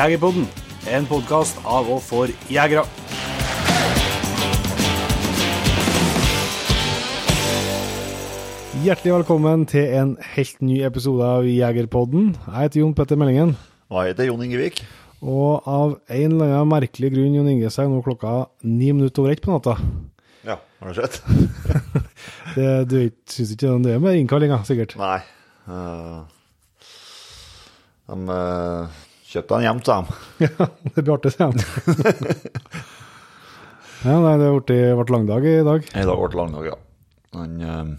Jegerpodden, en podkast av og for jegere. Hjertelig velkommen til en helt ny episode av Jegerpodden. Jeg heter Jon Petter Meldingen, jeg heter Jon Ingevik? og av en eller annen merkelig grunn Jon Inge seg nå klokka ni minutter over ett på natta. Ja, har det skjedd? Det, du syns ikke det er med innkallinga, sikkert? Nei. Uh, de eh, kjøpte han hjem til de. Ja, det blir artig, sier de. Ja, nei, det ble, langdag i dag. I dag ble det lang dag, ja. Han eh,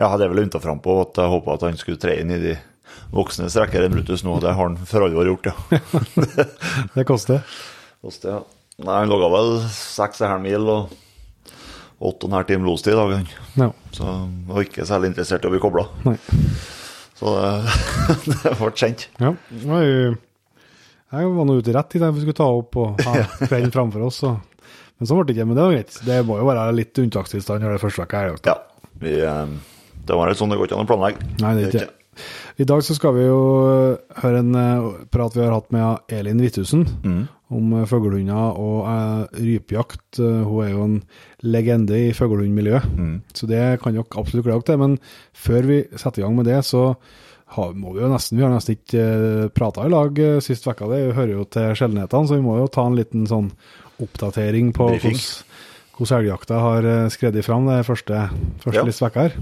Ja, det er vel unta frampå at jeg håpa at han skulle tre inn i de voksnes rekker enn Brutus nå. Det har han for alvor gjort, ja. Det koster. Koster, ja. Nei, han laga vel seks og en halv mil og åtte og en halv time lostid i dag, han. Ja. Så var ikke særlig interessert i å bli kobla. Så det, det ble kjent. Ja. jo- Jeg var nå ute rett i det vi skulle ta opp og ha kvelden framfor oss. Så. Men sånn ble det ikke. Men det var greit. Det må jo være litt unntakstilstand når det første vekka her. Ja. Vi, eh, det var litt sånn det går ikke an å planlegge. Nei, det er ikke det. I dag så skal vi jo høre en eh, prat vi har hatt med Elin Hvithusen om eh, fuglehunder og eh, rypejakt. Eh, hun er jo en legende i fuglehundmiljøet, så det kan dere absolutt glede dere til. Men før vi setter i gang med det, så har, må vi jo nesten Vi har nesten ikke uh, prata i lag uh, sist uke. Det hører jo til sjeldenhetene, så vi må jo ta en liten sånn oppdatering på hvordan elgjakta har uh, skredet fram det første, første Ja. lille vekka her.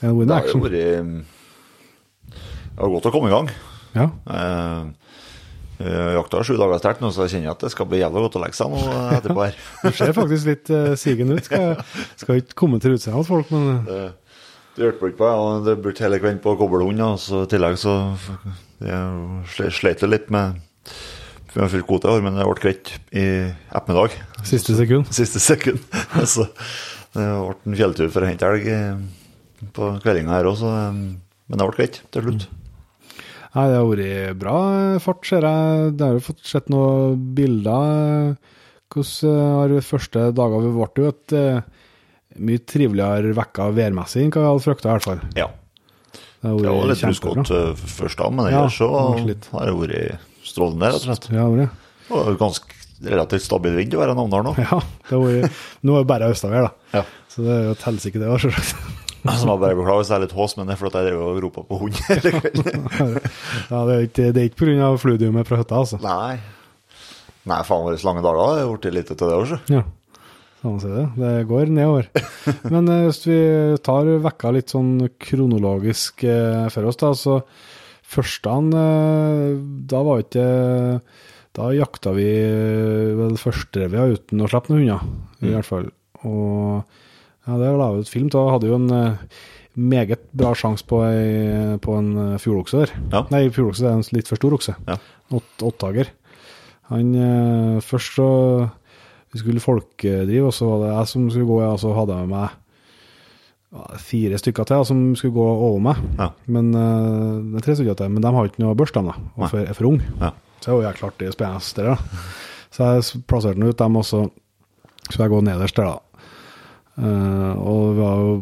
Det har jo vært Det har godt å komme i gang. Ja. Eh, eh, jakta har sju dager sterkt nå, så jeg kjenner at det skal bli jævla godt å legge seg nå etterpå her. Det ser faktisk litt uh, sigen ut. Skal, skal ikke kommentere utseendet til folk, men Det, det hjelper ikke på. Ja. Det brukte hele kvelden på kobbelhund, og så i tillegg så jeg sle- jeg litt med Vi har fylt kvote i år, men det ble greit i ettermiddag. siste sekund. Siste sekund. så det ble en fjelltur for å hente elg eh, på kveldinga her òg, men det ble greit til slutt. Nei, det har vært bra fart, ser jeg. Det har jo fått sett noen bilder. Hvordan eh, har de første dager Vi ble jo et eh, mye triveligere vekka værmessig enn hva jeg hadde frykta, i hvert fall. Ja. Det har Det var litt ruskete eh, først da, men Ja, ellers så kanskje har det vært strålende, rett og slett. Ja, det. Og ganske relativt stabil vind å være Namdalen nå. Ja, det har vært Nå er det bare østavær, da. Ja. Så det er jo et helsike, det òg, selvsagt. Så må jeg bare beklage hvis det er litt hås, men det er fordi jeg drev og ropa på hund hele kvelden. Ja, det er ikke, det er ikke pga. fludiumet fra hytta, altså. Nei. Nei, faen våre lange dager det har blitt litt til det også. Ja, sånn det. Det går nedover. Men eh, hvis vi tar vekka litt sånn kronologisk eh, for oss, da, så første han, da var ikke Da jakta vi eh, vel førstrevia uten å slippe noen hunder, i hvert fall. Og ja, det la ut film til. Hadde jo en uh, meget bra sjanse på, ei- på en uh, fjordokse der. Ja. Nei, fjordokse er en litt for stor okse. Ja. Åt- Åttager. Han uh, Først så vi skulle folkedrive, og så var det jeg som skulle gå, og så hadde jeg med meg fire stykker til som skulle gå over meg. Ja. Men det er tre stykker til, men de har ikke noe børs, de, og for, er for unge. Ja. Så det var jo klart det spennende der, da. Så jeg plasserte den ut dem, og så skulle jeg gå nederst der, da. Eh, og det var jo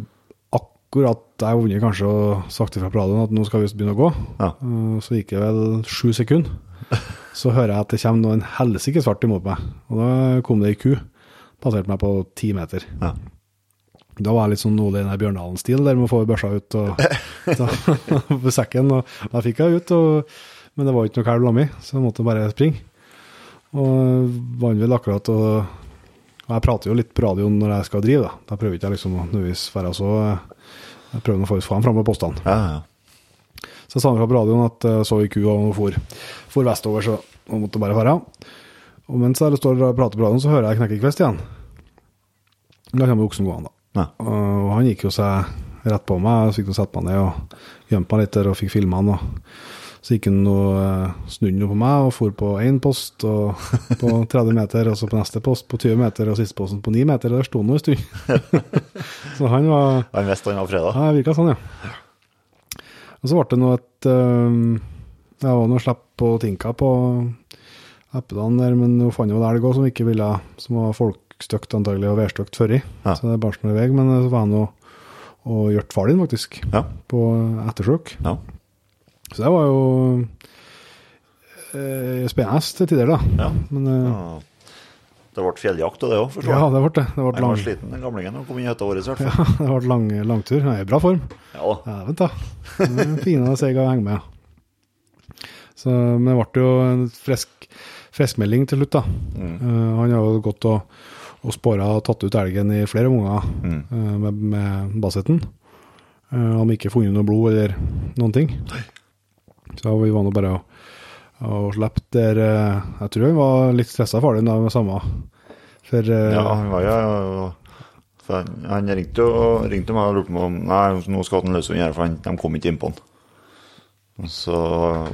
akkurat jeg har vunnet kanskje og sagt ifra på radioen at nå skal vi begynne å gå. Ja. Uh, så gikk det vel sju sekunder. Så hører jeg at det kommer noen helsikes fart imot meg. Og da kom det ei ku. Passerte meg på ti meter. Ja. Da var jeg litt sånn Ole Einar Bjørndalen-stil, der med å få børsa ut og ta på sekken. Og da fikk jeg ut, og, men det var ikke noe kalv lammi, så jeg måtte bare springe. Og vant vel akkurat og, og jeg prater jo litt på radioen når jeg skal drive, da. Da prøver ikke jeg liksom å nødvendigvis være så Jeg prøver å få ham fram med postene. Ja, ja. Så jeg sa fra på radioen at jeg så ei ku og for, for vestover, så hun måtte bare dra. Og mens jeg står og prater på radioen, så hører jeg Knekkekvist igjen. Da kommer oksen gående, da. Ja. Og han gikk jo seg rett på meg, så fikk han sette meg ned og gjemte meg litt der og fikk filma han. og så gikk han eh, snudde på meg og for på én post og på 30 meter, og så på neste post på 20 meter, og siste posten på 9 meter. Og der sto han en stund. så han var Han visste han var fredag. Ja, virka sånn, ja. Og så ble det nå et Jeg Det var nå slipp på Tinka på Eppedalen der, men hun fant jo en elg òg som ikke ville Som var folkstøkt antagelig og værstøkt før i. Ja. Så det er bare noe i vei. Men så var han jo og gjort far din, faktisk, Ja. på ettersøk. ja. Så det var jo eh, spennende til tider, da. ja. Men eh. Det ble fjelljakt og det òg, forstår ja, det ble det. Det ble Han lang, var sliten, den gamlingen, og kom inn i hytta vår i hvert ja, det ble lang, langtur. Han er i bra form. Ja da. Ja, vent da. Fine og seig å henge med. Så, men det ble jo en frisk, friskmelding til slutt, da. Mm. Uh, han har jo gått og, og spåra og tatt ut elgen i flere omganger Mm. uh, med, med bassetten. Uh, han har ikke funnet noe blod eller noen ting. Så vi var nå bare og, slapp der eh, Jeg tror han var litt stressa for den da, med samme. For eh, Ja, han var jo han, han ringte, og, ringte meg og lurte på om Nei, nå skal han løse den for han, de kom ikke innpå den. Så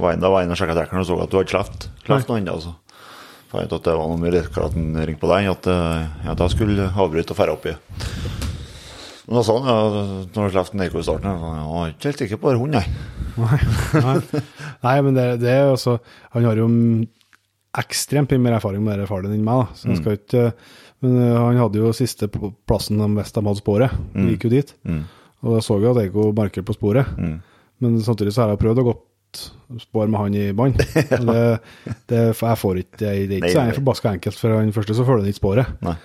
var jeg, da var jeg inne og sjekka trekkeren og så at du hadde sluppet noe ennå. altså. fant ut at det var noe mye lettere at han ringte på deg, at, eh, ja, at jeg skulle avbryte og ferde opp i. Men da sa han, ja, når du slapp Neko i starten, jeg var ikke helt sikker på det, hund, nei. Nei, nei. men det, det er også Han har jo ekstremt mye mer erfaring med det faren din enn meg. Da. Så jeg skal ikke Men eh, han hadde jo siste plassen de hvis de hadde sporet. De gikk jo dit. Mm. Og da så jeg at Eiko merker på sporet. Mm. Men samtidig så har jeg prøvd å gått spår med han i bånd. Det, det, jeg får ikke Det er ikke så forbaska enkelt. For han første så følger han ikke sporet. Nei.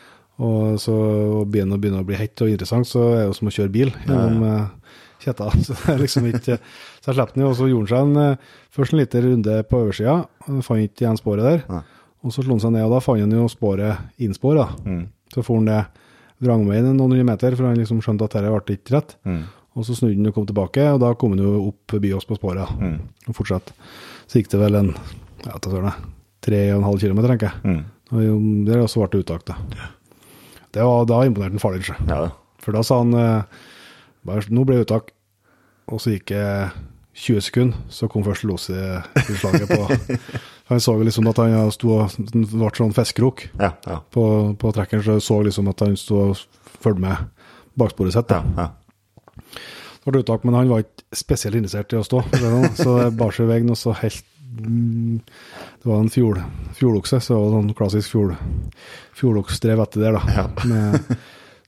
Og så og begynner begynner å bli hett og interessant, så er det jo som å kjøre bil gjennom eh, kjetta. Så det er liksom ikke Så jeg slapp den jo, og så gjorde han seg en, eh, først en liten runde på oversida, fant ikke igjen sporet der. Nei. Og så slo han seg ned, og da fant han jo sporet innspor. Mm. Så for han det vrangveien noen hundre meter, for han liksom skjønte at dette ble ikke rett. Mm. Og så snudde han og kom tilbake, og da kom han jo opp Byås på sporet. Mm. Og fortsatt. Så gikk det vel en ja, hva søren, jeg, tre og en halv kilometer, tenker jeg. Mm. Og der også ble det uttak, da. Det var, da imponerte han far din. Ja, For da sa han eh, bare, nå ble det uttak, og så gikk det 20 sekunder, så kom først losutslaget på Han så liksom at han sto og ble sånn fiskekrok ja, ja. på, på trekkeren, så jeg så liksom at han sto og fulgte med baksporet sitt. ja. Det ble uttak, men han var ikke spesielt interessert i å stå, sånn. så det bar seg i veien, og så helt Det var en fjord, fjordokse, så det var sånn klassisk fjord, fjordoksdrev etter der, da. Ja. Men,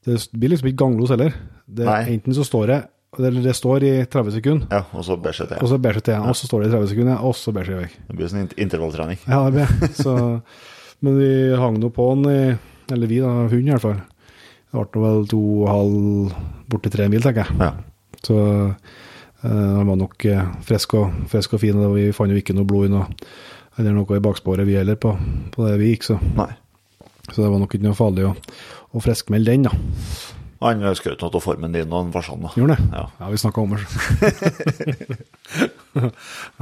det blir liksom ikke ganglos heller. Det, enten så står det eller det står i 30 sekunder, ja. Og så bæsjer det. og så seg til, og så står det i 30 sekunder, og så bæsjer det vekk. Det blir sånn int- intervalltrening. Ja, det blir Så, men vi hang nå på den i Eller vi, da, hunden i hvert fall. Det ble vel to og halv, borti tre mil, tenker jeg. Ja. Så han øh, var nok eh, frisk, og, frisk og fin, og vi fant jo ikke noe blod i noe, eller noe i baksporet vi heller, på, på det vi gikk. Så, Nei. så det var nok ikke noe farlig å, å friskmelde den, da. Han skrøt av formen din og han var sånn, da. Gjorde han det? Ja. Ja, vi snakka om det.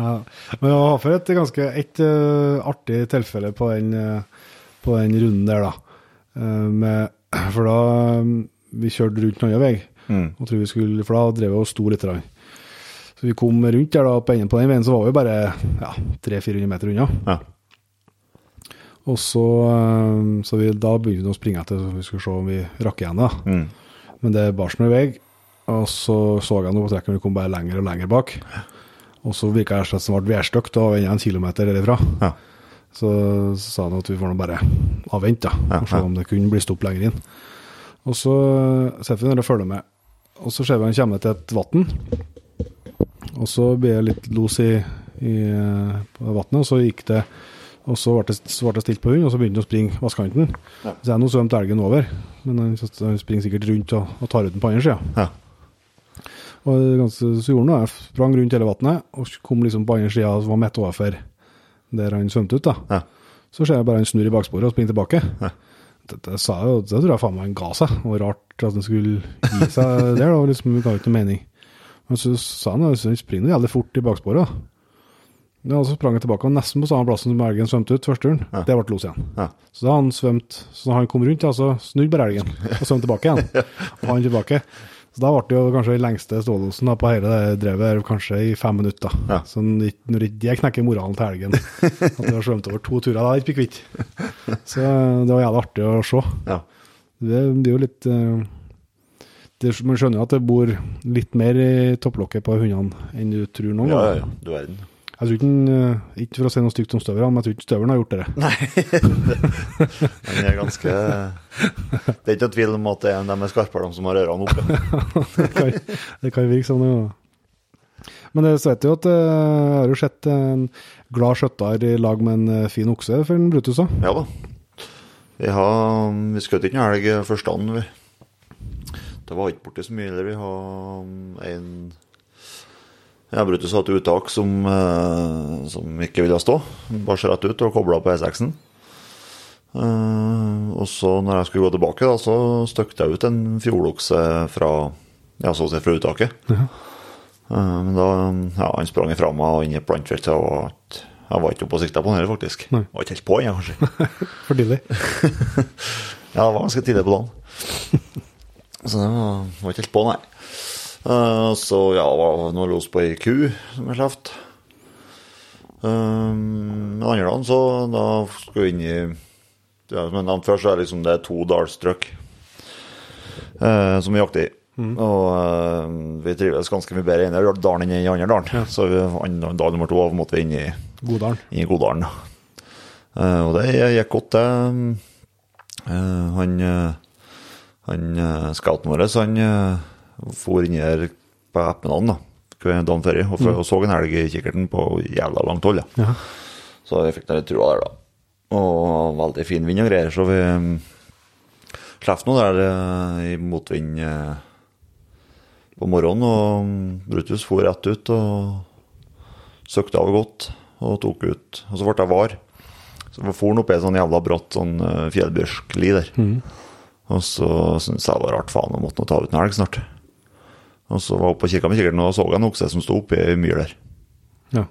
ja. Men jeg har for et ganske et uh, artig tilfelle på den, uh, på den runden der, da. Uh, med, for da um, vi kjørte rundt en annen vei, Mm. og tror vi skulle, for da drev vi og sto litt. grann. Så vi kom rundt der da, på enden på den veien, så var vi bare ja, 300-400 meter unna. Ja. Og så, eh, så vi, da begynte vi å springe etter, så vi skulle se om vi rakk igjen. da. Mm. Men det bar som en vei. Og så så jeg noe på trekken, vi kom bare lenger og lenger bak. Og så virka det som det ble værstygt og enda en kilometer derifra. Ja. Så, så sa han at vi får nå bare avvente Ja, og se om det kunne bli stopp lenger inn. Og så sitter vi der og følger med. Og så ser vi han kommer til et vann. Og så ble jeg litt los i, i vannet, og så gikk det og så ble det, så ble det stilt på hund, og så begynte han å springe vannkanten. Ja. Så jeg nå svømte elgen over, men han, han springer sikkert rundt og, og tar ut den på andre sida. Ja. Og ganske, så gjorde han. Jeg sprang rundt hele vannet og kom liksom på andre sida og var midt overfor der han svømte ut. da. Ja. Så ser jeg bare han snur i baksporet og springer tilbake. Ja. Det, det, sa jeg, jo- det tror jeg faen meg han ga seg. Det var rart at han skulle gi seg der. da, liksom, Det ga ikke noe mening. Men så sa han at han springer jævlig fort i baksporet. Ja, og så sprang han tilbake, og nesten på samme plassen som elgen svømte ut første turen. Det ble los igjen. Ja. Så da han svømt, så når han kom rundt, ja, så snudde bare elgen og svømte tilbake igjen. Og han tilbake. Så da ble det jo kanskje den lengste stålosen på hele det drevet her, kanskje i fem minutter. Ja. Så når- ikke det knekker moralen til elgen, at du har svømt over to turer, da er ikke kvitt. Så det var jævlig artig å se. Ja. Det blir jo litt eh, det, Man skjønner jo at det bor litt mer i topplokket på hundene enn du tror noen Ja, ja, ja. Du verden. Jeg tror ikke, den, eh, ikke for å si noe stygt om støverne, men jeg tror ikke støveren har gjort det. Han er ganske Det er ikke noe tvil om at det er de med skarpere, de som har ørene oppe. det kan, det kan virke sånn, ja. Men det så vet du jo at eh, jeg har jo sett en glad skjøtter i lag med en eh, fin okse for en Brutus òg. Ja da. Vi, har, vi skjøt ikke en elg første dagen, vi. Det var ikke borti så mye. Eller vi har en ja, Brutus hadde uttak som, eh, som ikke ville stå. Bare så rett ut og kobla på E6-en. Eh, og så når jeg skulle gå tilbake, da, så støkte jeg ut en fjordokse fra ja, så å si fra uttaket. Eh, men da ja, han sprang ifra meg og inn i et og Jeg var ikke- jeg oppe og sikta på han heller, faktisk. Nei. Var ikke helt på, jeg, kanskje. For tidlig. Ja, det var ganske tidlig på dagen. Så det var, var ikke helt på, nei. Uh, så ja, var noe los på ei ku som jeg slapp. Um, men andre dagen så da skulle vi inn i ja, Som jeg nevnte før, så er det liksom det er to dalstrøk uh, som vi jakter i. Og uh, vi trives ganske mye bedre i den dalen enn i den andre dalen. Så vi, andre dag nummer to måtte vi inn i Godalen. i Godalen. da. Eh, og det gikk godt, det. Eh, han han uh, scouten vår han uh, for inn her på Eppenalen da, dagen før og, og så en elg i kikkerten på jævla langt hold. Ja. Ja. Så vi fikk litt trua der, da. Og veldig fin vind og greier, så vi um, slapp nå der uh, i motvind på morgenen. Og um, Brutus for rett ut og søkte av godt og tok ut. Og så ble jeg var. Så for opp i en sånn jævla bratt sånn fjellbjørskli der. Og så syntes jeg det var rart, faen, jeg måtte nå ta ut en elg snart. Og så var jeg oppe og kikka med kikkerten, og så jeg en okse som sto oppi ei myr der. Ja.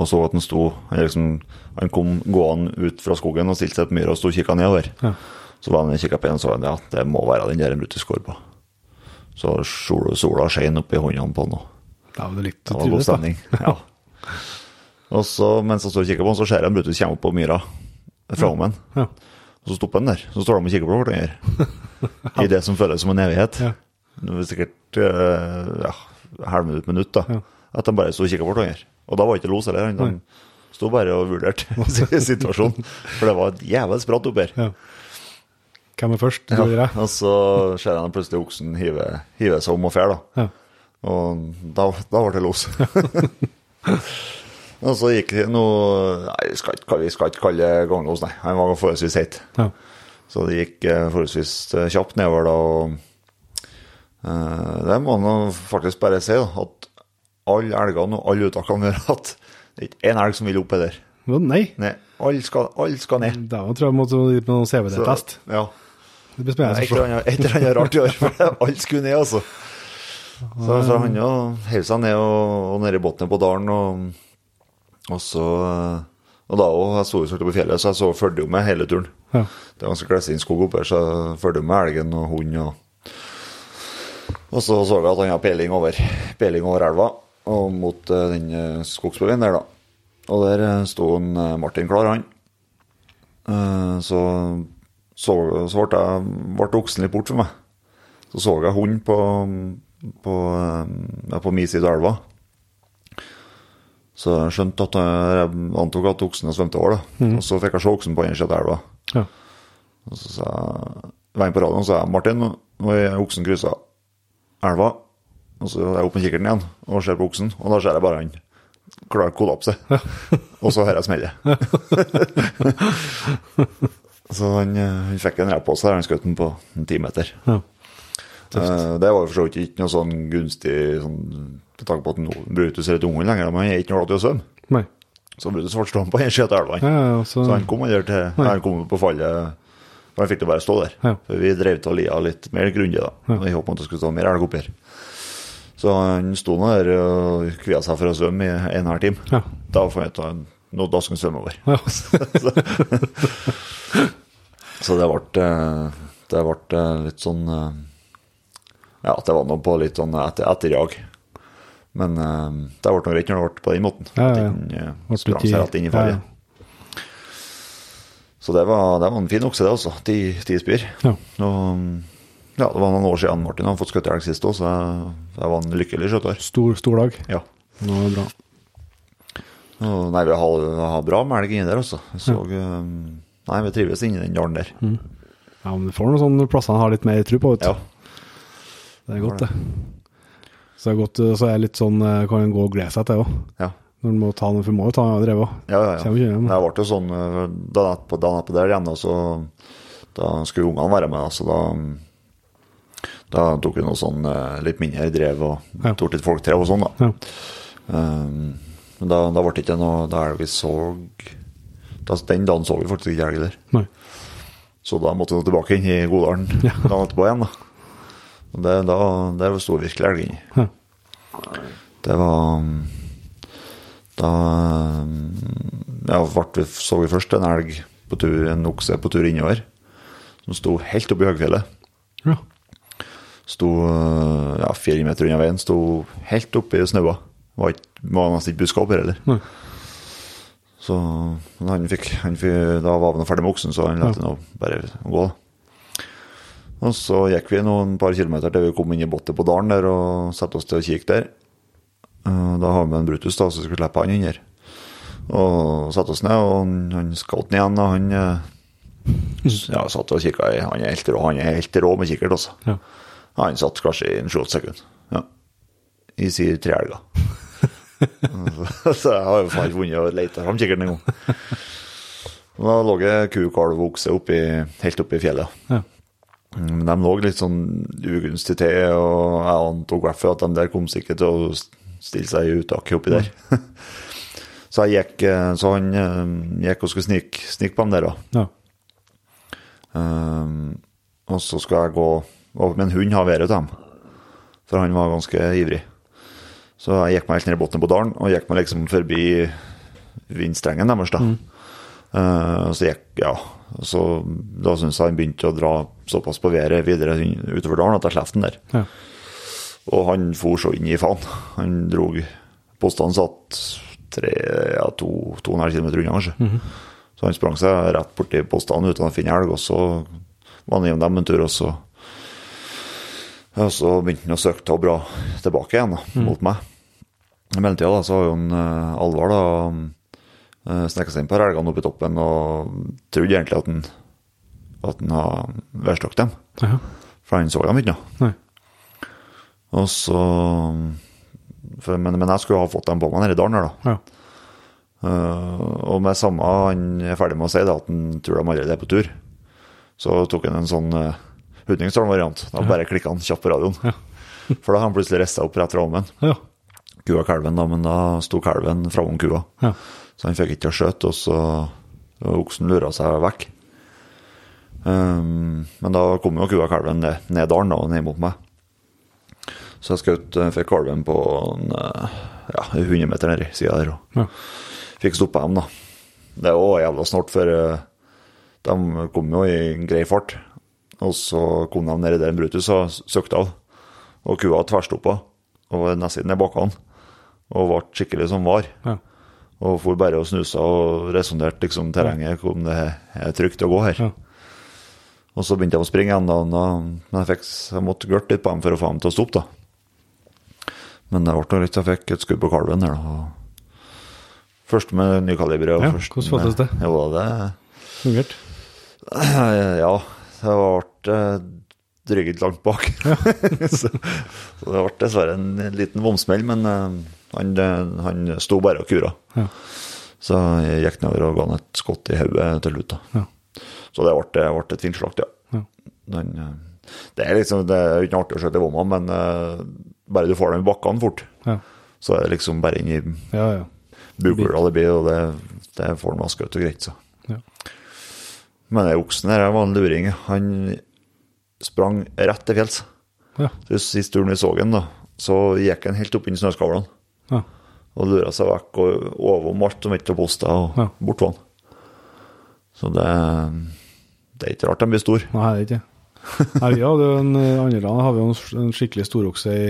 Og så at han sto Han, liksom, han kom gående ut fra skogen og stilte seg på myra og sto og kikka nedover. Ja. Så var han og kikka på en og så han, ja, det må være den der Brutus går på. Så sola, sola skein oppi håndene på han, òg. Det var litt det var god stemning. Ja. Og så, mens jeg står og kikker på han, så ser jeg en Brutus komme opp på myra fra om han. Ja. Og så stopper han der. Så står de og kikker på hverandre. I det som føles som en evighet. Ja. Det var sikkert eh, ja, halvminutt, minutt, da. Ja. At de bare sto og kikka på hverandre. Og da var ikke los heller. han- sto bare og vurderte situasjonen. For det var et jævlig spratt oppi her. Ja. Hvem er først? Du jeg? Og så ser jeg plutselig oksen hive, hive seg om og fer, da. Ja. Og da, da ble det los. og så gikk det noe Nei, vi skal ikke, vi skal ikke kalle det ganglos, nei. Han var forholdsvis heit. Ja. Så det gikk eh, forholdsvis eh, kjapt nedover da. og eh, Det må man faktisk bare si, da, at alle elgene og alle uttakene vi har hatt, det er ikke én elg som vil opp der. Å, Nei. Nei, alle skal, alle skal ned. Da tror jeg vi måtte dit med noen CVD-test. Ja. Det blir spennende å se. et eller annet rart i år, for alle skulle ned, altså. Så, så han jo heiv seg ned og, og ned i bunnen på dalen, og, og så Og da òg, jeg sto jo så på fjellet, så jeg så fulgte jo med hele turen. Ja. Det er ganske klessin skog oppe her, så jeg fulgte med elgen og hund og Og så så vi at han hadde peiling over, peiling over elva og mot eh, den uh, skogsbøyen der, da. Og der eh, sto en, eh, Martin klar, han. Eh, så så, så ble, jeg, oksen litt bort for meg. Så så jeg hund på, på, eh, ja, på min side av elva. Så jeg skjønte at jeg, antok at oksen svømte over. da. Og så fikk jeg se oksen på andre siden av elva. Ja. Og så sa jeg, var jeg på radioen og sa jeg, Martin, nå er oksen kryssa elva. Og så er jeg oppe med kikkerten igjen og ser på oksen, og da ser jeg bare han klarer klar kollapse. og så hører jeg smellet. så han, han fikk en rep på seg han skjøt den på en timeter. Ja. Eh, Det var jo for så vidt ikke noe sånn gunstig sånn, med tanke på at nå Brutus er litt ung lenger, men han er ikke noe glad i å svømme. Så Brutus ble stående på en side av elva. Ja, ja, så, Så han kom aldri til Han kom på fallet For han fikk det bare stå der. Ja. For vi drev til lia litt mer grundig, da. Ja. I håp om at det skulle stå mer elg oppi her. Så han sto nå der og kvia seg for å svømme i en og halv time. Ja. Da fant jeg ut at nå da skal han svømme over. Ja. Så det ble, eh, det ble eh, litt sånn eh, Ja, det var noe på litt sånn etter, etterjag. Men eh, det ble noe greit når det ble på den måten. Ja, ja, den uh, sprang seg rett inn i ja, farget. ja. Så det var, det var en fin okse, det også. Ti, ti spyr. Ja. Og ja, det var noen år siden Martin hadde fått skutt elg sist òg, så jeg, jeg var en lykkelig skjøter. Stor, stor dag. Ja. Nå det bra. Og, nei, vi har, har bra med elg inni der, altså. Jeg så, eh, nei, vi trives inni den dalen der. Ja, men du får noen sånne plasser han har litt mer tro på, vet du. Ja. Det er godt, det. Så, godt, så er litt sånn, eh, kan gå og glede seg til òg. ja. Når du må ta den, for må jo ta drevet òg. Ja, ja, ja. Hjem. Det ble jo sånn eh, da jeg på, da jeg der igjen, da, så da skulle ungene være med, så da, da tok vi noe sånn eh, litt mindre drev og Ja. tok litt folktrev og sånn, da. Ja. Um, men da, da ble det ikke noe Da vi så da, Den dagen så vi faktisk ikke elg der. Nei. Så da måtte vi tilbake inn i Godalen dagen etterpå igjen, da. Og det, da, der sto virkelig elg inni. Det var Da ja, vi, så vi først en elg på tur, en okse på tur innover, som sto helt oppe i høgfjellet. Ja. Sto ja, fire meter unna veien, sto helt oppe i snaua. Var, ikke- var nesten ikke opp her heller. Nei. Så han fikk, han fikk, Da var vi ferdig med oksen, så han lot nå bare gå. da. Og så gikk vi noen par kilometer til vi kom inn i bottet på dalen der og satte oss til å kikke der. Eh, Da har vi en Brutus, da, så skulle slippe han inn her. Og satte oss ned, og han, skjøt scouten igjen, og han eh, ja, satt og kikka i Han er helt rå, han er helt rå med kikkert, altså. Ja. Han satt kanskje i en sju-åtte sekunder. Ja. I si tre elger. så jeg har jo faen ikke vunnet å lete fram kikkerten engang. Da lå det ku, kalv og okse helt oppi fjellet. Ja. Men de lå litt sånn ugunstig til, og jeg i hvert at de der kom sikkert til å stille seg i uttaket oppi der. så jeg gikk, eh, så han eh, gikk og skulle snike, snike på dem der, da. Ja. Um, og så skal jeg gå og hun har været til dem. For han var ganske ivrig. Så jeg gikk meg helt ned i bunnen på dalen og gikk meg liksom forbi vindstrengen deres. da. Uh, så gikk ja, så Da syns jeg han begynte å dra såpass på været videre utover dalen at jeg slapp den der. Ja. Og han for så inn i faen. Han drog Postene satt tre, ja, to, to og en halv kilometer unna, kanskje. Så han sprang seg rett borti postene uten å finne elg, og så var han innom dem en tur, og så og så begynte han å søke å bra tilbake igjen da, mot meg. I mellomtida så har jo en uh, Alvar da snekka seg inn på elgene oppe i toppen og trodde egentlig at han at han hadde værslagt dem. Ja. For han så dem ikke. noe. Og så for, men, men jeg skulle ha fått dem på meg nede i dalen her, da. Ja. Uh, og med samme han er ferdig med å si da, at han tror de allerede er på tur, så tok han en sånn uh, Hudningsdalen-variant. Da bare klikka han kjapt på radioen. Ja. For da har han plutselig rista opp rett fra ommen. Ja. Kua kalven, da, men da sto kalven framom kua. Ja. Så han fikk ikke til å skjøte, og så og oksen lura seg vekk. Um, men da kom jo kua kalven ned, ned dalen da, og ned mot meg. Så jeg skjøt eh, fikk kalven på en, eh, ja, 100 meter nedi sida der. Og Ja. fikk stoppa dem, da. Det var jævla snart, for eh, de kom jo i grei fart. Og så kom de nedi der en Brutus og søkte av. Og kua tverrstoppa og nesten ned bakkene. Og ble skikkelig som var. Ja. Og for bare og snusa og resonnerte liksom terrenget om det er trygt å gå her. Ja. Og så begynte jeg å springe igjen, da, men jeg, fikk, jeg måtte gørte litt på dem for å få dem til å stoppe. da. Men det ble noe litt, jeg fikk et skudd på kalven der. da. Først med nykaliberet. Ja, først hvordan føltes med- det? Jo, det Fungert. Ja, det ble dryget langt bak. så, så det ble dessverre en liten vomsmell, men eh, han, han sto bare og kura. Ja. Så jeg gikk nedover og ga han et skott i hodet til slutt. Ja. Så det ble, ble et fint slakt, ja. Ja. Den, eh, det er liksom, det er ikke artig å skjøte bomma, men uh, bare du får dem i bakkene fort, Ja. så er det liksom bare inn i Ja, ja. bukula det blir, og det, det får han vaska ut og greit, så. Ja. Men den oksen her var en luring. Han sprang rett til fjells. Ja. Så Sist turen vi så han, da, så gikk han helt opp inn i snøskavlene Ja. og lura seg vekk og overom alt som ikke var posta, og Ja. bort var han. Så det, det er ikke rart de blir store. Nei, det er ikke det. Nei, vi hadde jo en eh, andre land har vi jo en, en skikkelig storokse i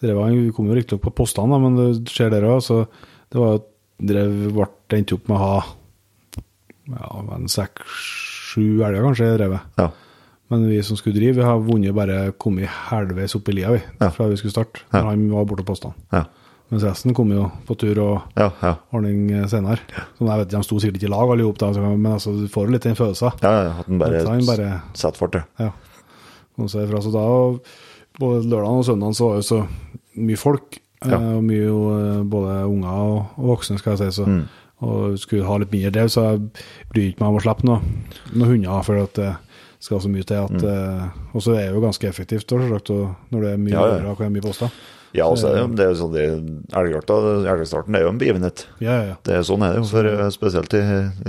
drevet. Han Vi kom jo riktignok på postene, men det skjer der òg. Så det var drev ble endte opp med å ha ja, en seks-sju elger kanskje i drevet. Ja. Men vi som skulle drive, vi har vunnet bare kommet halvveis opp i lia vi, Ja. fra vi skulle starte. Ja. Når han var borte på postene. Ja. Mens resten kom jo på tur og Ja, ja. ordning eh, senere. Så jeg vet, De sto sikkert ikke i lag alle sammen, men altså, du får jo litt den følelsen. ja, ja at den bare, han bare- setter fart, ja. Kom seg fra. Så da, både lørdag og søndag, så var det så mye folk. Ja. eh, Og mye eh, både unger og, voksne, skal jeg si. Så, Mm. Og skulle ha litt mindre drev, så jeg bryr ikke meg om å slippe noe, noen hunder. For at det skal så mye til at Mm. Og så er det jo ganske effektivt, selvsagt, når det er mye Ja, ja. og det mye poster. Ja, og så er det, det er jo sånn det- Elgjakta, elgstarten er jo en begivenhet. Ja, ja, ja. Det er sånn er det jo, for eh, spesielt i,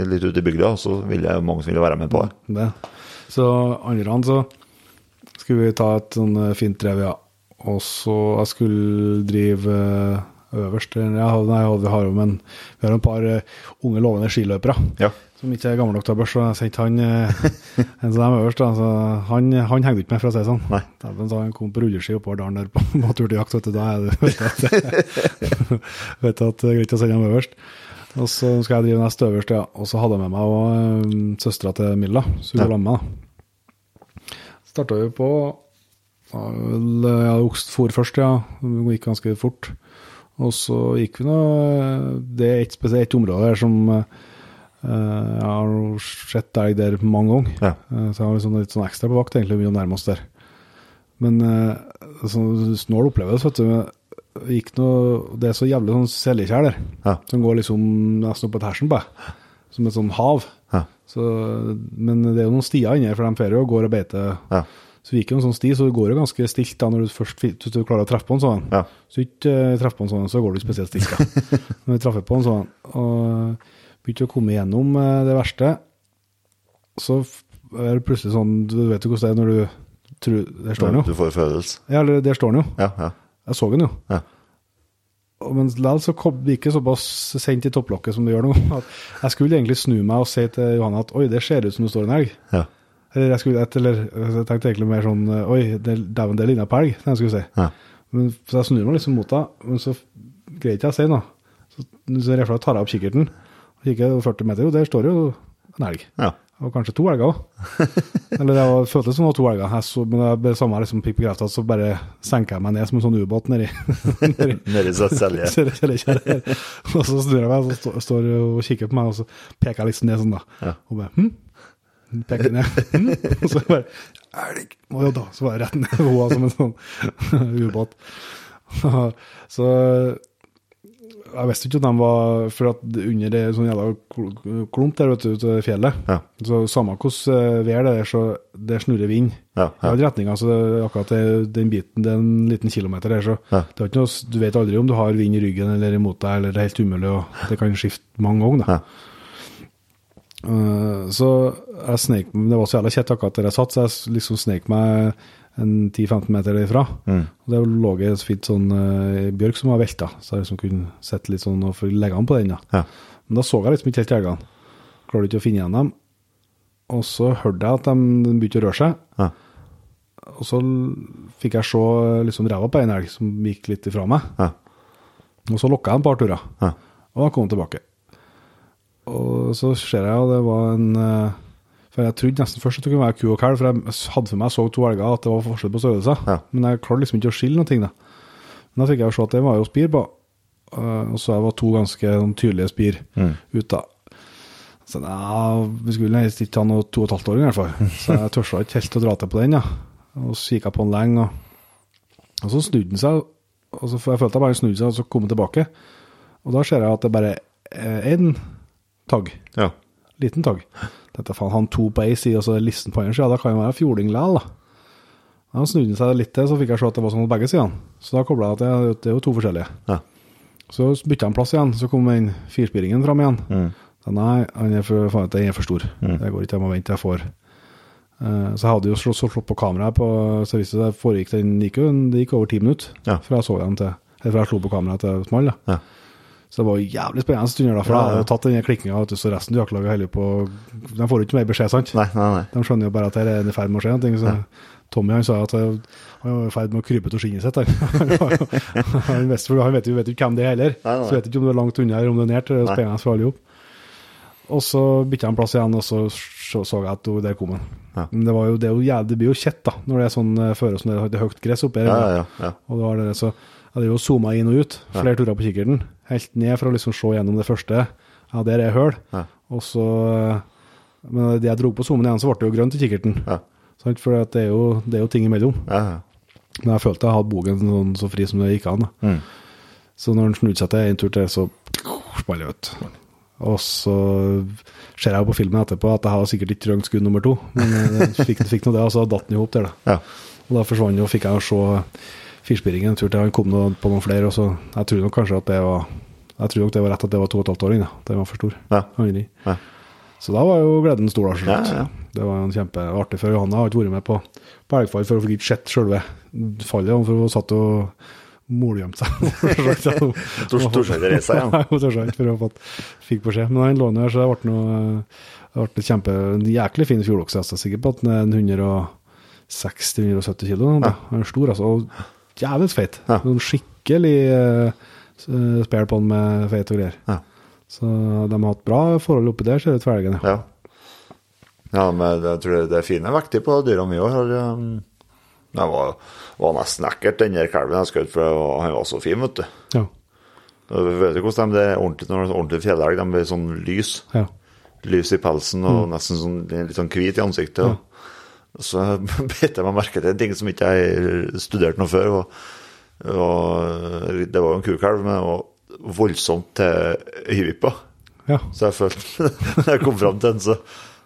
litt ute i bygda, så vil jeg mange som vil være med på det. det. Så andre gang så skulle vi ta et sånn eh, fint drev, ja. Og så jeg skulle drive eh, øverst Jeg ja, Nei, vi har jo men vi har en par unge lovende skiløpere Ja. Som ikke er gammel nok til å børse. jeg sendte han eh, en som er øverst. Da, så han, han henger ikke med, for å si det sånn. Nei. Så han kom på rulleski oppover dalen der på, på tur til jakt. Vet du, da er det vet du at, det er greit å sende ham øverst. Og så skal jeg drive nest øverst, ja. Og så hadde jeg med meg og, søstera til Milla, så hun var sammen med meg. da. Starta vi på ja, Okst for først, ja. Det gikk ganske fort. Og så gikk vi nå Det er et spesielt område der som eh, Jeg har sett deg der mange ganger. Ja. Eh, Så jeg har liksom litt sånn ekstra på vakt, egentlig, mye å nærme oss der. Men eh, sånn snål opplevelse, vet du. Noe, det er så jævlig sånn seljekjær der, Ja. som går liksom nesten opp på tersen på. Som et sånn hav. Ja. Så, men det er jo noen stier inni her, for de drar jo og går og beiter. Ja. Så vi gikk jo en sånn sti, så det går jo ganske stilt da når du først hvis du klarer å treffe på en sånn. Ja. Så ikke eh, treffer på en sånn, så går du spesielt stilt. da. Når du treffer på en sånn, og begynte å komme gjennom eh, det verste, så er det plutselig sånn Du vet jo hvordan det er når du tror Der står den Du får følelse. Ja, eller der står den jo. Ja, ja. Jeg så den jo. Ja. Men likevel så kom det ikke såpass sent i topplokket som det gjør nå. At jeg skulle egentlig snu meg og si til Johanne at oi, det ser ut som det står en elg. Ja. Eller jeg, skulle, eller jeg tenkte egentlig mer sånn Oi, dæven, det ligner på elg, det jeg skulle si. Ja. Men, så jeg snur meg liksom mot henne, men så greier ikke jeg å si noe. Så, så og tar jeg opp kikkerten, kikker 40 meter, og der står jo en elg. Ja. Og kanskje to elger òg. Eller det var, føltes som det var to elger. Jeg så, men det samme liksom fikk bekrefta, så bare senker jeg meg ned som en sånn ubåt nedi nedi- her. Og så snur jeg meg, og så står jeg og kikker på meg, og så peker jeg liksom ned sånn, da. Ja. Og bare hm? Peker ned. Hm? Og så bare Elg! Og jo da, så var jeg rett ned i som en sånn ubåt. Så jeg visste ikke at de var For at under det sånn jævla kl- klump der, vet du, ute i fjellet Ja. Så samme hvordan vær det er, så det snurrer vind. Ja, I alle retninga, så akkurat den biten, det er en liten kilometer der, så Ja. det er ikke noe, du vet aldri om du har vind i ryggen eller imot deg, eller det er helt umulig, og det kan skifte mange ganger. Ja. Eh, så jeg snek, det var så jævla kjett akkurat der jeg satt, så jeg liksom snek meg 10-15 meter ifra. Mm. Og det lå en fint sånn uh, bjørk som var velta, så jeg liksom kunne sette litt sånn og få leggene på den. da. Ja. Men da så jeg liksom ikke helt elgene. Klarte ikke å finne igjen dem. Og så hørte jeg at de, de begynte å røre seg. Ja. Og så fikk jeg se liksom ræva på en elg som gikk litt ifra meg. Ja. Og så lokka jeg en par turer. Ja. Og da kom han tilbake. Og så ser jeg, at det var en eh, For jeg trodde nesten først at det kunne være ku og kalv, for jeg hadde for meg så to elger at det var forskjell på størrelser. Ja. Men jeg klarte liksom ikke å skille noen ting. Da. Men da fikk jeg jo se at det var jo spir på. Eh, og så var to ganske sånn, tydelige spir Mm. ute. Så ja, vi skulle helst ikke ha noe to og et halvt år i hvert fall. Så jeg tørsa ikke helt å dra til på den. Ja. Og så gikk jeg på den lenge, og, og så snudde den seg. Og så, jeg følte jeg bare snudde seg, og så kom den tilbake. Og da ser jeg at det bare er én tagg. Ja. Liten tog. Dette faen, han to på ei side, og så er listen på andre sida. Da kan jo være fjording likevel, da. Da snudde seg litt til, så fikk jeg se at det var sånn på begge sidene. Så da kobla jeg at det, er jo to forskjellige. Ja. Så bytta han plass igjen, så kom den firspiringen fram igjen. Mm. Så nei, han er for, faen, den er for stor. Mm. Det går ikke, jeg må vente til jeg får Eh, Så jeg hadde jo slått, slått på kameraet, på, så viste det foregikk den gikk jo, det gikk over ti minutter Ja. fra jeg så den til Eller fra jeg slo på kameraet til small. Ja. Så det var jævlig spennende stunder, da, for Ja, jeg hadde tatt den klikkinga, så resten av jaktlaget holder på De får jo ikke mer beskjed, sant? Nei, nei, nei. De skjønner jo bare at det er i ferd med å skje noe. Så Tommy han sa at eh, han var i ferd med å krype ut av skinnet sitt. Han, vet, jo ikke hvem det er heller. Nei, nei. Så vet ikke om det er langt unna eller om det er nært. Det er spennende for alle ihop. Og så bytta han plass igjen, og så så, jeg at der kom han. Ja. Men det, var jo, det, er jo jævlig, det blir jo kjett da, når det er sånn uh, føre som det, det er høyt gress oppi her. Ja, ja, ja. Og da var det så jeg hadde jo zooma inn og ut, flere turer på kikkerten. Helt ned for å liksom se gjennom det første. Ja, der er høl. Ja. Og så eh, Men det jeg dro på zoomen igjen, så ble det jo grønt i kikkerten. Ja. For det, er jo, det er jo ting imellom. ja. Men jeg følte jeg hadde bogen sånn, så fri som det gikk an. Mm. Så når han snudde seg til en tur til, så smalt det ut. Og så ser jeg jo på filmen etterpå at jeg har sikkert ikke trengt skudd nummer to. Men jeg fikk, fikk nå det, og så datt den jo opp der, da. ja. Og da forsvant jo, fikk jeg jo se firspiringen Jeg tror til han kom noe, på noen flere, så jeg tror nok kanskje at det var jeg tror nok det var rett at det var to og et halvt åring. Den var for stor. Ja. Ja. Så da var jo gleden stor, da. Ja, ja. Det var en kjempeartig for Johanna. Har ikke vært med på, på elgfall for å få ikke sett selve fallet, for hun satt og molgjemte seg. Torde ikke reise seg igjen. Hun torde ikke, for hun fått, fikk beskjed. Men han lå her så det ble noe det ble en kjempe, en jæklig fin fjordokse. Jeg er sikker på at den er 160-170 kilo. Han er stor, altså. Og jævlig feit. Ja. Sånn skikkelig uh, spare på med feit og greier. Ja. Så de har hatt bra forhold oppi der, ser det ut for. Ja. Ja. ja, men jeg tror det er fine vekter på dyra mine òg. um, Det var, var nesten ekkelt, den der kalven jeg skjøt, for var- han var så fin, vet du. Ja. Og Vet du hvordan de det er ordentlig når det er ordentlig fjellelg? De blir sånn lys. ja. Lys i pelsen og nesten sånn, litt sånn hvit i ansiktet. Og så bet jeg meg merke til en ting som ikke jeg studerte noe før. Og, og det var jo en kukalv, men det var voldsomt til øyevippa. ja. Så jeg følte Når jeg kom fram til den, så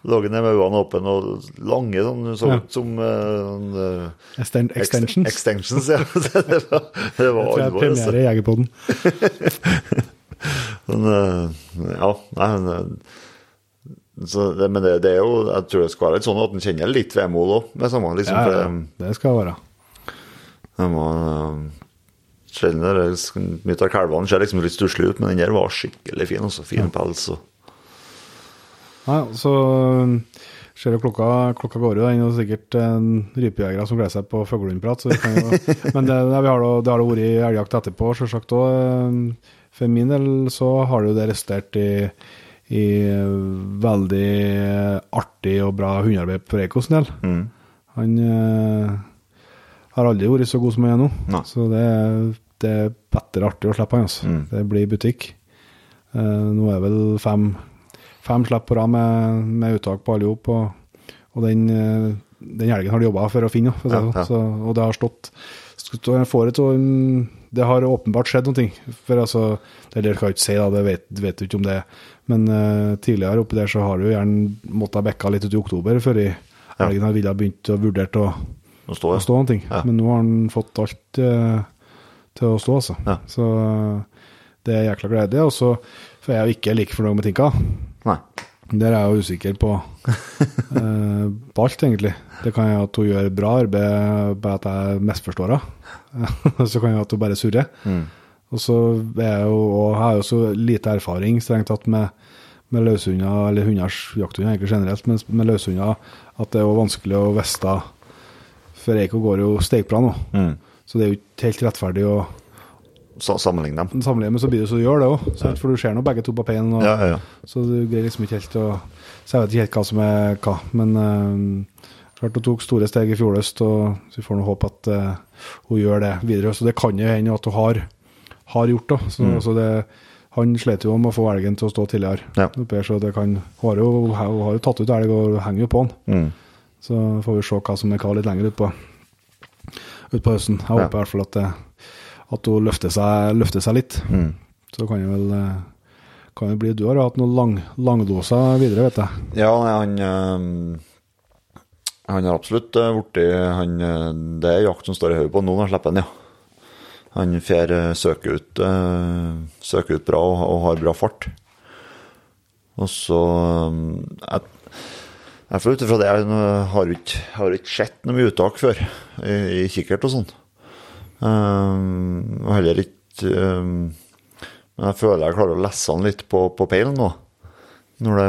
lå den med øynene åpne og lange, sånn så, Ja. som uh, sånn, Exten extensions. Extensions, ja. det var, det var tror jeg er altså. premiere i Jegerpodden. Men, uh, ja, nei, eh, så det, men det, det er jo Jeg tror det skal være litt sånn at en kjenner litt vemod òg, med samme liksom. Ja, ja, det- skal være. det var eh, Sjelden er liksom- Mye av kalvene ser liksom litt stusslige ut, men den der var skikkelig fin. Også, fin pels. Og, Nei, så um, ser jo klokka, klokka går jo, det er sikkert en rypejegere som gleder seg på fuglehundprat. Men det, det, vi har da, det har da vært elgjakt etterpå, selvsagt òg. For min del så har det jo det resultert i, i veldig artig og bra hundearbeid for Eikos del. mm, Han eh, har aldri vært så god som han er nå. Nei. Så det, det er bedre artig å slippe han. Altså. Mm. Det blir butikk. Eh, nå er vel fem, fem slipp på rad med, med uttak på alle hop. Og, og den, eh, den helgen har de jobba for å finne. For å si Ja, ja. sånn. så, og det har stått stått- jeg får et sånn Det har åpenbart skjedd noe. For altså, det der kan jeg ikke si, da, det vet, vet du ikke om det. Men uh, tidligere oppi der så har du gjerne måttet bekka litt ut i oktober før i ja. har begynt å vurdert å, å stå noe. Ja. Men nå har han fått alt uh, til å stå, altså. Ja. Så eh, det er jækla glede. Og så for jeg er jo ikke like fornøyd med Tinka. Nei. Der er jeg jo usikker på, eh, på alt, egentlig. Det kan jeg at hun gjør bra arbeid, bare at jeg misforstår henne. så kan jeg at hun bare surrer. Mm. Og så er jeg jo, og jeg har jo så lite erfaring strengt tatt med, med løshunder, eller hunders jakthunder egentlig generelt, men med løshunder, at det er jo vanskelig å vite For Eiko går jo steikbra nå, Mm. så det er jo ikke helt rettferdig å sammenligne dem. sammenligne, men så blir det så du gjør det òg, for du ser nå begge to på peinen. og- Ja, ja, ja. så du greier liksom ikke helt å Så jeg vet ikke helt hva som er hva. Men uh, klart hun tok store steg i fjor høst, og så vi får nå håpe at eh, hun gjør det videre. Så det kan jo hende at hun har, har gjort det. Så, Mm. så det. Han slet jo med å få elgen til å stå tidligere. Ja. Så det kan, hun, har jo, hun har jo tatt ut elg og henger jo på den. Mm. Så får vi se hva som er hva litt lenger utpå ut på høsten. Jeg Ja. håper i hvert fall at, det, at hun løfter seg, løfter seg litt. Mm. Så kan det vel eh, kan det bli Du har hatt noen lang, langdoser videre, vet jeg. Ja, han eh, Han har absolutt blitt han, eh, Det er jakt som står i hodet på nå når han slipper den, ja. Han får søke ut Søke ut bra og, og har bra fart. Og så jeg, Jeg får ut ifra det, jeg har ikke, har ikke sett noe mye uttak før, i, i kikkert og sånn. Um, og heller ikke um, Men jeg føler jeg klarer å lese han litt på, på peilen nå. Det,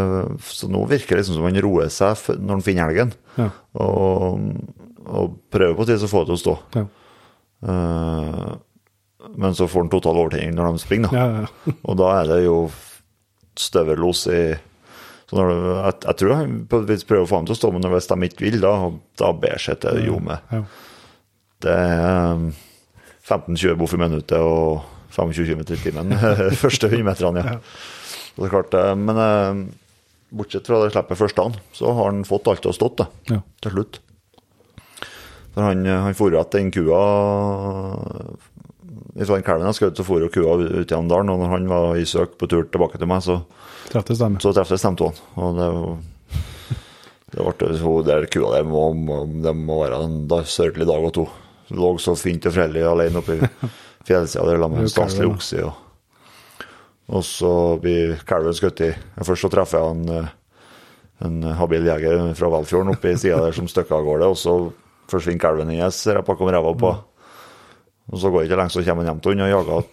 så nå virker det liksom som han roer seg når han finner helgen. Ja. og, og prøver på tid å få det til å stå. Ja. Uh, men så får han total overtenning når de springer, da. Ja, ja. Og da er det jo støvellos i så når du, jeg, jeg tror han på et vis prøver å få ham til å stå, men hvis de ikke vil, da, da ber seg til jo med. Ja. Det er 15-20 boff i minuttet og 25 km i timen første 100 meterne, ja. Og det er klart, eh, men eh, bortsett fra det slippet første han, så har han fått alt til å stått, det, Ja. til slutt. For han, eh, han jo etter den kua Fra den kalven jeg skjøt, så for kua ut i Andalen, og når han var i søk på tur tilbake til meg, så Treftes de. så treffes de to. Og det, det ble der kua der må, må, det må være en sørgelig dag og to. Lå så fint og fredelig alene oppe i fjellsida der sammen med en Det staselig okse. Og, og så blir kalven skutt i. Først så treffer jeg en, eh, en habil jeger fra Valfjorden oppe i sida der som støkker av gårde, og så forsvinner kalven hennes rett bakom ræva på. Og så går det ikke lenge, så kommer han hjem til henne og jager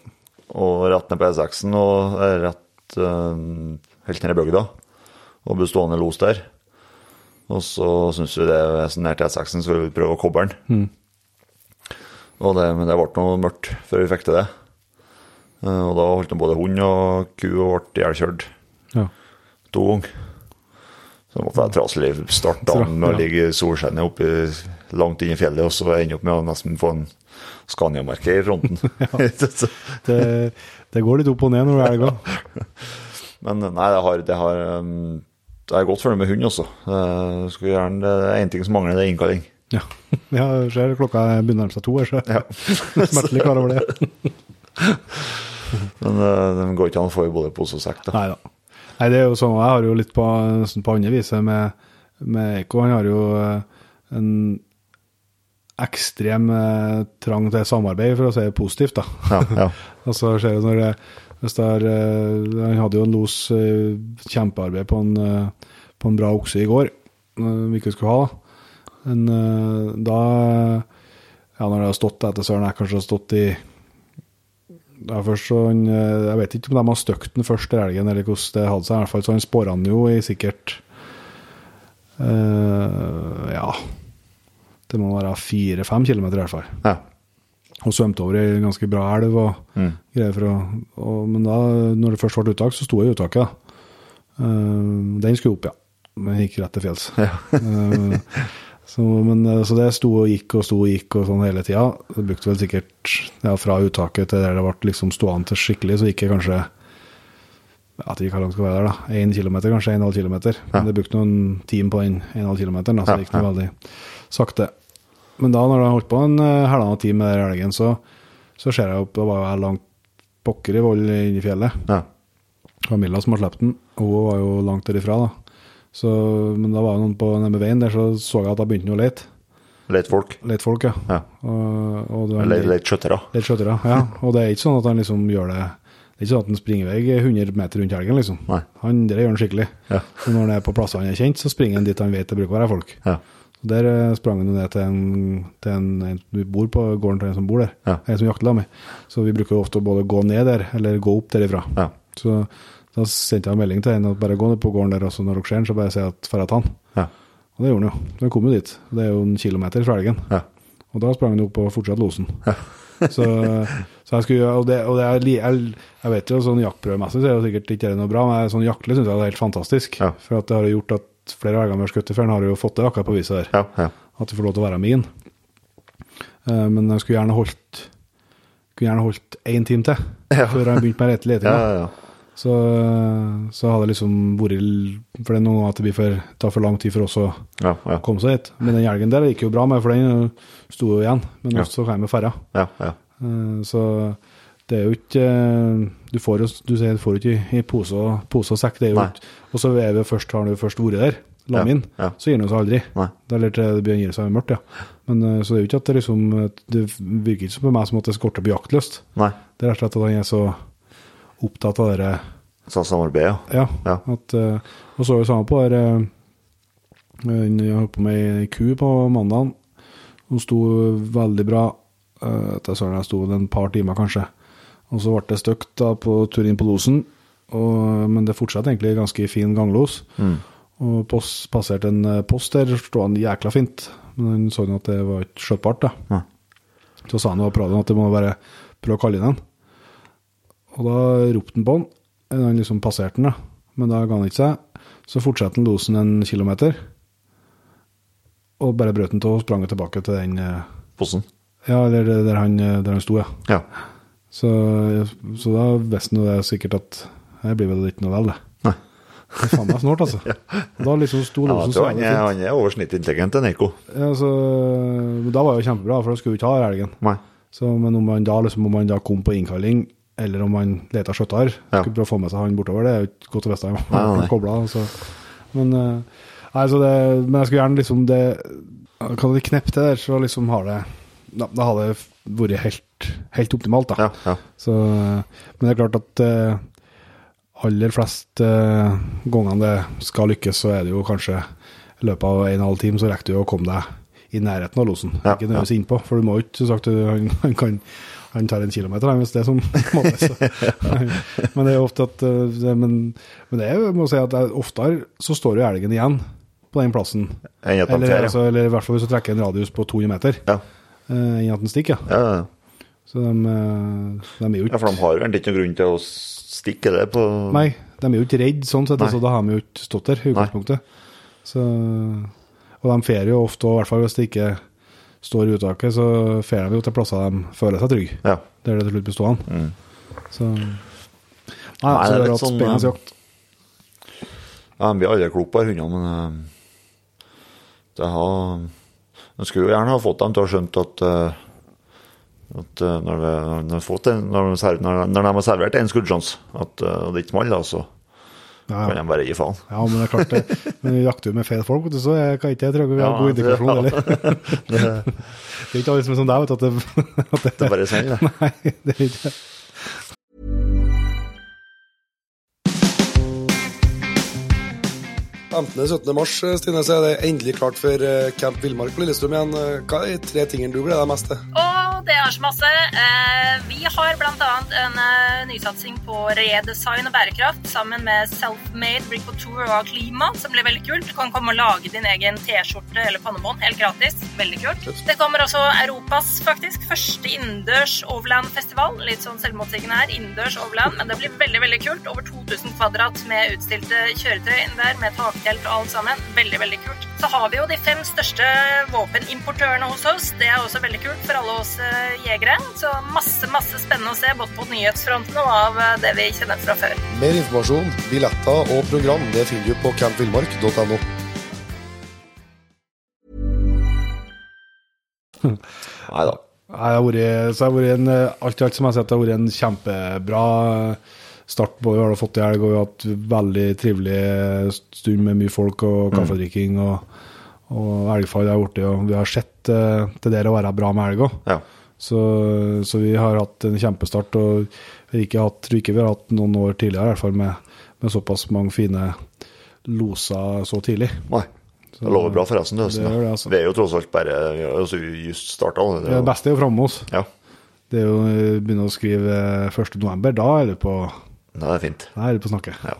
og rett ned på E6-en og rett øh, helt ned i bygda. Og blir stående los der. Og så syns vi det er så nær til E6-en, så vi vil prøve å koble den. Og det, men det ble noe mørkt før vi fikk til det. Eh, og da holdt både hund og ku og ble ihjelkjørt Ja. to ganger. Så det måtte jeg trasig starte da med å ligge i solskinnet oppe langt inn i fjellet, og så ende opp med å nesten få en Scania-merke i fronten. ja. Det, det går litt opp og ned når det er elger. Men nei, det har, det har um, Det er godt det med hund også. Det, gjerne, det er én ting som mangler, det er innkalling. Ja. ja, ser klokka begynner å nærme seg to, her, så Ja. smertelig klar over det. Men uh, det går ikke an å få i både pose og sekk, da. Nei da. Nei, det er jo sånn, jeg har jo litt på, nesten på andre viset med, med Eiko. Han har jo eh, en ekstrem eh, trang til samarbeid, for å si det positivt, da. Ja, ja. Og så skjer det når det, hvis det er, Han hadde jo en los kjempearbeid på en, på en bra okse i går, hvilken vi skulle ha. da. Men eh, da Ja, når det har stått etter søren, jeg kanskje har stått i ja, først så han, eh, Jeg vet ikke om de har støkt den første elgen, eller hvordan det hadde seg. I hvert fall så han spåra han jo i sikkert uh, Ja, det må være fire-fem kilometer i hvert fall ja. og svømte over ei ganske bra elv. og Mm. greier for å, og, Men da når det først ble uttak, så sto jeg i uttaket. Eh, den skulle opp, ja. Men gikk rett til fjells. Eh, så, men, eh, så det sto og gikk og sto og gikk og sånn hele tida. Det brukte vel sikkert ja, fra uttaket til der det ble liksom stående til skikkelig, så gikk jeg kanskje ja, det gikk langt skal være der, da. Én kilometer, kanskje. En halv kilometer. Men det brukte noen time på den en halv kilometeren, da, så det gikk noe veldig sakte. Men da når jeg holdt på en uh, halvannen time med den elgen, så, så ser jeg opp, da var jeg langt pokker i vold inne i fjellet. ja. Det var Milla som har sluppet den, hun var jo langt derifra, da. Så, men da var det noen på nede veien der, så så jeg at da begynte han å lete. Lete folk. Lete folk, ja. Ja. Lete skjøttere. Lete skjøttere, ja. Og det er ikke sånn at han liksom gjør det Det er ikke sånn at han springer vei 100 meter rundt helgen, liksom. Nei. Han, det gjør han skikkelig. Ja. Så når han er på plasser han er kjent, så springer han dit han vet det bruker å være folk. Ja. Så Der eh, sprang han ned til en, til en, en Vi bor på gården til en som bor der. Ja. En som jakter med. Så vi bruker ofte å både gå ned der, eller gå opp derifra. Ja. Så da sendte jeg en melding til en at bare gå ned på gården der, også når dere ser han, så bare si at drar jeg til han. Ja. Og det gjorde han jo. Han kom jo dit. Det er jo en kilometer fra elgen. Ja. Og da sprang han opp og fortsatte losen. så, så jeg skulle Og det, og det er, jeg, jeg vet jo, sånn jaktprøvemessig så er det sikkert ikke det noe bra, men sånn jaktlig syns jeg det er helt fantastisk. Ja. For at det har jo gjort at flere elger vi har skutt før, har jo fått det akkurat på viset der. Ja. ja. At det får lov til å være min. Uh, men jeg skulle gjerne holdt kunne gjerne holdt én time til før jeg begynte med lete- leting. ja, ja, ja. Så, så hadde det liksom vært For det er noe at det blir for, tar for lang tid for oss å ja, ja. komme seg hit. Men den elgen der gikk jo bra med, for den sto jo igjen. Men Ja. så kom jeg med ferja. ja. Eh, Så det er jo ikke eh, Du får jo du sier, du får ikke i pose og, pose og sekk. Det er jo ikke Og så er vi først, har du først vært der, lam Ja, ja. så gir han seg aldri. Nei. Det er litt, det begynner å gi seg mørkt, ja. Men eh, så det er jo ikke at det liksom Det virker ikke på meg som at det skorter på jaktlyst. Nei. Det er rett og slett at han er så opptatt av det Så samarbeid, ja. Ja. Ja. At, eh, og så er det samme på der, Jeg Hun holdt på med ei ku på mandag. Hun sto veldig bra. eh, Etter søren jeg sto en par timer, kanskje. Og så ble det stygt på tur inn på losen. Og, men det fortsatte egentlig ganske fin ganglos. Og post, passerte en eh, post der, stod han jækla fint. Men han så at det var ikke skjøtbart, da. Ja. Så sa han jo prøvde at det må bare prøve å kalle inn den. Og da ropte han på han. Han liksom passerte den, da. Men da ga han ikke seg. Så fortsatte han losen en kilometer. Og bare brøt den av og sprang tilbake til den Posen? Ja, eller der han, eh, der han sto, ja. Ja. Så, så da visste han jo det sikkert at her blir vel ikke noe vel, det. Nei. Det faen meg snålt, altså. Da liksom sto losen ja, han er, han er over snittet intelligent, den Eiko. Ja, så, da var det jo kjempebra, for da skulle vi ikke ha helgen. Nei. Så, men om han, da liksom, om han da kom på innkalling, eller om man leter skjøtter, Ja. skulle prøve å få med seg han bortover, det er jo ikke godt å vite. Nei, nei, nei. Kobla, så. Men, eh, nei, så det, men jeg skulle gjerne liksom det Kan det kneppe til der, så liksom har det Da, da har det vært helt, helt optimalt, da. Ja, ja. Så, men det er klart at eh, aller flest uh, gangene det skal lykkes, så er det jo kanskje i løpet av en og en halv time så rekker du å komme deg i nærheten av losen. Ja, ikke nødvendigvis innpå, for du må jo ikke, som sagt, du- han, han kan han tar en kilometer, hvis det er som måte. Men det er jo ofte at eh, men, men det er jo, må si at er oftere så står jo elgen igjen på den plassen. Eller, altså, eller i hvert fall hvis du trekker en radius på 200 meter, Ja. eh, enn at den stikker. Ja. Så de, eh, de er jo ja, for de har egentlig ikke noen grunn til å stikke det på Nei, de er jo ikke redd sånn sett, altså, da har de jo ikke stått der i utgangspunktet. Så, og de fer jo ofte, i hvert fall hvis det ikke står i uttaket, så får de jo til plasser de føler seg trygge, Ja. er det til slutt blir stående. Så, nei, Nei, så det er litt sånn, spennende eh, jakt. Ja, de blir aldri kloke på hundene, men eh, det har En skulle jo gjerne ha fått dem til å ha skjønt at eh, at når, det, når, de når, de, når, de har servert en skuddsjanse, at det ikke smaller, da, så Ja, kan de bare gi faen. ja, men det er klart det. Men vi jakter jo med feil folk, så jeg kan ikke jeg trenge vi har Ja, god det- indikasjon, ja. eller? Det, Det er ikke alle som er som deg, vet du, at det, at det, det er bare sånn, det. Nei, det er ikke 15.-17. mars Stine, så er det endelig klart for eh, Camp Villmark på Lillestrøm igjen. Eh, Hva er de tre tingene du gleder deg mest til? Oh, det er så masse. Eh, vi har bl.a. en eh, nysatsing på redesign og bærekraft sammen med Selfmade Brick og Tour og Klima, som blir veldig kult. Du kan komme og lage din egen T-skjorte eller pannebånd helt gratis. Veldig kult. Det kommer også Europas faktisk første innendørs overland-festival. Litt sånn selvmotsigende her, innendørs overland, men det blir veldig, veldig kult. Over 2000 kvadrat med utstilte kjøretøy inn der, med taktelt og alt sammen. Veldig, veldig kult. Så har vi jo de fem største våpenimportørene hos oss. Det er også veldig kult for alle oss eh, jegere. Så masse, masse spennende å se, både på nyhetsfronten og av eh, det vi kjenner fra før. Mer informasjon, billetter og program det finner du på campvillmark.no. Nei da. Jeg har vært, så jeg har vært en, eh, alt i alt som jeg har sett, det har vært en kjempebra start. Både vi har fått i helg og vi har hatt veldig trivelig stund med mye folk og kaffedrikking. Og, og elgfall har blitt, og vi har sett uh, til det å være bra med elg òg. Ja. Så, så vi har hatt en kjempestart. Og vi ikke hatt, tror ikke vi har hatt noen år tidligere, i hvert fall med, med såpass mange fine loser så tidlig. Nei. Det lover bra forresten. Det, av høsten. det, altså. Vi er jo tross alt bare altså, just starta. Det, Det beste er jo framme hos oss. Ja, Det er jo å begynne å skrive 1. november. Da er du på det er det fint. Da er du på snakket. Ja.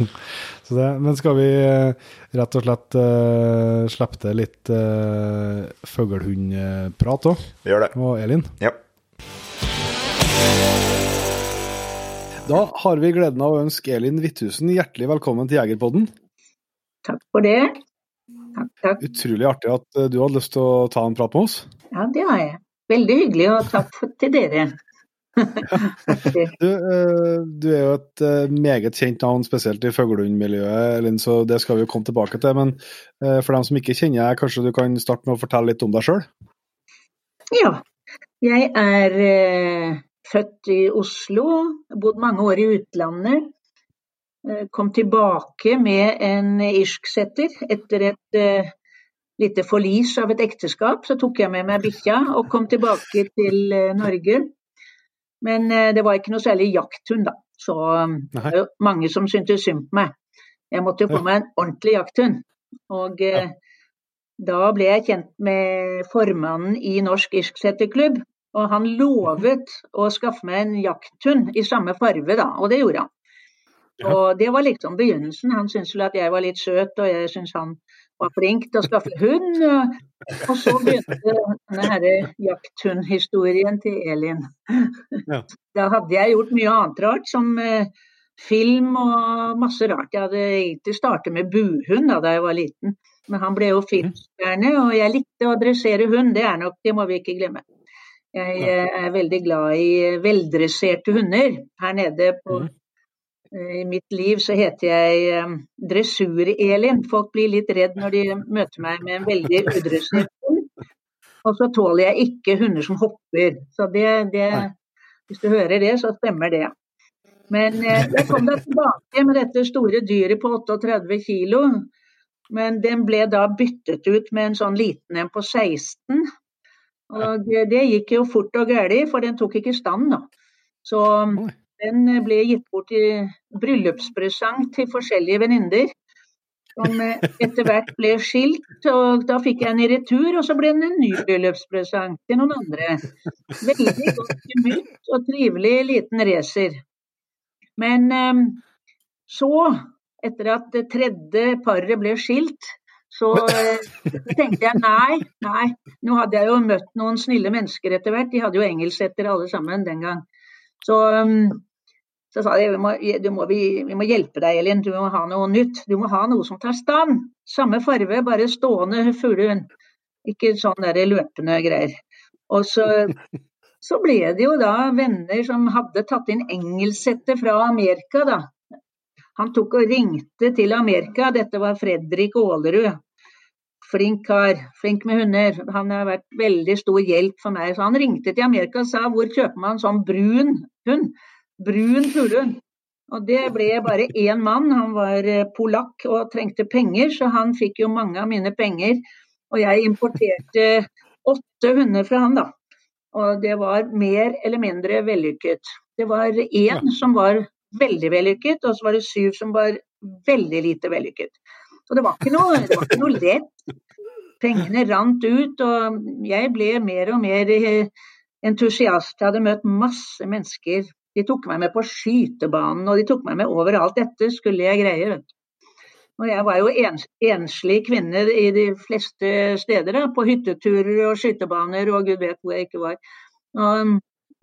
Så det, men skal vi eh, rett og slett uh, slippe til litt uh, fuglehundprat òg? Vi gjør det. Og Elin? Ja. Da har vi gleden av å ønske Elin Hvithusen hjertelig velkommen til Jegerpodden. Takk for det. Takk, takk. Utrolig artig at eh, du hadde lyst til å ta en prat med oss. Ja, det har jeg. Veldig hyggelig, og takk til dere. Du, eh, du er jo et eh, meget kjent navn, spesielt i fuglehundmiljøet, så det skal vi jo komme tilbake til. Men eh, for dem som ikke kjenner deg, kanskje du kan starte med å fortelle litt om deg sjøl? ja, jeg er født i Oslo, bodd mange år i utlandet. Kom tilbake med en irsksetter etter et lite forlis av et ekteskap. Så tok jeg med meg bikkja og kom tilbake til Norge. Men eh, det var ikke noe særlig jakthund, da. Så um, det var jo mange som syntes synd på meg. Jeg måtte jo få meg en ordentlig jakthund. Og eh, da ble jeg kjent med formannen i Norsk irsksetterklubb. Og han lovet å skaffe meg en jakthund i samme farve, da. Og det gjorde han. Og det var liksom begynnelsen. Han syntes vel at jeg var litt søt, og jeg syntes han var flink til å skaffe hund. Og så begynte denne jakthundhistorien til Elin. Ja. Da hadde jeg gjort mye annet rart, som eh, film og masse rart. Jeg hadde egentlig startet med buhund da, da jeg var liten, men han ble jo filmstjerne, og jeg likte å dressere hund, det er nok, det må vi ikke glemme. Jeg er veldig glad i veldresserte hunder. Her nede på eh, i mitt liv så heter jeg um, Dressur-Elin. Folk blir litt redd når de møter meg med en veldig udressert hund. Og så tåler jeg ikke hunder som hopper. Så det, det Hvis du hører det, så stemmer det. Men eh, jeg kom da tilbake med dette store dyret på 38 kilo. Men den ble da byttet ut med en sånn liten en på 16. Og det gikk jo fort og galt, for den tok ikke stand, da. Så den ble gitt bort i bryllupspresang til forskjellige venninner. Som eh, etter hvert ble skilt, og da fikk jeg den i retur, og så ble den en ny bryllupspresang til noen andre. Veldig godt gemytt og trivelig liten racer. Men eh, så, etter at det tredje paret ble skilt, så eh, tenkte jeg nei, nei. Nå hadde jeg jo møtt noen snille mennesker etter hvert. De hadde jo engelsettere alle sammen den gang. Så, um, så sa de vi må, må, vi, vi må hjelpe deg, Elin. Du må ha noe nytt. Du må ha noe som tar stand. Samme farve, bare stående fuglehund. Ikke sånn der løpende greier. Og så, så ble det jo da venner som hadde tatt inn engelsette fra Amerika, da. Han tok og ringte til Amerika. Dette var Fredrik Aalerud. Flink kar, flink med hunder. Han har vært veldig stor hjelp for meg. Så han ringte til Amerika og sa hvor kjøper man sånn brun hund? Brun fuglehund. Og det ble bare én mann. Han var eh, polakk og trengte penger, så han fikk jo mange av mine penger. Og jeg importerte åtte hunder fra han, da. Og det var mer eller mindre vellykket. Det var én som var veldig vellykket, og så var det syv som var veldig lite vellykket. Så det var ikke noe, det var ikke noe lett. Pengene rant ut, og jeg ble mer og mer eh, entusiast. Jeg hadde møtt masse mennesker. De tok meg med på skytebanen, og de tok meg med overalt. Dette skulle jeg greie. vet du. Og jeg var jo ens, enslig kvinne i de fleste steder, da, på hytteturer og skytebaner og gud vet hvor jeg ikke var. Og,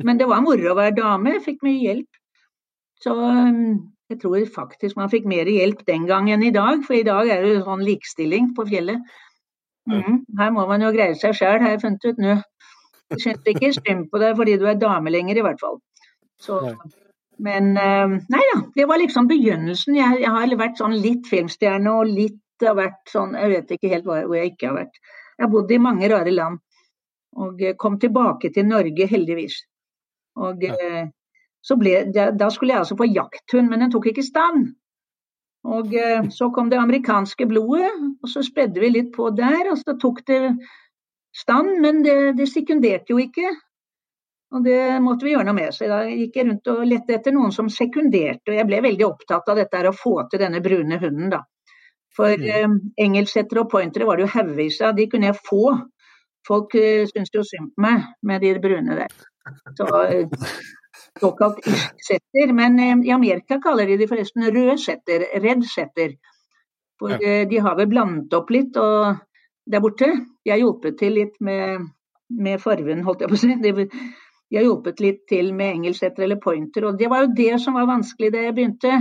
men det var moro å være dame, jeg fikk mye hjelp. Så jeg tror faktisk man fikk mer hjelp den gang enn i dag, for i dag er det sånn likestilling på fjellet. Mm, her må man jo greie seg sjæl, har jeg funnet ut nå. Syns ikke synd på deg fordi du er dame lenger, i hvert fall. Så, men um, nei da, det var liksom begynnelsen. Jeg, jeg, har vært sånn litt filmstjerne og litt har vært sånn Jeg vet ikke helt hvor jeg ikke har vært. Jeg har bodd i mange rare land. Og eh, kom tilbake til Norge, heldigvis. Og ja ble, da skulle jeg altså på jakthund, men den tok ikke stand. Og eh, Så kom det amerikanske blodet, og så spredde vi litt på der. og Så tok det stand, men det, det sekunderte jo ikke. Og det måtte vi gjøre noe med. Så da gikk jeg rundt og lette etter noen som sekunderte. Og jeg ble veldig opptatt av dette å få til denne brune hunden, da. For mm. eh, engelsettere og pointere var det jo haugevis av. De kunne jeg få. Folk eh, syntes jo synd på meg med de brune der. Så eh, såkalt irsksetter. Men eh, i Amerika kaller de de forresten rød setter, redd setter. For. Eh, de har vel blandet opp litt og der borte. De har hjulpet til litt med, med farven, holdt jeg på å si. De, har hjulpet litt til med engelsetter eller pointer. Og det var jo det som var vanskelig da jeg begynte.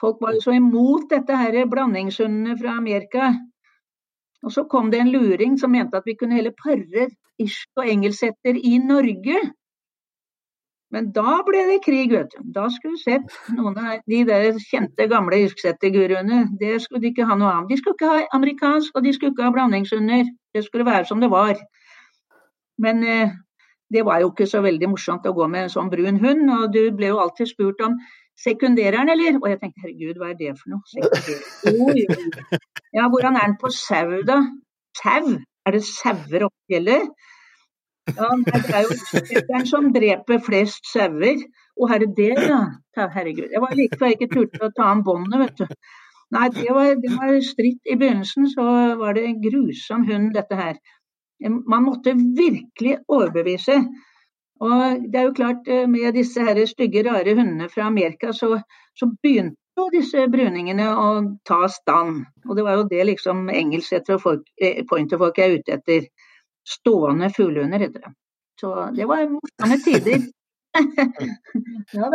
Folk var jo så imot dette her blandingshundene fra Amerika. Og så kom det en luring som mente at vi kunne heller pare irsk og engelsetter i Norge. Men da ble det krig, vet du. Da skulle du sett noen av de der kjente gamle irsksetterguruene. Det skulle de ikke ha noe av. De skulle ikke ha amerikansk, og de skulle ikke ha blandingshunder. Det skulle være som det var. Men eh, det var jo ikke så veldig morsomt å gå med en sånn brun hund. Og du ble jo alltid spurt om sekundereren, eller? Og jeg tenkte herregud, hva er det for noe? Ja, hvordan er den på sau, da? Sau? Er det sauer oppe fjellet? Ja, det er jo den som dreper flest sauer. Å, herre det ja. Herregud. Jeg var like før jeg ikke turte å ta an båndet, vet du. Nei, det var, det var stritt. I begynnelsen så var det en grusom hund, dette her. Man måtte virkelig overbevise. Og det er jo klart, eh, med disse her stygge, rare hundene fra Amerika, så, så begynte jo disse bruningene å ta stand. Og det var jo det liksom engelsksetter og folk, eh, pointerfolk er ute etter. Stående fuglehunder, heter det. Så det var morsomme tider. ja.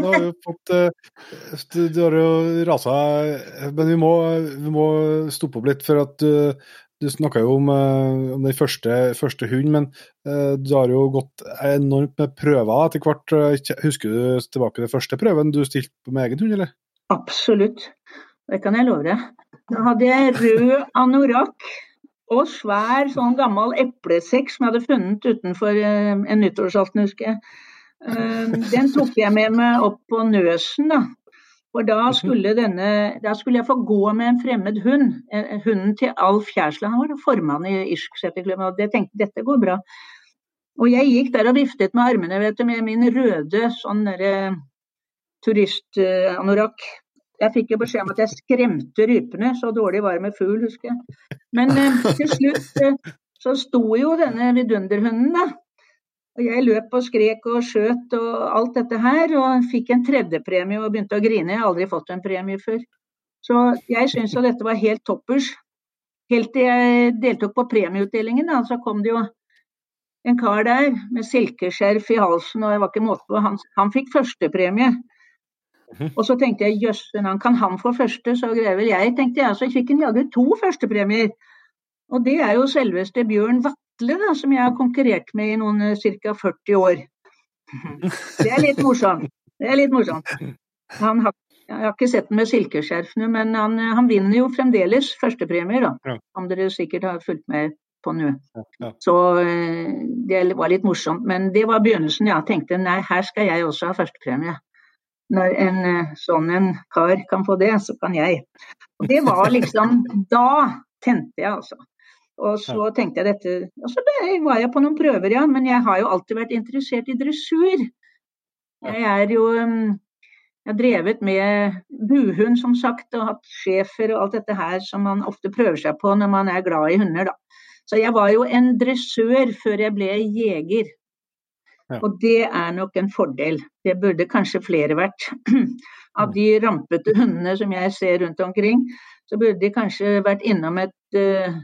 Nå har vi fått uh, Du har jo rasa Men vi må, vi må stoppe opp litt, for at du snakka jo om, uh, om den første, første hunden, men uh, du har jo gått enormt med prøver etter hvert. Husker du tilbake den første prøven du stilte med egen hund, eller? Absolutt, det kan jeg love deg. Da hadde jeg rød anorakk og svær sånn gammel eplesekk som jeg hadde funnet utenfor en nyttårsaften, husker jeg. Den tok jeg med meg opp på Nøsen, da. For da mhm. skulle, denne, da skulle jeg få gå med en fremmed hund. Hunden til Alf Kjærsland. Han var formann i Irskseterklubben, og jeg tenkte dette går bra. Og jeg gikk der og viftet med armene vet du, med min røde sånn derre turistanorakk. Jeg fikk jo beskjed om at jeg skremte rypene, så dårlig var det med fugl, husker jeg. Men eh, til slutt eh, så sto jo denne vidunderhunden, da. Og jeg løp og skrek og skjøt og alt dette her, og fikk en tredjepremie og begynte å grine. Jeg har aldri fått en premie før. Så jeg syns jo dette var helt toppers. Helt til jeg deltok på premieutdelingen, da, så kom det jo en kar der med silkeskjerf i halsen, og jeg var ikke måte på. Han, han fikk førstepremie. Mhm. Og så tenkte jeg jøsse navn, kan han få første, så greier vel jeg, tenkte jeg. Så fikk han jaggu to førstepremier. Og det er jo selveste Bjørn Vatle, da, som jeg har konkurrert med i noen eh, ca. 40 år. Det er litt morsomt. Det er litt morsomt. Han har, jeg har ikke sett den med silkeskjerfene, men han, eh, han, vinner jo fremdeles førstepremier, da. Ja. Dere sikkert har fulgt med på nå. Ja. Så eh, det var litt morsomt. Men det var begynnelsen. Jeg tenkte nei, her skal jeg også ha førstepremie. Når en sånn en kar kan få det, så kan jeg. Og det var liksom Da tente jeg, altså. Og så tenkte jeg dette Og så var jeg på noen prøver, ja. Men jeg har jo alltid vært interessert i dressur. Jeg er jo um, Jeg har drevet med buhund, som sagt, og hatt schæfer og alt dette her som man ofte prøver seg på når man er glad i hunder, da. Så jeg var jo en dressør før jeg ble jeger. Ja. Og det er nok en fordel. Det burde kanskje flere vært. Av de rampete hundene som jeg ser rundt omkring, så burde de kanskje vært innom et uh,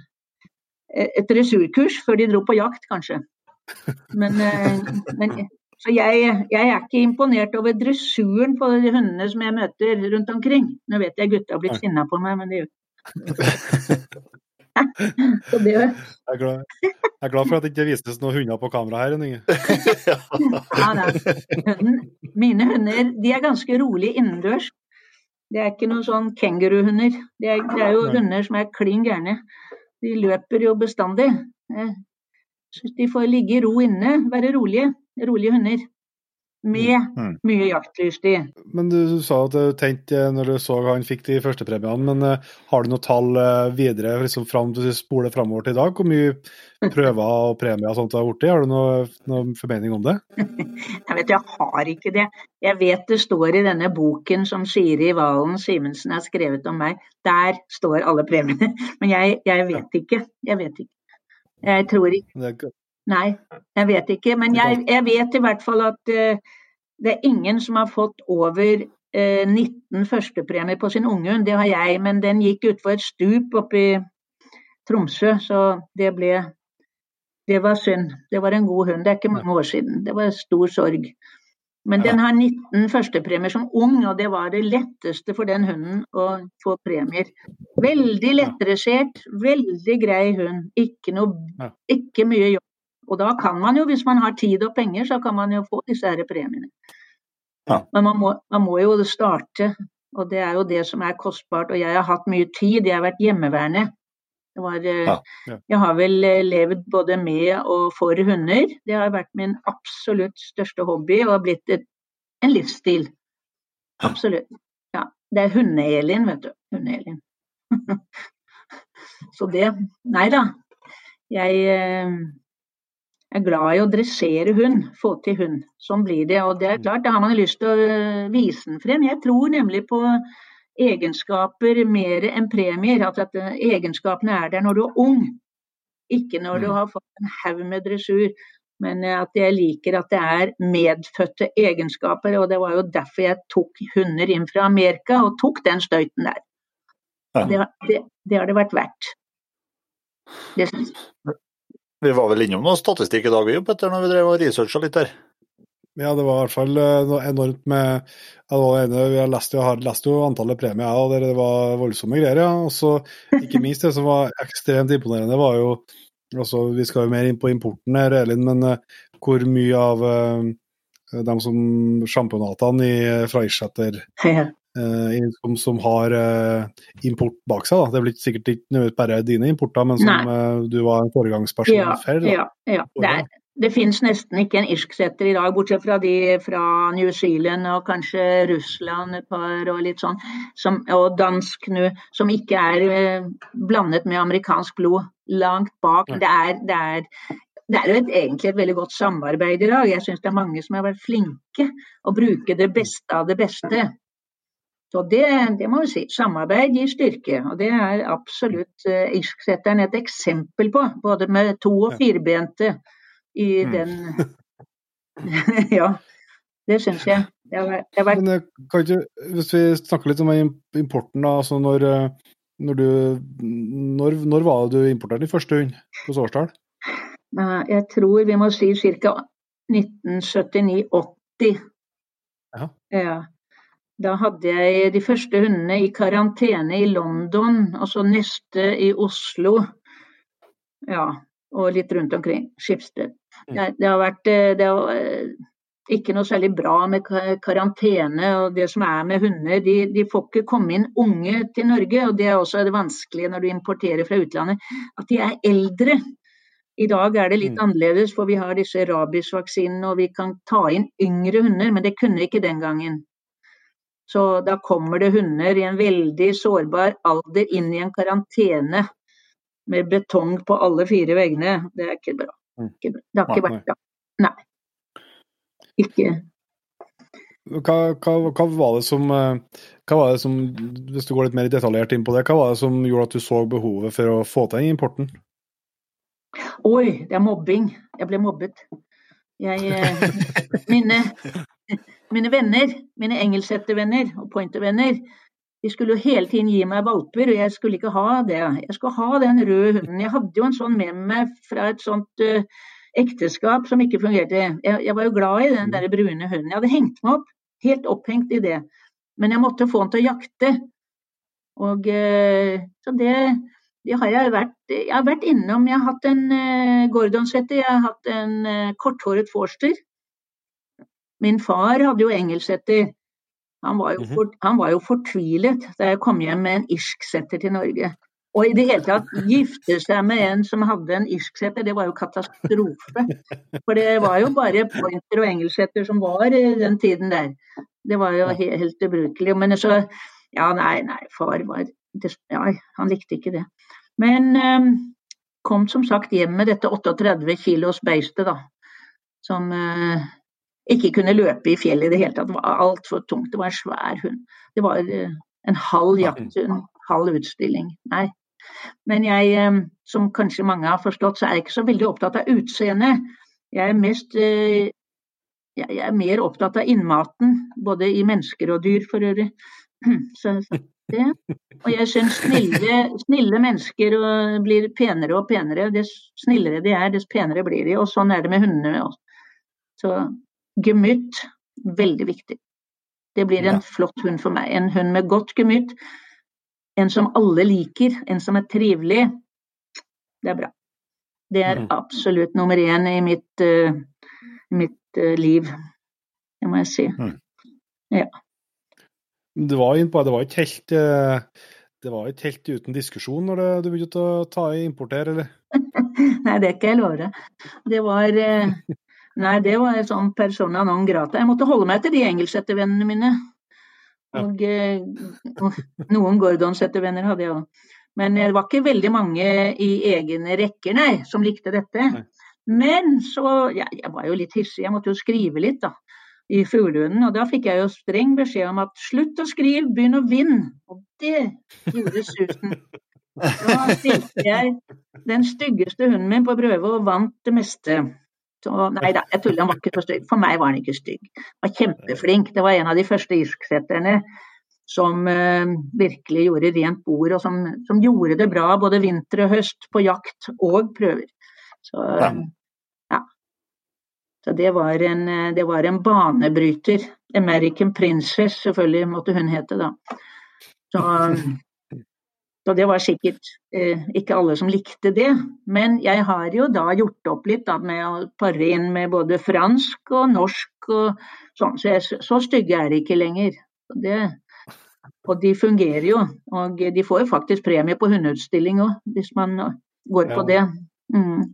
et dressurkurs før de dro på jakt, kanskje. Men, eh, men så jeg, jeg, er ikke imponert over dressuren på de hundene som jeg møter rundt omkring. Nå vet jeg gutta har blitt sinna på meg, men det gjør så det jeg, er glad, jeg er glad for at det ikke vises noen hunder på kamera her. ja, Hunden, mine hunder de er ganske rolig innendørs. Det er ikke noen sånn kenguruhunder. Det, det, er jo hunder som er klin gærne. De løper jo bestandig. så de får ligge i ro inne, være rolige. Rolige hunder. Med mm. mye jaktutstyr. Men du sa at du tenkte når du så han fikk de første premiene, men uh, har du noe tall videre liksom fram du spoler framover til i dag? Hvor mye prøver og premier og sånt har blitt? Har du noen noe formening om det? jeg vet jeg har ikke det. Jeg vet det står i denne boken som Siri Valen Simensen har skrevet om meg. Der står alle premiene. Men jeg, jeg vet ikke. Jeg vet ikke. Jeg tror ikke. Nei, jeg vet ikke. Men jeg, jeg vet i hvert fall at uh, det er ingen som har fått over uh, 19 førstepremier på sin unghund. Det har jeg, men den gikk utfor et stup oppe i Tromsø, så det ble Det var synd. Det var en god hund. Det er ikke mange år siden. Det var stor sorg. Men den har 19 førstepremier som ung, og det var det letteste for den hunden å få premier. Veldig lettdressert, veldig grei hund. Ikke, noe, ikke mye jobb og da kan man jo, hvis man har tid og penger, så kan man jo få disse her premiene. Ja. Men man må, man må, jo starte, og det er jo det som er kostbart. Og jeg har hatt mye tid, jeg har vært hjemmeværende. Var, eh, ja, ja. Jeg har vel eh, levd både med og for hunder. Det har vært min absolutt største hobby og har blitt et, en livsstil. Absolutt. Ja. Det er hunde-Elin, vet du. Hunde-Elin. Så det Nei da. Jeg eh, er glad i å dressere hund, få til hund. Sånn blir det. Og det er mm. klart, da har man lyst til å øh, vise den frem. Jeg tror nemlig på egenskaper mer enn premier. At, at eh, egenskapene er der når du er ung, ikke når du Mm. har fått en haug med dressur. Men eh, at jeg liker at det er medfødte egenskaper. Og det var jo derfor jeg tok hunder inn fra Amerika og tok den støyten der. Det, det, det har det vært verdt. Det synes jeg. Vi var vel innom noe statistikk i dag, vi, Petter, når vi drev og researcha litt der. Ja, det var i hvert fall eh, noe enormt med ja, det var det ene, Jeg leste, jeg har lest jo antallet premier, og det, det var voldsomme greier. ja. Og så ikke minst det som var ekstremt imponerende, var jo også, Vi skal jo mer inn på importen her, Elin, men uh, hvor mye av uh, dem som sjampionatene i- fra Irsetter Ja. Eh, som, som har eh, import bak seg. da. Det blir sikkert ikke bare dine importer, men som eh, du var en foregangsperson Ja, for. ja, ja. Det, er, det finnes nesten ikke en irsksetter i dag, bortsett fra de fra New Zealand og kanskje Russland et par og litt sånn, som, og dansk nå, som ikke er blandet med amerikansk blod. Langt bak. Det er, det er, det er jo et, egentlig et veldig godt samarbeid i dag. Jeg syns det er mange som har vært flinke å bruke det beste av det beste. Så det, det må vi si. Samarbeid gir styrke, og det er absolutt uh, irsksetteren et eksempel på. Både med to- og firbente i Mm. den Ja, det syns jeg. Det har vært, det har vært Men eh, ikke, hvis vi snakker litt om importen, da, altså når, eh, når du når, når var det du importerte din første hund? Hvilket årstall? Jeg tror vi må si ca. 1979-80. Ja. Ja. Da hadde jeg de første hundene i karantene i London, og så neste i Oslo. Ja, og litt rundt omkring. Skipsted. Mm. Det, det har vært eh, det har, eh, ikke noe særlig bra med karantene. Og det som er med hunder, de, de får ikke komme inn unge til Norge. Og det er også det vanskelige når du importerer fra utlandet, at de er eldre. I dag er det litt Mm. annerledes, for vi har disse rabiesvaksinene og vi kan ta inn yngre hunder, men det kunne vi ikke den gangen. Så da kommer det hunder i en veldig sårbar alder inn i en karantene med betong på alle fire veggene. Det er ikke bra. Mm. Det har ikke vært bra. Nei. Ikke Hva, hva, hva var det som eh, hva var det som, Hvis du går litt mer detaljert inn på det, hva var det som gjorde at du så behovet for å få til importen? Oi, det er mobbing. Jeg ble mobbet. Jeg, eh, mine, mine venner, mine engelsettervenner og pointervenner, de skulle jo hele tiden gi meg valper, og jeg skulle ikke ha det. Jeg skulle ha den røde hunden. Jeg hadde jo en sånn med meg fra et sånt uh, ekteskap som ikke fungerte. Jeg, jeg var jo glad i den der brune hunden. Jeg hadde hengt meg opp, helt opphengt i det. Men jeg måtte få den til å jakte. Og uh, så det, det har jeg vært Jeg har vært innom. Jeg har hatt en uh, Gordon-setter, jeg har hatt en eh, korthåret forster. Min far hadde jo engelsetter. Han var, jo Mhm. for, han var jo fortvilet da jeg kom hjem med en irsksetter til Norge. Og i det hele tatt gifte seg med en som hadde en irsksetter, det var jo katastrofe. For det var jo bare pointer og engelsetter som var i den tiden der. Det var jo helt, helt ubrukelig. Men så Ja, nei, nei, far var Ja, han likte ikke det. Men eh, kom som sagt hjem med dette 38 kilos beistet, da. Som eh, ikke kunne løpe i fjellet i det hele tatt. Det var altfor tungt. Det var en svær hund. Det var eh, en halv jakthund, halv utstilling. Nei. Men jeg, eh, som kanskje mange har forstått, så er jeg ikke så veldig opptatt av utseendet. Jeg er mest eh, jeg er mer opptatt av innmaten, både i mennesker og dyr for øvrig. Så, så det. Og jeg syns snille, snille mennesker blir penere og penere. Dess snillere de er, dess penere blir de. Og sånn er det med hundene også. Så gemytt, veldig viktig. Det blir en flott hund for meg. En hund med godt gemytt. En som alle liker, en som er trivelig. Det er bra. Det er Mhm. absolutt nummer én i mitt, uh, mitt uh, liv. Det må jeg si. Det var, innpå, det var ikke helt uh det var ikke helt uten diskusjon når du begynte å ta i importer, eller? Nei, det kan jeg love. Det var eh, Nei, det var en sånn persona non grata. Jeg måtte holde meg til de engelsettervennene mine. Og eh, og noen Gordon-settervenner hadde jeg òg. Men det var ikke veldig mange i egne rekker, nei, som likte dette. Nei. Men så ja, Jeg var jo litt hissig, jeg måtte jo skrive litt, da. i fuglehunden. Og da fikk jeg jo streng beskjed om at slutt å skrive, begynn å vinne. Og det gjorde susen. Da stilte jeg den styggeste hunden min på prøve og vant det meste. Så, nei da, jeg tuller, han var ikke så stygg. For meg var han ikke stygg. Han var kjempeflink. Det var en av de første irsksetterne som uh, virkelig gjorde rent bord, og som, som, gjorde det bra både vinter og høst på jakt og prøver. Så, ja. Så det var, en, det var en banebryter. American Princess, selvfølgelig måtte hun hete da. Så, så det var sikkert eh, ikke alle som likte det. Men jeg har jo da gjort opp litt da, med å pare inn med både fransk og norsk og sånn, så, jeg, så stygge er de ikke lenger. Det, og de fungerer jo. Og de får jo faktisk premie på hundeutstilling òg, hvis man går på det. Mm.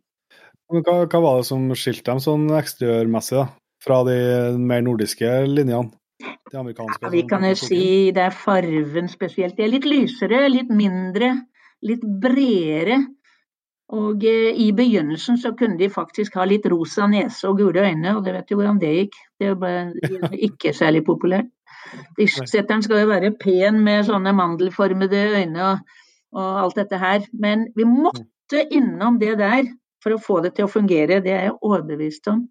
Hva, hva, var det som skilte dem sånn eksteriørmessig, da? Fra de mer nordiske linjene? De amerikanske? Ja, vi kan jo si det er farven spesielt. De er litt lysere, litt mindre, litt bredere. Og eh, i begynnelsen så kunne de faktisk ha litt rosa nese og gule øyne, og det vet jo hvordan det gikk. Det ble ikke særlig populært. Disksetteren skal jo være pen med sånne mandelformede øyne og, og, alt dette her. Men vi måtte innom det der for å få det til å fungere. Det er jeg overbevist om.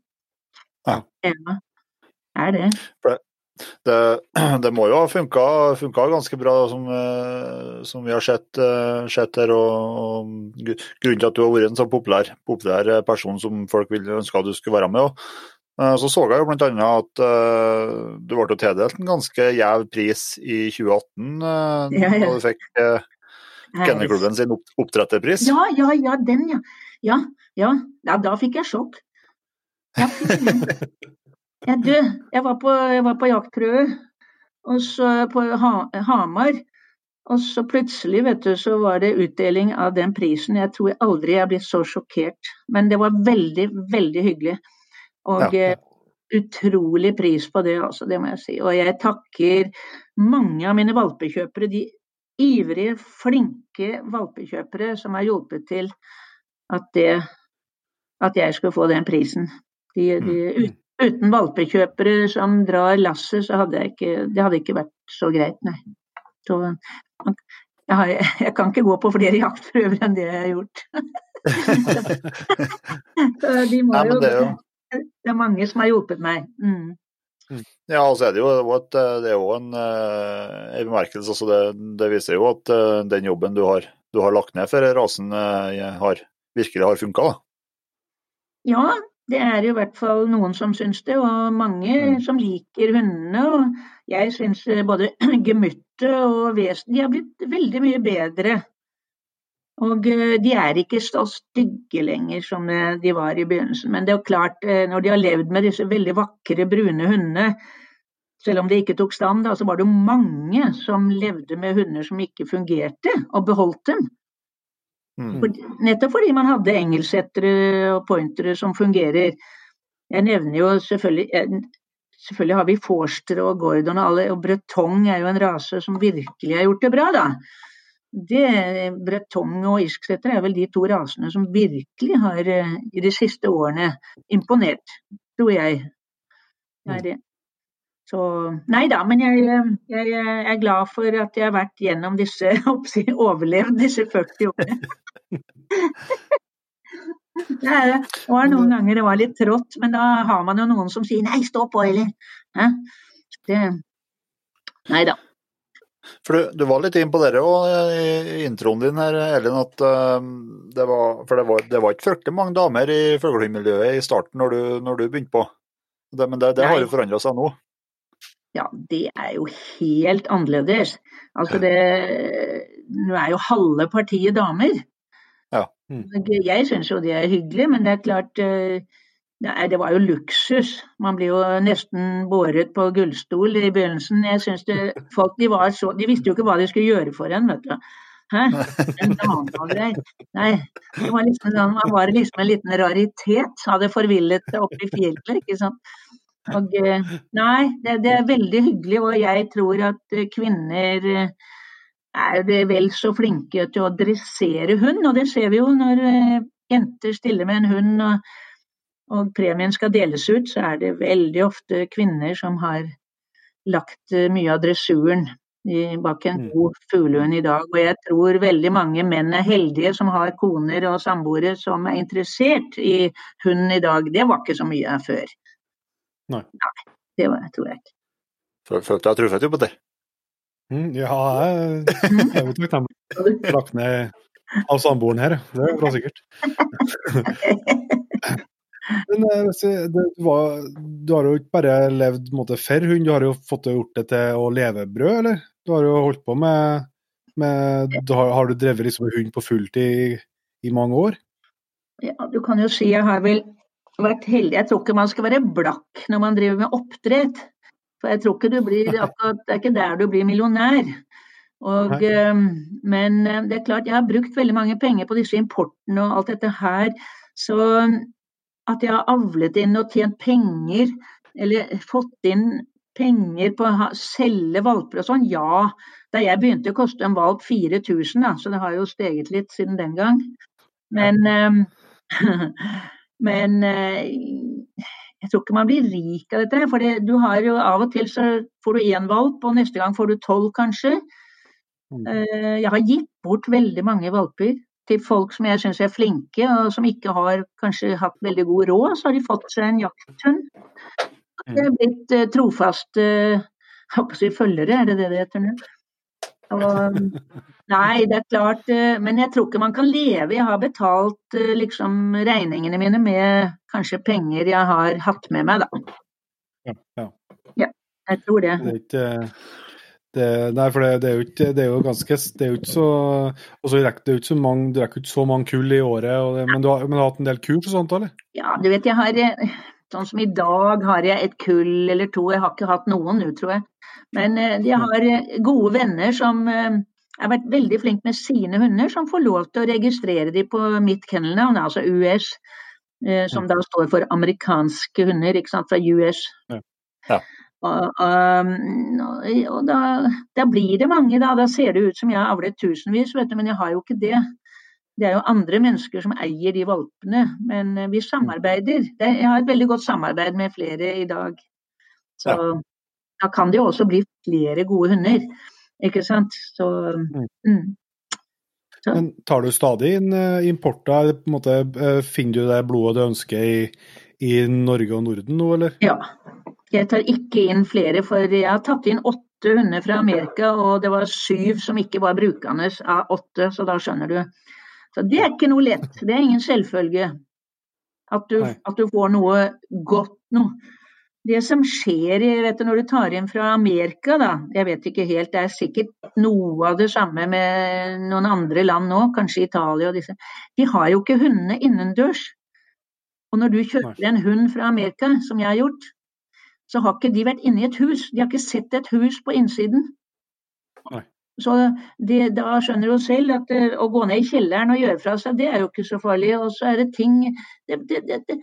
Ja. ja. Er det. Det, det, må jo ha funka, ganske bra, som, eh, som, vi har sett, eh, sett her. Og, og, grunnen til at du har vært en så populær, populær person som folk ville ønske at du skulle være med. Og, Eh, så så jeg jo bl.a. at uh, du ble tildelt en ganske gjev pris i 2018 uh, eh, ja, ja. da du fikk uh, Kennelklubben sin opp oppdretterpris. Ja, ja, ja, den, ja. ja. Ja, ja. da fikk jeg sjokk. Ja, du, jeg var på, jeg var på jaktprøve og så på ha, Hamar. Og så plutselig vet du, så var det utdeling av den prisen. Jeg tror aldri jeg blitt så sjokkert. Men det var veldig, veldig hyggelig. Og ja. Eh, utrolig pris på det, altså, det må jeg si. Og jeg takker mange av mine valpekjøpere, de ivrige, flinke valpekjøpere som har hjulpet til at, det, at jeg skulle få den prisen. De, de, mm. Uten valpekjøpere som drar lasset, så hadde jeg ikke, det hadde ikke vært så greit, nei. Så, jeg, har, jeg, kan ikke gå på flere jaktprøver enn det jeg har gjort. så de må jo, jo det er mange som har hjulpet meg. Mm. mm. Ja, altså er det jo, det er jo en, eh, en bemerkelse. Altså det, det, viser jo at eh, den jobben du har, du har lagt ned for rasen, eh, har, virkelig har funka. Ja, det er i hvert fall noen som syns det, og mange mm. som liker hundene. og Jeg syns både gemyttet og vesenet de har blitt veldig mye bedre og eh, de er ikke så stygge lenger som eh, de var i begynnelsen. Men det er jo klart, eh, når de har levd med disse veldig vakre, brune hundene, selv om de ikke tok stand, da, så var det mange som levde med hunder som ikke fungerte, og beholdt dem. Mm. Nettopp fordi man hadde engelsettere og pointere som fungerer. Jeg nevner jo selvfølgelig Selvfølgelig har vi Forster og Gordon og alle, og Breton er jo en rase som virkelig har gjort det bra, da det, Bretong og irsksetter er vel de to rasene som virkelig har eh, i de siste årene imponert, tror jeg. Det Så Nei da, men jeg, jeg, jeg, er glad for at jeg har vært gjennom disse, overlevd disse 40 årene. Det var noen ganger det var litt trått, men da har man jo noen som sier 'nei, stå på', eller. Det, nei da. For du, du, var litt inn på dere òg i introen din her, Elin. at det var, For det var, det var ikke fryktelig mange damer i fuglehundmiljøet i starten når du, når du begynte på. Det, men det, det har jo forandra seg nå? Ja, det er jo helt annerledes. Altså det Nå er jo halve partiet damer. Ja. Mm. Jeg syns jo det er hyggelig, men det er klart Nei, det var jo luksus. Man blir jo nesten båret på gullstol i begynnelsen. Jeg synes det, folk de var så, de visste jo ikke hva de skulle gjøre for en, vet du. Hæ? En dame og greier. Nei, det var liksom, man var liksom en liten raritet. Hadde forvillet seg opp i fjellet, ikke sant. Og, eh, nei, det, det, er veldig hyggelig, og jeg tror at kvinner eh, er vel så flinke til å dressere hund, og det ser vi jo når eh, jenter stiller med en hund. og og premien skal deles ut, så er det veldig ofte kvinner som har lagt eh, mye av dressuren bak en Mm. god fuglehund i dag. Og jeg tror veldig mange menn er heldige som har koner og samboere som er interessert i hunden i dag. Det var ikke så mye før. Nei. det var, tror jeg ikke. Føl- Følte jeg truffet jo på det. Mm, ja, jeg jeg er jo takknemlig. Lagt ned av samboeren her, det er bra sikkert. Men eh, jeg- var, du har jo ikke bare levd måte, for hund, du har jo fått gjort det til å levebrød, eller? Du har jo holdt på med, med du har, har du drevet liksom hund på fulltid i, i mange år? Ja, du kan jo si jeg har vel vært heldig. Jeg tror ikke man skal være blakk når man driver med oppdrett. For jeg tror ikke du blir akkurat, Det er ikke der du blir millionær. Og, eh, men eh, det er klart, jeg har brukt veldig mange penger på disse importene og alt dette her. Så at jeg har avlet inn og tjent penger, eller fått inn penger på å selge valper og sånn, ja. Da jeg begynte kostet en valp 4000, da, så det har jo steget litt siden den gang. Men, eh, men eh, jeg tror ikke man blir rik av dette. For du har jo av og til så får du én valp, og neste gang får du tolv kanskje. Mm. Eh, Jeg har gitt bort veldig mange valper til folk som jeg syns er flinke, og som ikke har kanskje hatt veldig god råd. Så har de fått seg en jakthund. Det er blitt eh, trofaste følgere, er det det det heter nå? Og, nei, det er klart, eh, men jeg tror ikke man kan leve. Jeg har betalt eh, liksom regningene mine med kanskje penger jeg har hatt med meg, da. Ja, ja. Jeg tror det. Det er ikke det, Nei, for det, det, er jo ikke, det er jo ganske Det er jo ikke så og så rekker det jo ikke så mange Du rekker ikke så mange kull i året, og men, du har, men du har hatt en del kurs og sånt, eller? Ja, du vet, jeg har eh, Sånn som i dag har jeg et kull eller to. Jeg har ikke hatt noen nå, tror jeg. Men de jeg har eh, gode venner som eh, har vært veldig flinke med sine hunder, som får lov til å registrere de på mitt kennelnavn, altså US. eh, Som da står for amerikanske hunder, ikke sant, fra US. Ja. Ja. Og, um, og da, da blir det mange, da. Da ser det ut som jeg har avlet tusenvis, vet du, men jeg har jo ikke det. Det er jo andre mennesker som eier de valpene, men eh, vi samarbeider. Jeg har et veldig godt samarbeid med flere i dag. Så da kan det jo også bli flere gode hunder, ikke sant. Så, mm. Så- Men tar du stadig inn eh, importer? Eh, finner du det blodet du ønsker i, i Norge og Norden nå, eller? Ja. Jeg tar ikke inn flere, for jeg har tatt inn åtte hunder fra Amerika, og det var syv som ikke var brukende av åtte, så da skjønner du. Så det er ikke noe lett. Det er ingen selvfølge at du, at du får noe godt noe. Det som skjer i- vet du, når du tar inn fra Amerika, da, jeg vet ikke helt, det er sikkert noe av det samme med noen andre land nå, kanskje Italia og disse. De har jo ikke hundene innendørs. Og når du kjøper en hund fra Amerika, som jeg har gjort, så har ikke de vært inne i et hus. De har ikke sett et hus på innsiden. Så det, da skjønner du selv at det, å gå ned i kjelleren og gjøre fra seg, det er jo ikke så farlig. Og så er det ting det, det,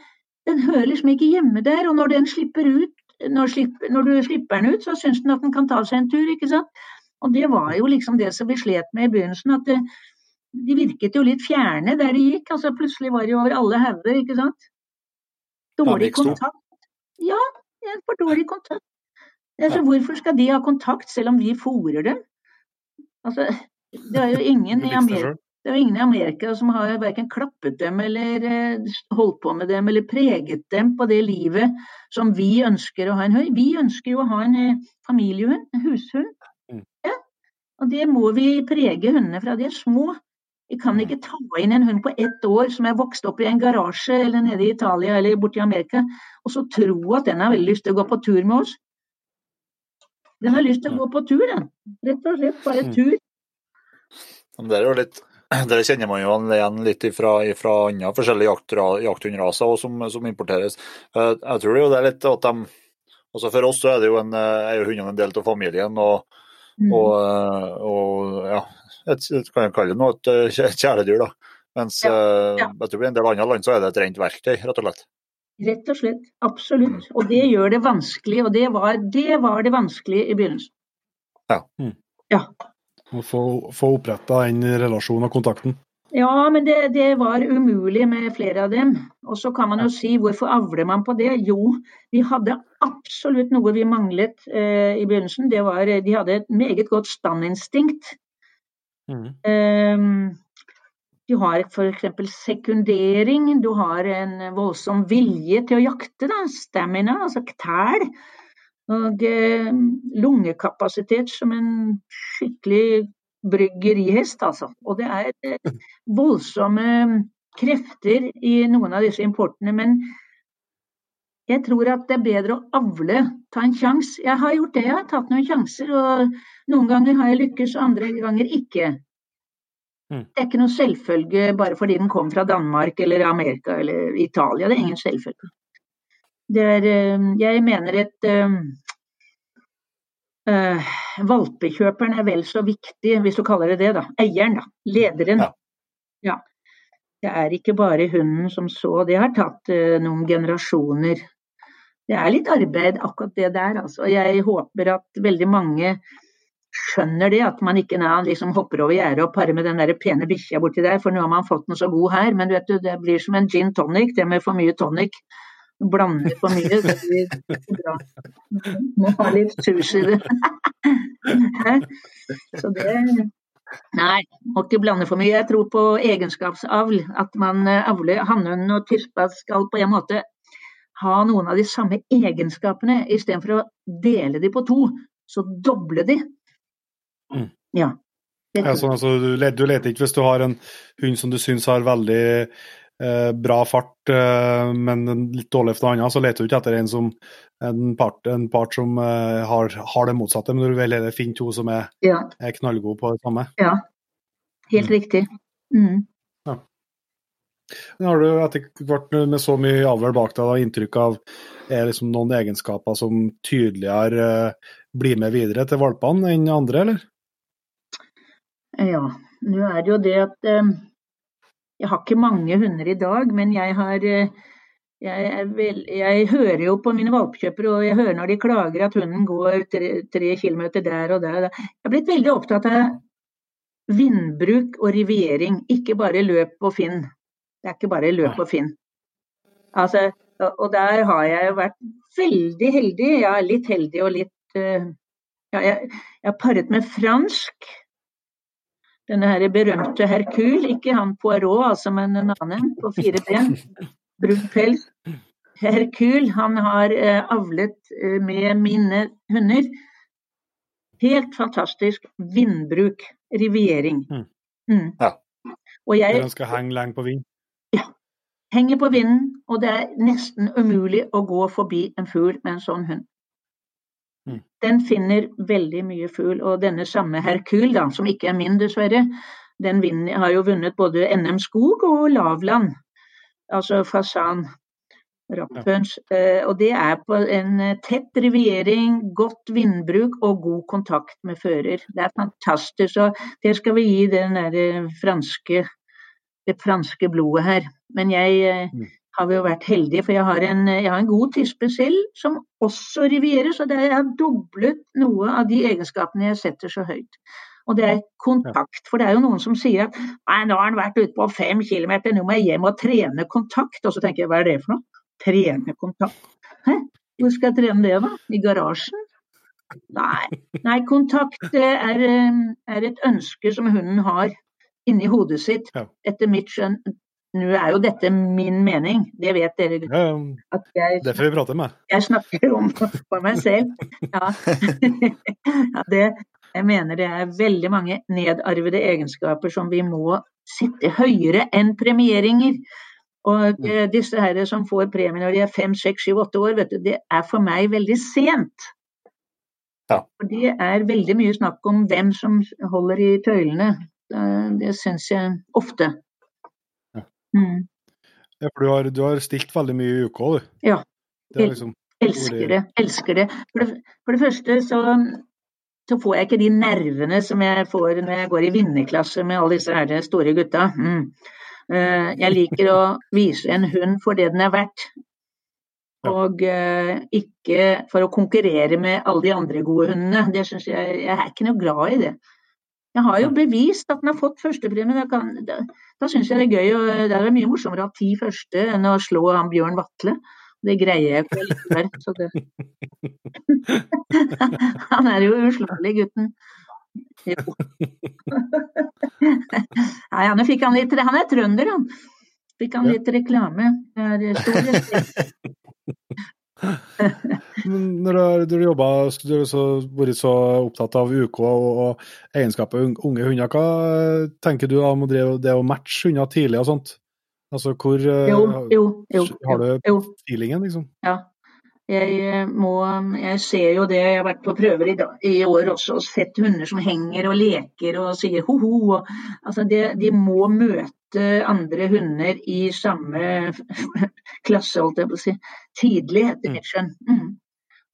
Den hører liksom ikke hjemme der. Og når den slipper ut, når, slipper, når du slipper den ut, så syns den at den kan ta seg en tur, ikke sant. Og det var jo liksom det som vi slet med i begynnelsen. at det, de virket jo litt fjerne der de gikk. altså Plutselig var de over alle hauger, ikke sant. Dårlig kontakt. Ja, for dårlig kontakt. Altså, Hvorfor skal de ha kontakt selv om vi fôrer dem? Altså, det er jo ingen i Amerika det er jo ingen i Amerika som har verken klappet dem eller eh, holdt på med dem eller preget dem på det livet som vi ønsker å ha en hund. Vi ønsker jo å ha en eh, familiehund, en hushund. Mm. Ja. Og det må vi prege hundene fra de er små. Vi kan ikke ta inn en hund på ett år som er vokst opp i en garasje eller nede i Italia eller borte i Amerika, og så tro at den har veldig lyst til å gå på tur med oss. Den har lyst til å gå på tur, den. Rett og slett bare Mm. tur. Det er jo litt det kjenner man jo igjen litt fra, fra andre forskjellige jakthundraser og som, som importeres. Eh, Jeg tror jo det er litt at de altså For oss så er det jo en, eh, er jo hundene en del av familien. og, Mm. og, eh, og ja, et, et, kan jeg kalle det noe, et kjæledyr. da. Mens Ja, ja. jeg tror i en del andre land så er det et rent verktøy, rett og slett. Rett og slett. Absolutt. Og det gjør det vanskelig, og det var det, var det vanskelige i begynnelsen. Å få, få oppretta den relasjonen og kontakten. Ja, men det, det, var umulig med flere av dem. Og så kan man jo si hvorfor avler man på det? Jo, vi hadde absolutt noe vi manglet eh, i begynnelsen. Det var, de hadde et meget godt standinstinkt. Mm. Um, du har f.eks. sekundering, du har en voldsom vilje til å jakte. Da. Stamina, altså tæl. Og eh, lungekapasitet som en skikkelig bryggerihest, altså. Og det er eh, voldsomme krefter i noen av disse importene. Men jeg tror at det er bedre å avle, ta en sjanse. Jeg har gjort det, jeg har tatt noen sjanser. Og noen ganger har jeg lykkes, andre ganger ikke. Mm. Det er ikke noe selvfølge bare fordi den kom fra Danmark eller Amerika eller Italia. Det er ingen selvfølge. Det er, eh, jeg mener et Uh, valpekjøperen er vel så viktig, hvis du kaller det det, da. Eieren, da. Lederen. Ja. ja. Det er ikke bare hunden som så. Det har tatt uh, noen generasjoner. Det er litt arbeid akkurat det der, altså. Jeg håper at veldig mange skjønner det, at man ikke liksom hopper over gjerdet og parer med den der pene bikkja borti der, for nå har man fått den så god her. Men vet du, det blir som en gin tonic, det med for mye tonic blander for mye, det blir bra. Må ha litt sus i det. så det Nei, må ikke blande for mye. Jeg tror på egenskapsavl. At man eh, avler hannhund og tispa skal på en måte ha noen av de samme egenskapene, istedenfor å dele de på to. Så doble de. Mm. Ja. ja sånn, altså, du, leter ikke hvis du har en hund som du syns har veldig eh, bra fart, eh, men litt dårlig for noe annet, så leter du ikke etter en, som, en, part, en part som eh, har, har, det motsatte, men du vil heller finne to som er, ja. er knallgode på det samme. Ja, helt mm. riktig. Mm. Ja. Har du etter hvert med så mye avl bak deg inntrykk av er liksom noen egenskaper som tydeligere uh, blir med videre til valpene enn andre, eller? Ja, nå er det jo det at um, jeg har ikke mange hunder i dag, men jeg har eh, jeg, vel, jeg, hører jo på mine valpekjøpere, og jeg hører når de klager at hunden går tre, tre kilometer der og der. Jeg har blitt veldig opptatt av vindbruk og riviering, ikke bare løp og finn. Det er ikke bare løp og finn. Altså, og der har jeg jo vært veldig heldig. Ja, litt heldig og litt uh, ja, jeg, jeg har paret med fransk denne her berømte Herkul, ikke han Poirot, altså, men en annen på fire ben. Brun pels. Herkul, han har eh, avlet eh, med mine hunder. Helt fantastisk vindbruk. Riviering. Mm. Mm. Ja. Og jeg, Den skal henge lenge på vind? Ja. Henger på vinden, og det er nesten umulig å gå forbi en fugl med en sånn hund. Mm. Den finner veldig mye fugl. Og denne samme Herkul, da, som ikke er min dessverre, den vinner, har jo vunnet både NM skog og lavland. Altså fasan, rapphøns. Ja. Eh, og det er på en eh, tett riviering, godt vindbruk og god kontakt med fører. Det er fantastisk. Og det skal vi gi den der franske, det franske blodet her. Men jeg mm har vi jo vært heldige, for jeg har en, jeg har en god tispe selv som også rivierer. Så det har doblet noe av de egenskapene jeg setter så høyt. Og det er kontakt. For det er jo noen som sier at nei, nå har han vært ute på fem kilometer, nå må jeg hjem og trene kontakt. Og så tenker jeg hva er det for noe? Trene kontakt. Hæ? Hvor skal jeg trene det, da? I garasjen? Nei. Nei, kontakt er, eh, er et ønske som hunden har inni hodet sitt, etter mitt skjønn. Nå er jo dette min mening, det vet dere. Ja, jeg, det får vi prate med. Jeg snakker om for meg selv. Ja. ja det, jeg mener det er veldig mange nedarvede egenskaper som vi må sette høyere enn premieringer. Og mm. eh, disse her som får premie når de er fem, seks, syv, åtte år, vet du, det er for meg veldig sent. Ja. For det er veldig mye snakk om hvem som holder i tøylene. Det syns jeg ofte. Mm. Ja, for du har, du har, stilt veldig mye i uka, du. Ja. Liksom, elsker det. Elsker det. For det, for det første så, så, får jeg ikke de nervene som jeg får når jeg går i vinnerklasse med alle disse her store gutta. Mm. Uh, jeg liker å vise en hund for det den er verdt. Og uh, ikke for å konkurrere med alle de andre gode hundene. Det synes jeg, jeg er ikke noe glad i det. Jeg har jo bevist at den har fått førstepremie. Da, da syns jeg det er gøy. og Det er mye morsommere å ha ti første enn å slå han Bjørn Vatle. Det greier jeg ikke likevel. Så det. han er jo uslåelig, gutten. Jo. Nei, han fikk han litt Han er trønder, han. Fikk han litt reklame. Det er stor respekt. Når du du jobba, du har så, vært så opptatt av UK og, og egenskaper unge hunder, hva tenker du om det, det å matche hunder tidlig og sånt? Altså hvor Jo, jo, jo. Har du feelingen, liksom? Ja. Jeg eh, må Jeg ser jo det, jeg har vært på prøver i, dag, i år også og sett hunder som henger og leker og sier ho-ho. Altså det, de må møte andre hunder i samme klasse, holdt jeg på å si, tidlig, etter mitt skjønn. Mm.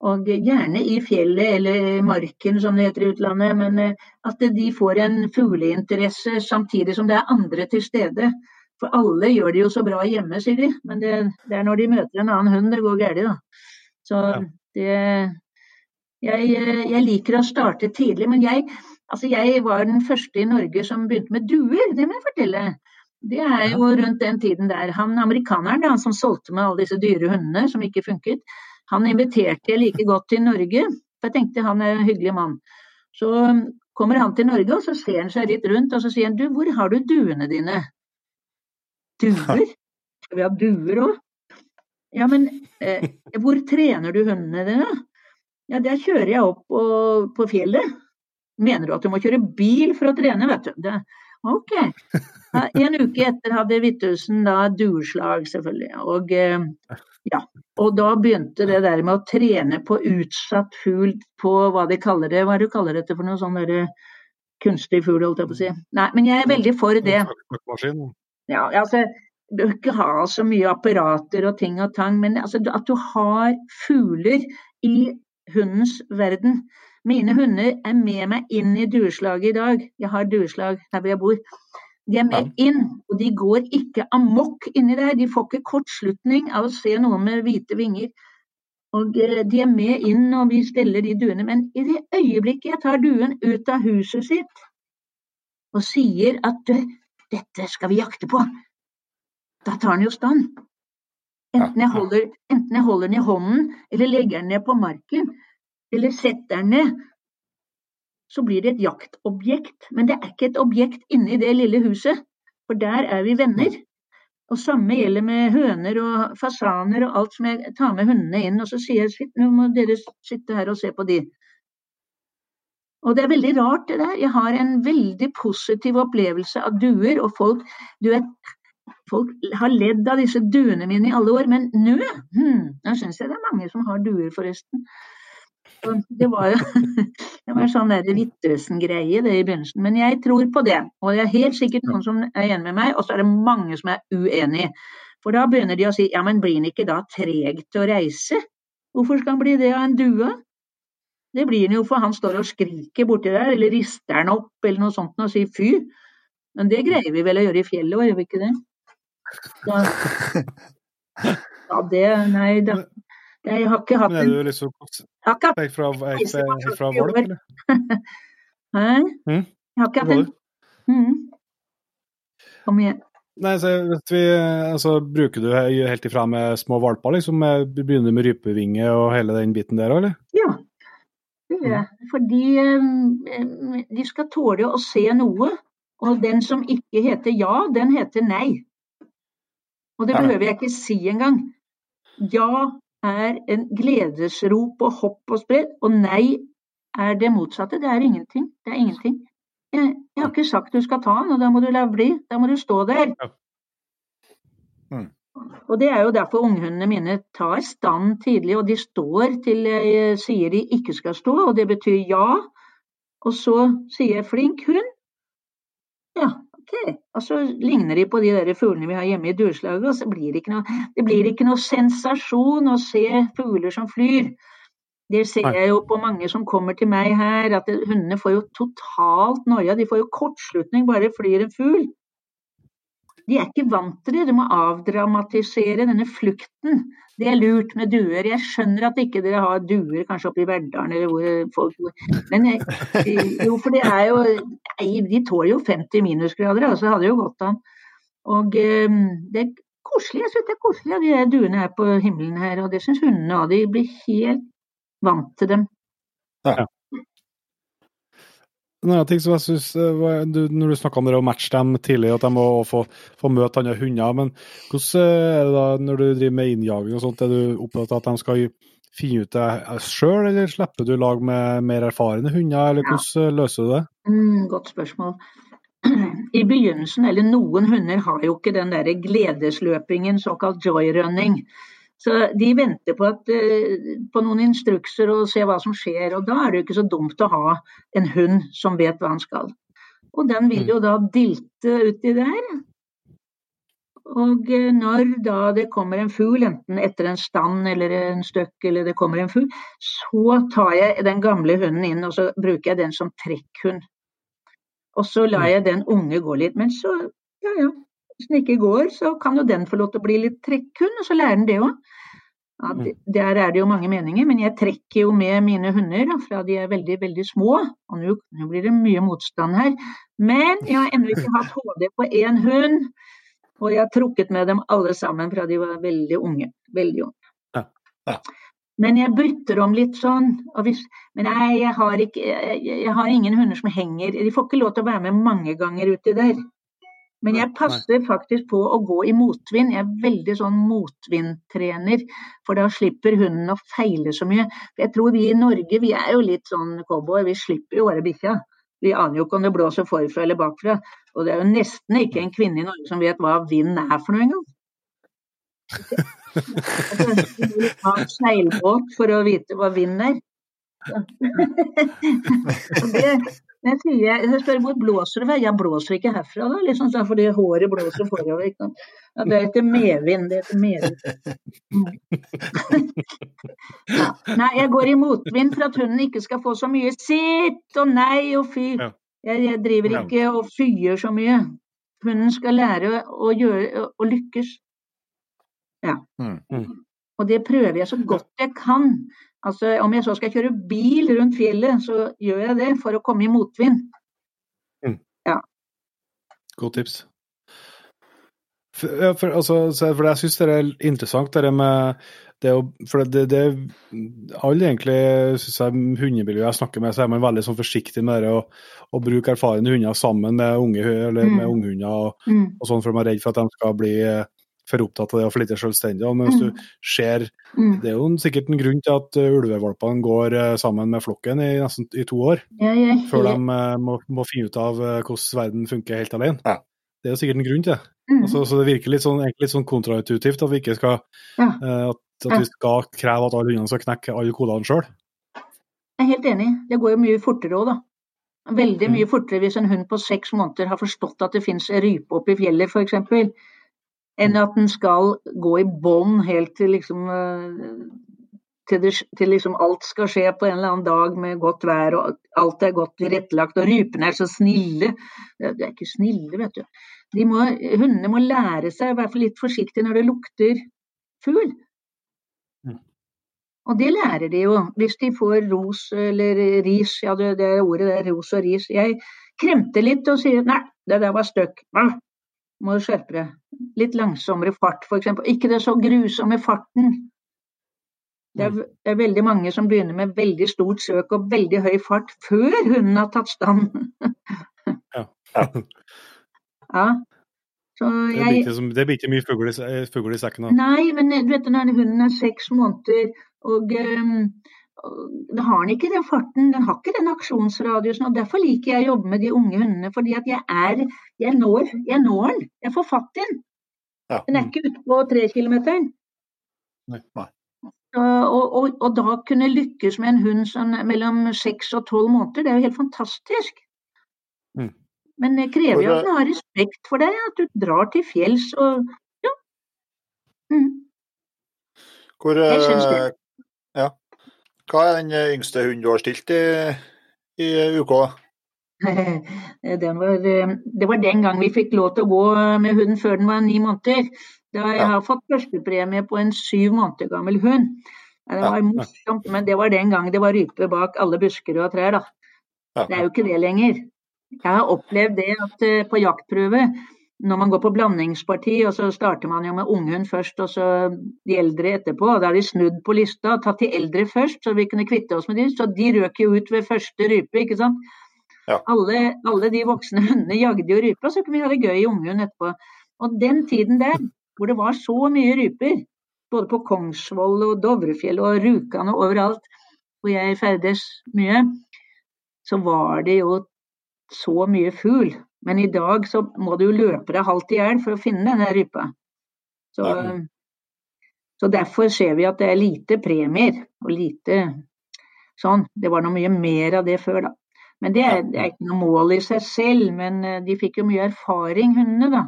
Og gjerne i fjellet eller marken, som det heter i utlandet. Men eh, at de får en fugleinteresse samtidig som det er andre til stede. For alle gjør det jo så bra hjemme, sier de. Men det, det er når de møter en annen hund det går galt, da. Så det jeg, jeg, liker å starte tidlig, men jeg, altså jeg var den første i Norge som begynte med duer, det må jeg fortelle. Det er jo rundt den tiden der. Han amerikaneren han som solgte meg alle disse dyre hundene som ikke funket, han inviterte jeg like godt til Norge. For jeg tenkte han er en hyggelig mann. Så kommer han til Norge, og så ser han seg litt rundt, og så sier han du, hvor har du duene dine? Duer? Skal vi ha duer òg? Ja, men eh, hvor trener du hundene dine? Ja, der kjører jeg opp på, på, fjellet. Mener du at du må kjøre bil for å trene, vet du? Det, ok. Ja, en uke etter hadde Hvithusen da dueslag, selvfølgelig. Og, eh, ja. og da begynte det der med å trene på utsatt fugl på hva de kaller det. Hva er det du kaller dette for noe sånn derre kunstig fugl, holdt jeg på å si. Nei, men jeg er veldig for det. Ja, altså bør ikke ha så mye apparater og ting og tang, men altså, at du har fugler i hundens verden. Mine hunder er med meg inn i dueslaget i dag. Jeg har dueslag her hvor jeg bor. De er med inn, og de går ikke amok inni der. De får ikke kortslutning av å se noen med hvite vinger. Og eh, De er med inn, og vi steller de duene. Men i det øyeblikket jeg tar duen ut av huset sitt og sier at dette skal vi jakte på, da tar den jo stand. Enten jeg, holder, enten jeg holder den i hånden, eller legger den ned på marken, eller setter den ned, så blir det et jaktobjekt. Men det er ikke et objekt inni det lille huset, for der er vi venner. Og samme gjelder med høner og fasaner og alt som jeg tar med hundene inn. Og så sier jeg nå må dere sitte her og se på de. Og det er veldig rart det der. Jeg har en veldig positiv opplevelse av duer og folk. Du vet, Folk har ledd av disse duene mine i alle år, men nå hmm, nå syns jeg det er mange som har duer, forresten. det var jo det var sånn Wittøsen-greie det i begynnelsen. Men jeg tror på det. Og det er helt sikkert noen som er enig med meg, og så er det mange som er uenig. For da begynner de å si ja, men blir han ikke da treg til å reise? Hvorfor skal han bli det av en due? Det blir han jo for han står og skriker borti der, eller rister han opp eller noe sånt og sier fy. Men det greier vi vel å gjøre i fjellet òg, gjør vi ikke det? Ja, det Nei, det, jeg har ikke hatt Men er du liksom hatt fra, fra, Volk, eller? Hæ? Mm? Jeg har ikke hatt en mm. Kom igjen. Nei, så vet vi, altså, Bruker du helt ifra med små valper, liksom? Begynner med rypevinge og hele den biten der òg, eller? Ja, det jeg. Fordi um, de skal tåle å se noe. Og den som ikke heter ja, den heter nei. Og det behøver jeg ikke si engang. Ja er en gledesrop og hopp og spredd, og nei er det motsatte. Det er ingenting. Det er ingenting. Jeg, jeg har ikke sagt du skal ta den, og da må du la bli. Da må du stå der. Mm. Og Det er jo derfor unghundene mine tar stand tidlig, og de står til jeg sier de ikke skal stå, og det betyr ja. Og så sier jeg 'flink hund'. Ja, ok. Og så ligner de på de der fuglene vi har hjemme i dueslaget, og så blir det ikke noe, det blir ikke noe sensasjon å se fugler som flyr. Det ser jeg jo på mange som kommer til meg her, at hundene får jo totalt noia. De får jo kortslutning bare flyr en fugl. De er ikke vant til det. De må avdramatisere denne flukten. Det er lurt med duer. Jeg skjønner at ikke dere har duer kanskje oppe i Verdalen eller hvor folk bor. Men eh, jo, for det er jo De tåler jo 50 minusgrader, altså hadde det jo gått an. Og eh, det er koselig. Jeg syns det er koselig at de duene er på himmelen her, og det syns hundene òg. De blir helt vant til dem. Ja. En annen ting som jeg synes, eh, du, Når du snakka om det å matche dem tidlig, at de må få, få møte andre hunder. Men hvordan eh, er det da når du driver med innjaging og sånt, er du opptatt av at de skal finne ut det sjøl, eller slipper du lag med mer erfarne hunder, eller hvordan ja. løser du det? Mm, godt spørsmål. I begynnelsen, eller noen hunder har jo ikke den der gledesløpingen, såkalt joyrunning. Så de venter på, at, eh, på, noen instrukser og ser hva som skjer. Og da er det jo ikke så dumt å ha en hund som vet hva han skal. Og den vil jo da dilte uti der. Og eh, når da det kommer en fugl, enten etter en stand eller en støkk eller det kommer en fugl, så tar jeg den gamle hunden inn og så bruker jeg den som trekkhund. Og så lar jeg den unge gå litt. Men så, ja ja, hvis den ikke går, så kan jo den få lov til å bli litt trekkhund, og så lærer den det òg. Ja, mm. der er det jo mange meninger, men jeg trekker jo med mine hunder fra de er veldig, veldig små. Og nå, nå blir det mye motstand her. Men jeg har ennå ikke hatt HD på én hund. Og jeg har trukket med dem alle sammen fra de var veldig unge. Veldig unge. Ja. Ja. Men jeg bytter om litt sånn. Hvis, men nei, jeg har, ikke, jeg, jeg har, ingen hunder som henger De får ikke lov til å være med mange ganger uti der. Men jeg passer faktisk på å gå i motvind. Jeg er veldig sånn motvindtrener, for da slipper hunden å feile så mye. For jeg tror vi i Norge, vi er jo litt sånn cowboy, vi slipper jo bare bikkja. Vi aner jo ikke om det blåser forfra eller bakfra. Og det er jo nesten ikke en kvinne i Norge som vet hva vind er for noe engang. Ha seilbåt for å vite hva vind er. det, men sier jeg, jeg spør hvor blåser det? Jeg blåser ikke herfra, da. Liksom, fordi håret blåser forover. Ikke sant? Ja, det heter medvind. Det heter medvind. Mm. Ja. Nei, jeg går i motvind for at hunden ikke skal få så mye sitt og nei og fy. Jeg, jeg driver ikke og fyer så mye. Hunden skal lære å, gjøre, å lykkes. Ja. Og det prøver jeg så godt jeg kan. Altså, om jeg så skal kjøre bil rundt fjellet, så gjør jeg det for å komme i motvind. Mm. Ja. Godt tips. For, for, altså, for jeg syns det er interessant, det med det å For det, det Alle egentlig syns jeg hundemiljøet jeg snakker med, så er man veldig sånn forsiktig med det å, å bruke erfarne hunder sammen med unge eller med mm. unghunder og, mm. og sånn, for man er redd for at de skal bli for opptatt av det og for lite selvstendig. Men hvis du mm. ser mm. Det er jo sikkert en grunn til at uh, ulvevalpene går uh, sammen med flokken i nesten i to år. Ja, ja, før de uh, må, må, finne ut av hvordan verden funker helt alene. Det er jo sikkert en grunn til det. Mm. Altså, så det virker litt sånn, litt sånn kontraintuitivt at vi ikke skal at, at vi skal kreve at alle hundene skal knekke alle kodene sjøl. Jeg er helt enig. Det går jo mye fortere òg, da. Veldig mye fortere hvis en hund på seks måneder har forstått at det finnes rype oppe i fjellet, f.eks enn at den skal gå i bånn helt til liksom eh, til, det, til, liksom alt skal skje på en eller annen dag med godt vær og alt er godt tilrettelagt og rypene er så snille. De er ikke snille, vet du. Må, hundene må lære seg å være litt forsiktige når det lukter fugl. Mm. Og det lærer de jo, hvis de får ros eller ris. Ja, det, det ordet det er ros og ris. Jeg kremter litt og sier nei, det der var støkk må du skjerpe deg. Litt langsommere fart, f.eks. Ikke det så grusomme farten. Det er, det er, veldig mange som begynner med veldig stort søk og veldig høy fart før hunden har tatt stand. ja. ja. Jeg, det, blir ikke, mye fugl i, fugl i sekken? Da. Nei, men du vet når hunden er seks måneder og um, da har den ikke den farten, den har ikke den aksjonsradiusen. og Derfor liker jeg å jobbe med de unge hundene. fordi at jeg er, jeg når, jeg når den. Jeg får fatt i den. Ja. Den er ikke ute på trekilometeren. Og, og, og, da kunne lykkes med en hund sånn, mellom seks og tolv måneder, det er jo helt fantastisk. Mm. Men det krever jo at den har respekt for deg, at du drar til fjells og ja. Mm. Hvor, jeg syns det. Eh, ja. Hva er den yngste hunden du har stilt i, i uka? var, eh, det var den gang vi fikk lov til å gå med hunden før den var ni måneder. Da jeg har fått førstepremie på en syv måneder gammel hund. Det var morsomt, men det var den gang det var rype bak alle busker og trær. da. Det er jo ikke det lenger. Jeg har opplevd det at eh, på jaktprøve, når man går på blandingsparti, og så starter man jo med unghund først, og så de eldre etterpå. og Da har de snudd på lista og tatt de eldre først, så vi kunne kvitte oss med de. Så de røk jo ut ved første rype, ikke sant. Ja. Alle, alle, de voksne hundene jagde jo rype, og så kunne vi ha det gøy i unghund etterpå. Og den tiden der, hvor det var så mye ryper, både på Kongsvoll og Dovrefjell og Rjukan og overalt hvor jeg ferdes mye, så var det jo så mye fugl. Men i dag så må du jo løpe deg halvt i hjel for å finne denne rypa. Så, så, derfor ser vi at det er lite premier og lite sånn. Det var noe mye mer av det før, da. Men det er, det er ikke noe mål i seg selv, men eh, de fikk jo mye erfaring, hundene, da.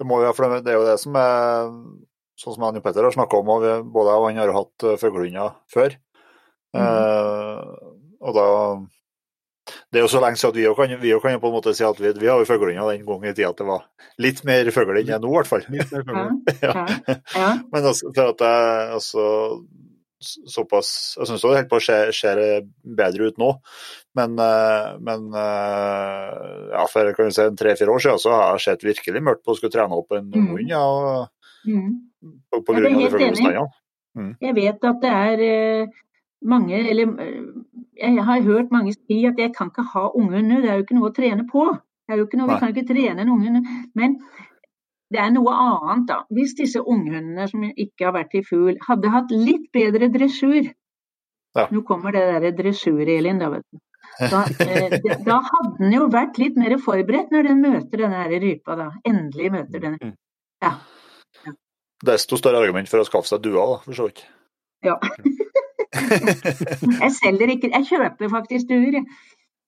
Det, må jo, for det er jo det som er sånn som Anne Petter har snakka om, og både jeg og han har hatt eh, fuglehunder før. Mm. Eh, og da det er jo så lenge siden at vi kan, vi kan på en måte si at vi, vi har jo fuglehunder den gangen i tida at det var litt mer fugl enn nå, i hvert fall. ja. Ja. Men altså, for at jeg altså såpass Jeg syns det holder på å se, se bedre ut nå, men, eh, men eh, ja, for kan si, tre-fire år siden så har jeg sett virkelig mørkt på å skulle trene opp en mm. hund. Ja, mm. på, på grunn av de fuglebestandene. Mm. Jeg vet at det er eh, mange, eller jeg har hørt mange si at jeg kan ikke ha unge nå, det er jo ikke noe å trene på. Det er jo ikke noe, Vi kan ikke trene en unge. Men det er noe annet, da. Hvis disse unghundene som ikke har vært i fugl, hadde hatt litt bedre dressur ja. Nå kommer det derre dressur-Elin, da, vet du. Da, eh, da, hadde den jo vært litt mer forberedt når den møter denne her rypa, da. Endelig møter den. Mm. Ja. ja. Desto større argument for å skaffe seg duer, da, for så vidt. Ja. Jeg selger ikke Jeg kjøper faktisk duer.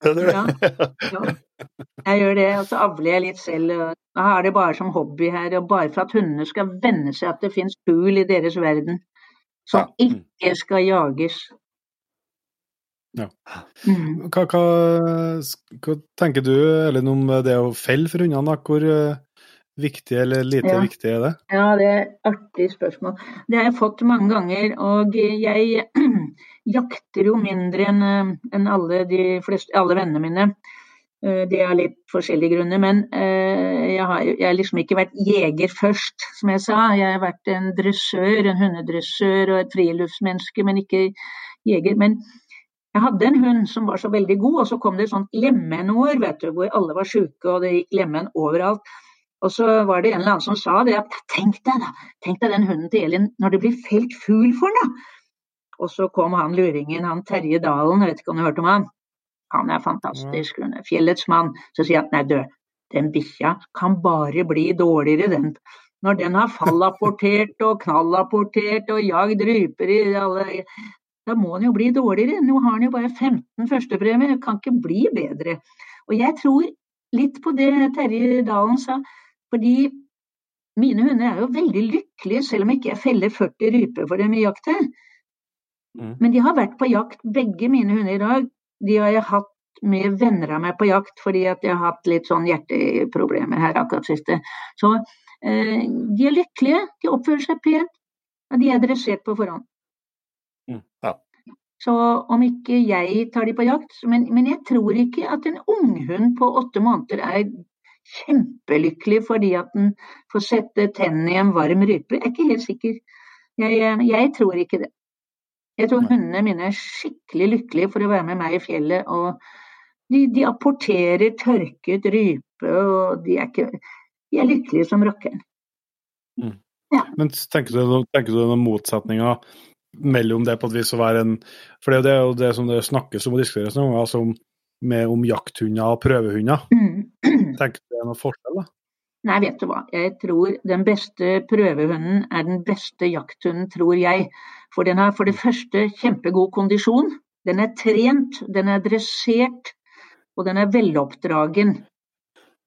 Ja, ja. Jeg gjør det, og så avler jeg litt selv. Jeg har det bare som hobby her, og bare for at hundene skal venne seg at det finnes fugl i deres verden som ja. ikke skal jages. Ja. Mm. Hva, hva, hva, tenker du Ellen, om det å felle for hundene? Hvor uh, viktig eller lite ja. viktig er det? Ja, det er et artig spørsmål. Det har jeg fått mange ganger. Og jeg jakter jo mindre enn eh, en alle, alle vennene mine. Eh, det er litt forskjellige grunner, men jeg har, jeg har, liksom ikke vært jeger først, som jeg sa. Jeg har vært en dressør, en hundedressør og et friluftsmenneske, men ikke jeger. Men jeg hadde en hund som var så veldig god, og så kom det et sånt lemenår vet du, hvor alle var sjuke og det gikk lemen overalt. Og så var det en eller annen som sa det at tenk deg da, tenk deg den hunden til Elin når det blir felt fugl for den da. Og så kom han luringen, han Terje Dalen, jeg vet ikke om du hørte om han? Han er fantastisk, hun er fjellets mann. Så sier han nei du, den bikkja kan bare bli dårligere, den. Når den har fallapportert og knallapportert og jagd ryper i alle da må den jo bli dårligere. Nå har den jo bare 15 førstepremier, kan ikke bli bedre. Og jeg tror litt på det Terje Dalen sa, fordi mine hunder er jo veldig lykkelige, selv om ikke jeg feller 40 ryper for dem i jaktet. Mm. Men de har vært på jakt, begge mine hunder i dag. De har jeg hatt med venner av meg på jakt fordi at jeg har hatt litt sånn hjerteproblemer her akkurat siste. Så eh, de er lykkelige, de oppfører seg pent, og de er dressert på forhånd. Så om ikke jeg tar de på jakt Men, men jeg tror ikke at en unghund på åtte måneder er kjempelykkelig fordi at den får sette tennene i en varm rype. Jeg er ikke helt sikker. Jeg, jeg tror ikke det. Jeg tror hundene mine er skikkelig lykkelige for å være med meg i fjellet. og De, de apporterer tørket rype, og de er, ikke, de er lykkelige som rakkeren. Mm. Ja. Men tenker du, tenker du noen motsetninger mellom det på et vis å være en For det er jo det som det snakkes om og diskuteres noen ganger, altså om, med, om jakthunder og prøvehunder. Mm. Tenker du det er noen forskjell, da? Nei, vet du hva. Jeg tror den beste prøvehunden er den beste jakthunden, tror jeg. For den har for det første kjempegod kondisjon. Den er trent, den er dressert, og den er veloppdragen.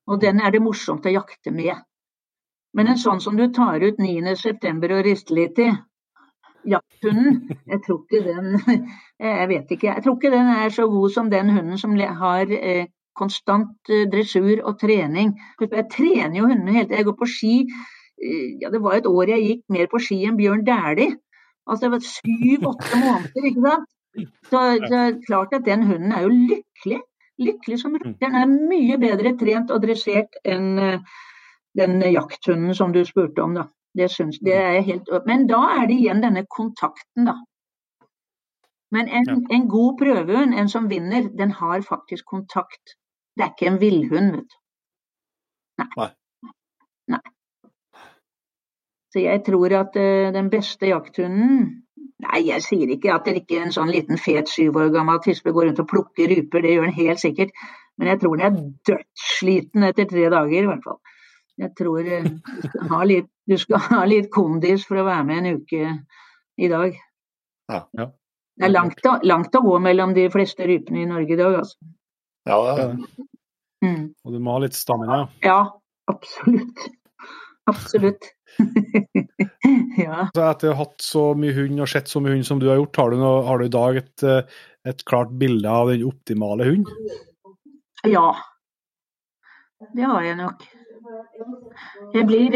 Og den er det morsomt å jakte med. Men en sånn som du tar ut 9.9. og rister litt i, jakthunden. Jeg tror ikke den Jeg vet ikke. Jeg tror ikke den er så god som den hunden som har eh, konstant eh, dressur og trening. Jeg trener jo hundene hele tiden. Jeg går på ski. eh, Ja, det var et år jeg gikk mer på ski enn Bjørn Dæhlie. Altså syv-åtte måneder, ikke sant. Så det er klart at den hunden er jo lykkelig. Lykkelig som rotter. Den er mye bedre trent og dressert enn den jakthunden som du spurte om, da. Det syns det er helt Men da er det igjen denne kontakten, da. Men en, Ja. en god prøvehund, en som vinner, den har faktisk kontakt. Det er ikke en villhund, vet du. Nei. Nei. Nei. Så jeg tror at uh, den beste jakthunden Nei, jeg sier ikke at det ikke en sånn liten fet syv år gammel tispe går rundt og plukker ryper, det gjør den helt sikkert. Men jeg tror den er dødssliten etter tre dager, i hvert fall. Jeg tror eh, du skal ha litt, du skal ha litt kondis for å være med en uke i dag. Ja. Ja. Det er langt langt å gå mellom de fleste rypene i Norge i dag, altså. Ja, det Ja. er Mm. Og du må ha litt stamina. Ja, absolutt. Absolutt. ja. Så etter å ha hatt så mye hund og sett så mye hund som du har gjort, har du, noe, har du i dag et, eh, et klart bilde av den optimale hund? Ja. Det har jeg nok. Jeg blir,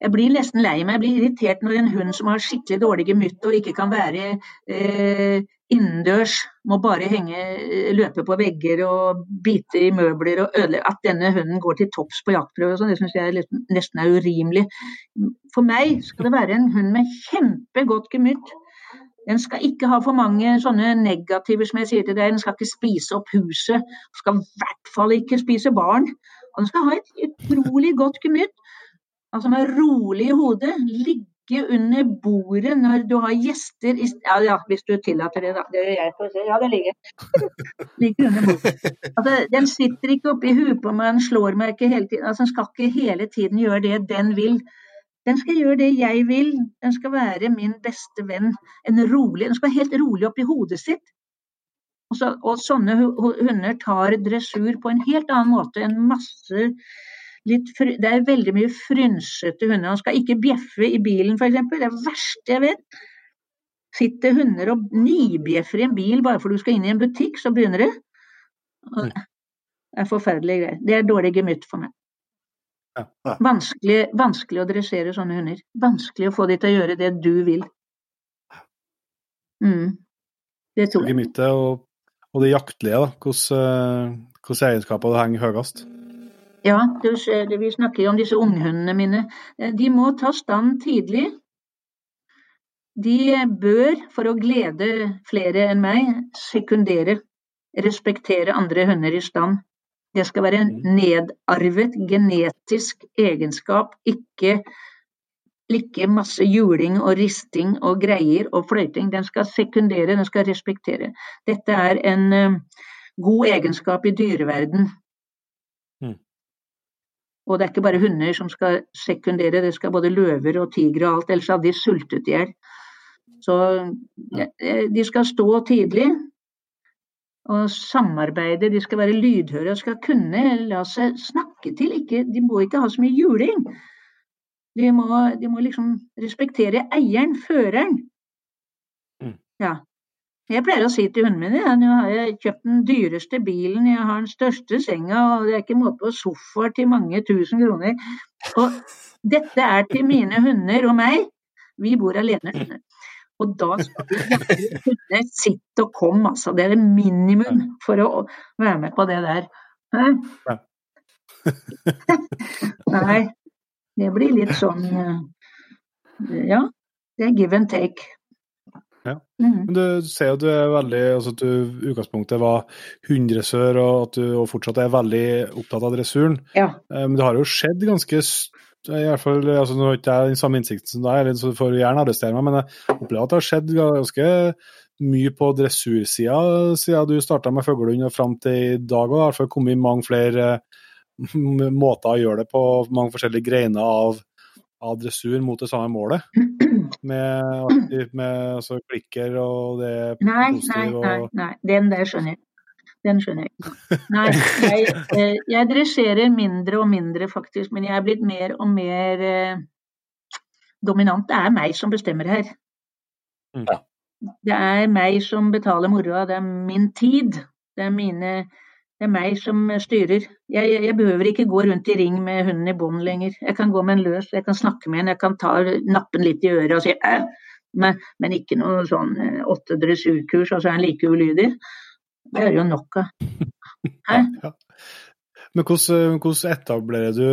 jeg blir nesten lei meg. Jeg blir irritert når en hund som har skikkelig dårlig gemytt og ikke kan være eh, innendørs, må bare henge, eh, løpe på vegger og bite i møbler og ødelegge At denne hunden går til topps på jaktprøve og sånn, det syns jeg nesten er urimelig. For meg skal det være en hund med kjempegodt gemytt. Den skal ikke ha for mange sånne negativer, som jeg sier til deg. Den skal ikke spise opp huset. Den skal i hvert fall ikke spise barn. Og du skal ha et utrolig godt gemytt. Altså med rolig i hodet. Ligge under bordet når du har gjester i Ja, ja hvis du tillater det, da. Det gjør jeg. Får se. Ja, det ligger. ligger under bordet. Altså, den sitter ikke oppi huet på meg, den slår meg ikke hele tiden. Altså, den skal ikke hele tiden gjøre det den vil. Den skal gjøre det jeg vil. Den skal være min beste venn. En rolig, den skal være helt rolig oppi hodet sitt. Og, så, og sånne hu- hu- hunder tar dressur på en helt annen måte enn masse fry, Det er veldig mye frynsete hunder. Han skal ikke bjeffe i bilen, f.eks. Det er det verste jeg vet. Sitter hunder og nibjeffer i en bil bare fordi du skal inn i en butikk, så begynner det. Og Det er forferdelige greier. Det er dårlig gemytt for meg. Vanskelig, vanskelig å dressere sånne hunder. Vanskelig å få de til å gjøre det du vil. Mm. Det tror jeg. Gemyttet og, og det jaktlige, da. Hvordan, eh, hvilke egenskaper det henger høyest? Ja, du ser det, vi snakker jo om disse unghundene mine. Eh, De må ta stand tidlig. De bør, for å glede flere enn meg, sekundere. Respektere andre hunder i stand. Det skal være en nedarvet genetisk egenskap, ikke, ikke masse juling og risting og greier og fløyting. Den skal sekundere, den skal respektere. Dette er en uh, god egenskap i dyreverden. Og det er ikke bare hunder som skal sekundere, det skal både løver og tigre og alt, ellers hadde de sultet i hjel. Så ja, de skal stå tidlig og samarbeide, de skal være lydhøre og skal kunne la seg snakke til. Ikke, de må ikke ha så mye juling. De må, de må liksom respektere eieren, føreren. Mm. Ja. Jeg pleier å si til hundene mine ja, nå har jeg kjøpt den dyreste bilen, jeg har den største senga, og det er ikke måte på sofaer til mange tusen kroner. Og dette er til mine hunder og meg. Vi bor alene. skjønner. Og da skal du sitte og komme, altså. Det er det minimum for å være med på det der. Nei, det blir litt sånn eh, Ja, det er give and take. Ja. Mhm. Men du ser jo at du er veldig altså at du utgangspunktet var hunddressør, og at du og fortsatt er veldig opptatt av dressuren. Ja. Eh, Men det har jo skjedd ganske i hvert fall, altså Nå har ikke jeg den samme innsikten som deg, så du får gjerne arrestere meg, men jeg opplever at det har skjedd ganske mye på dressursida siden du starta med fuglehund og fram til i dag. Og det har i hvert fall kommet mange flere eh, måter å gjøre det på, mange forskjellige greiner av, av dressur mot det samme målet. Med, med altså, klikker og det er Nei, nei, nei, nei. Den der skjønner jeg. Den skjønner jeg. Nei, jeg, eh, jeg dresserer mindre og mindre, faktisk. Men jeg er blitt mer og mer eh, dominant. Det er meg som bestemmer her. Ja. Det er meg som betaler moroa. Det er min tid. Det er mine Det er meg som styrer. Jeg, jeg, behøver ikke gå rundt i ring med hunden i bånd lenger. Jeg kan gå med en løs, jeg kan snakke med en, jeg kan ta nappen litt i øret og si æ, men, men, ikke noe sånn eh, åtte dressurkurs, og så er han like ulydig. Det er jo nok av. Hæ? Ja. Men hvordan, hvordan etablerer du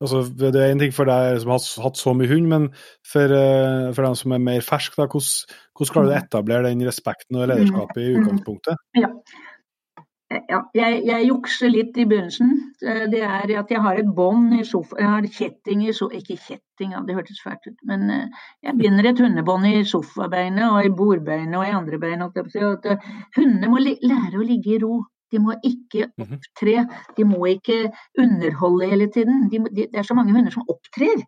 altså, Det er en ting for deg som har hatt så mye hund, men for, eh, for dem som er mer fersk, da, hvordan, hvordan klarer du å etablere den respekten og lederskapet i mm. utgangspunktet? Ja, ja, jeg, jeg, jukser litt i begynnelsen. Eh, det er at jeg har et bånd i sofaen. Jeg har kjetting i sofaen. Ikke kjetting, det hørtes fælt ut. Men eh, jeg binder et hundebånd i sofabeinet og i bordbeinet og i andre bein. Eh, hundene må lære å ligge i ro. De må ikke mhm. opptre. De må ikke underholde hele tiden. De, de, det er så mange hunder som opptrer.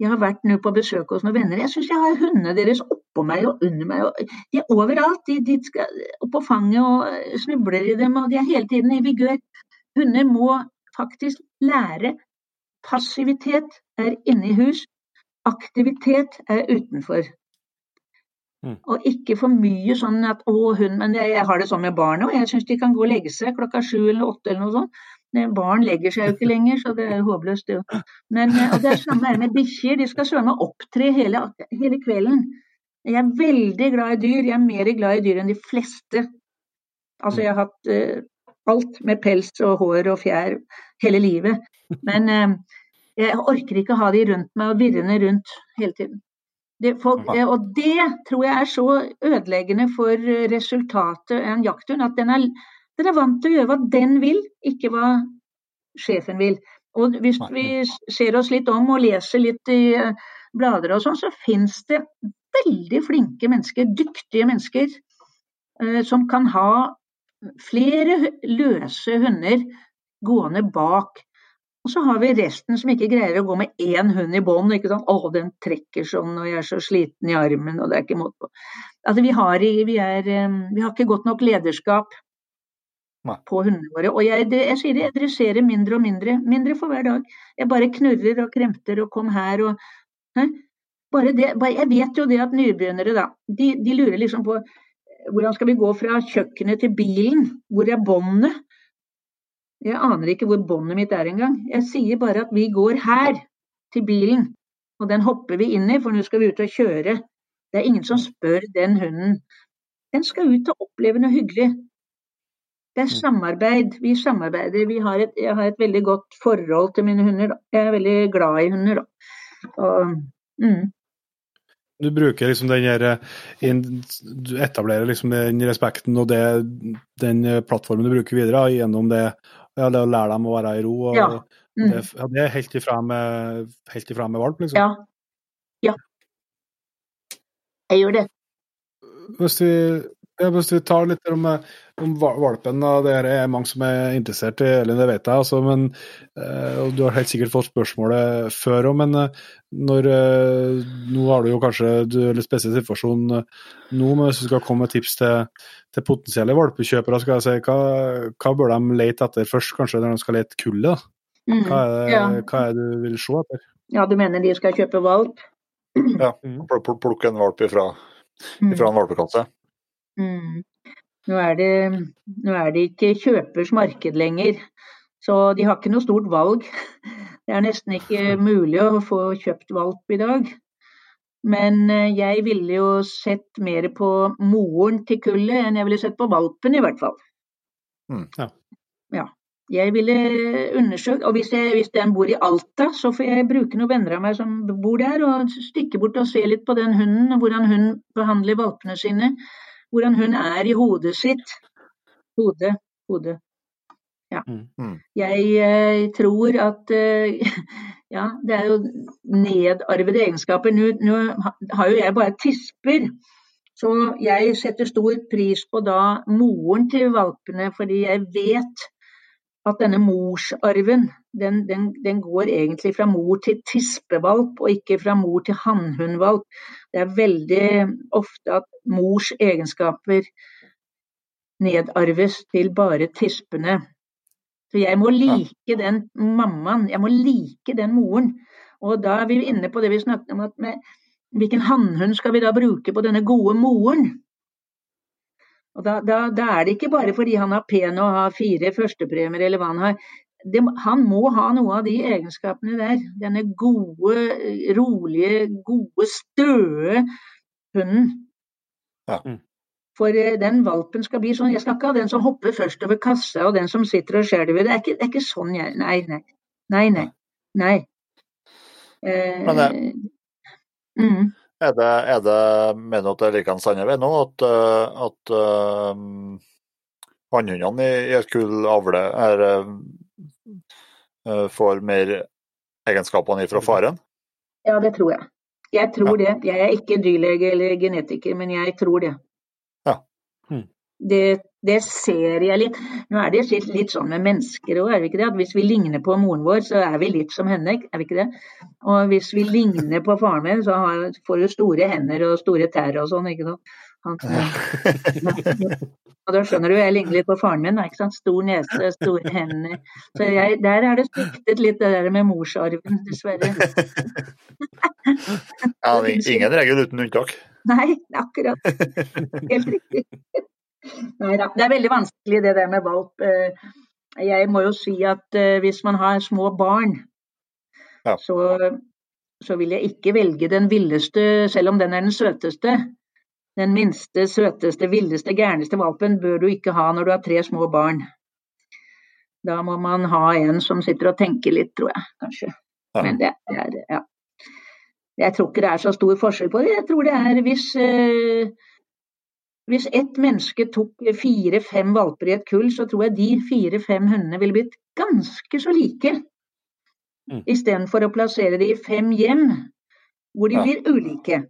Jeg har vært nå på besøk hos noen venner. Jeg syns jeg har hundene deres oppå meg og under meg. Og de er overalt. De, de skal opp på fanget og snubler i dem, og de er hele tiden i vigør. Hunder må faktisk lære. Passivitet er inne i hus. Aktivitet er utenfor. Mm. Og ikke for mye sånn at 'å, hund', men jeg har det sånn med barna og Jeg syns de kan gå og legge seg klokka sju eller åtte eller noe sånt. Barn legger seg jo ikke lenger, så det er håpløst, det. Men og det er samme her med bikkjer. De skal søren meg opptre hele, hele, kvelden. Jeg er veldig glad i dyr. Jeg er mer glad i dyr enn de fleste. Altså, jeg har hatt uh, alt med pels og hår og fjær hele livet. Men uh, jeg orker ikke ha de rundt meg og virrende rundt hele tiden. Det, folk, og det tror jeg er så ødeleggende for resultatet av en jakthund, at den er den er vant til å gjøre hva den vil, ikke hva sjefen vil. Og hvis vi ser oss litt om og leser litt i eh, blader og sånn, så finnes det veldig flinke mennesker, dyktige mennesker, eh, som kan ha flere løse hunder gående bak. Og så har vi resten som ikke greier å gå med én hund i bånd. ikke sant? 'Å, den trekker sånn, og jeg er så sliten i armen', og det er ikke måte på. Altså, vi har, vi, er, eh, vi har ikke godt nok lederskap på hundene våre. Og jeg, jeg sier det, jeg dresjerer mindre og mindre. Mindre for hver dag. Jeg bare knurrer og kremter og kom her og? Bare det, bare, Jeg vet jo det at nybegynnere, da, de, de, lurer liksom på hvordan skal vi gå fra kjøkkenet til bilen? Hvor er båndet? Jeg aner ikke hvor båndet mitt er engang. Jeg sier bare at vi går her, til bilen. Og den hopper vi inn i, for nå skal vi ut og kjøre. Det er ingen som spør den hunden. Den skal ut og oppleve noe hyggelig. Det er mm. samarbeid. Vi samarbeider. Vi har et, jeg har et veldig godt forhold til mine hunder. Jeg er veldig glad i hunder. Og, mm. Du bruker liksom den her, du etablerer liksom den respekten og det, den plattformen du bruker videre gjennom det, ja, det å lære dem å være i ro. Og, ja. Mm. Det, det, er helt ifra med, helt ifra med valp, liksom? Ja. ja. Jeg gjør det. Hvis vi ja, hvis vi tar litt om, om valpen, og det er mange som er interessert i, eller det vet jeg, altså, men eh, og Du har helt sikkert fått spørsmålet før òg, men eh, når, eh, nå har du jo kanskje du er litt spesiell situasjon nå, men hvis du skal komme med tips til, til potensielle valpekjøpere, skal jeg si, hva, hva, bør de lete etter først, kanskje når de skal lete kullet? Mm, hva, er det, ja. hva er det du vil se etter? Ja, Du mener de skal kjøpe valp? Ja, plukke en valp ifra, ifra en mm. valpekasse. Mm. Nå, er det, nå er det ikke kjøpers marked lenger, så de har ikke noe stort valg. Det er nesten ikke mulig å få kjøpt valp i dag. Men eh, jeg ville jo sett mer på moren til kullet enn jeg ville sett på valpen, i hvert fall. Mm, ja. ja. Jeg ville undersøkt, og hvis, jeg, hvis, den bor i Alta, så får jeg bruke noen venner av meg som bor der, og stikke bort og se litt på den hunden, hvordan hun behandler valpene sine hvordan hun er i hodet sitt. Hode, hode. Ja. Mm, mm. Jeg, jeg, eh, tror at uh, Ja, det er jo nedarvede egenskaper. Nå, nå, har jo jeg bare tisper. Så jeg setter stor pris på da moren til valpene, fordi jeg vet at denne morsarven den, den, den, går egentlig fra mor til tispevalp, og ikke fra mor til hannhundvalp. Det er veldig ofte at mors egenskaper nedarves til bare tispene. Så jeg må like den mammaen, jeg må like den moren. Og da er vi inne på det vi snakket om, at med, hvilken hannhund skal vi da bruke på denne gode moren? Og da, da, da, er det ikke bare fordi han er pen og har fire førstepremier eller hva han har. Det, han må ha noe av de egenskapene der. Denne gode, rolige, gode, støe hunden. Ja. Mm. For eh, den valpen skal bli sånn. Jeg skal ikke ha den som hopper først over kassa og den som sitter og skjelver. Det, er ikke- det er ikke sånn jeg Nei, nei. Nei, nei. nei. Eh, Men det- mm. Er det, er det mener du at det er likeens andre veien nå, at, eh, at uh, hannhundene i, i et kull avler er, eh, får mer egenskapene fra faren? Ja, det tror jeg. Jeg tror det. Jeg er ikke dyrlege eller genetiker, men jeg tror det. Ja. Mm. Det, det ser jeg litt. Nå er det litt, litt sånn med mennesker òg, er det ikke det? At hvis vi ligner på moren vår, så er vi litt som henne, er vi ikke det? Og hvis vi ligner på faren min, så har, får du store hender og store tær og sånn, ikke sant. Han, og da skjønner du, jeg ligner litt på faren min, ikke sant. Stor nese, store hender. Så jeg, der er det sviktet litt det der med morsarven, dessverre. Ja, ingen regel uten unntak. Nei, akkurat. Helt riktig. Nei da. Det er veldig vanskelig det der med valp. Eh, Jeg må jo si at eh, hvis man har små barn, Ja. så, så vil jeg ikke velge den villeste, selv om den er den søteste. Den minste, søteste, villeste, gærneste valpen bør du ikke ha når du har tre små barn. Da må man ha en som sitter og tenker litt, tror jeg, kanskje. Ja. Men det er, ja. Jeg tror ikke det er så stor forskjell på det. Jeg tror det er hvis eh, hvis ett menneske tok fire-fem valper i et kull, så tror jeg de fire-fem hundene ville blitt ganske så like. Mm. Istedenfor å plassere de i fem hjem, hvor de Ja. blir ulike.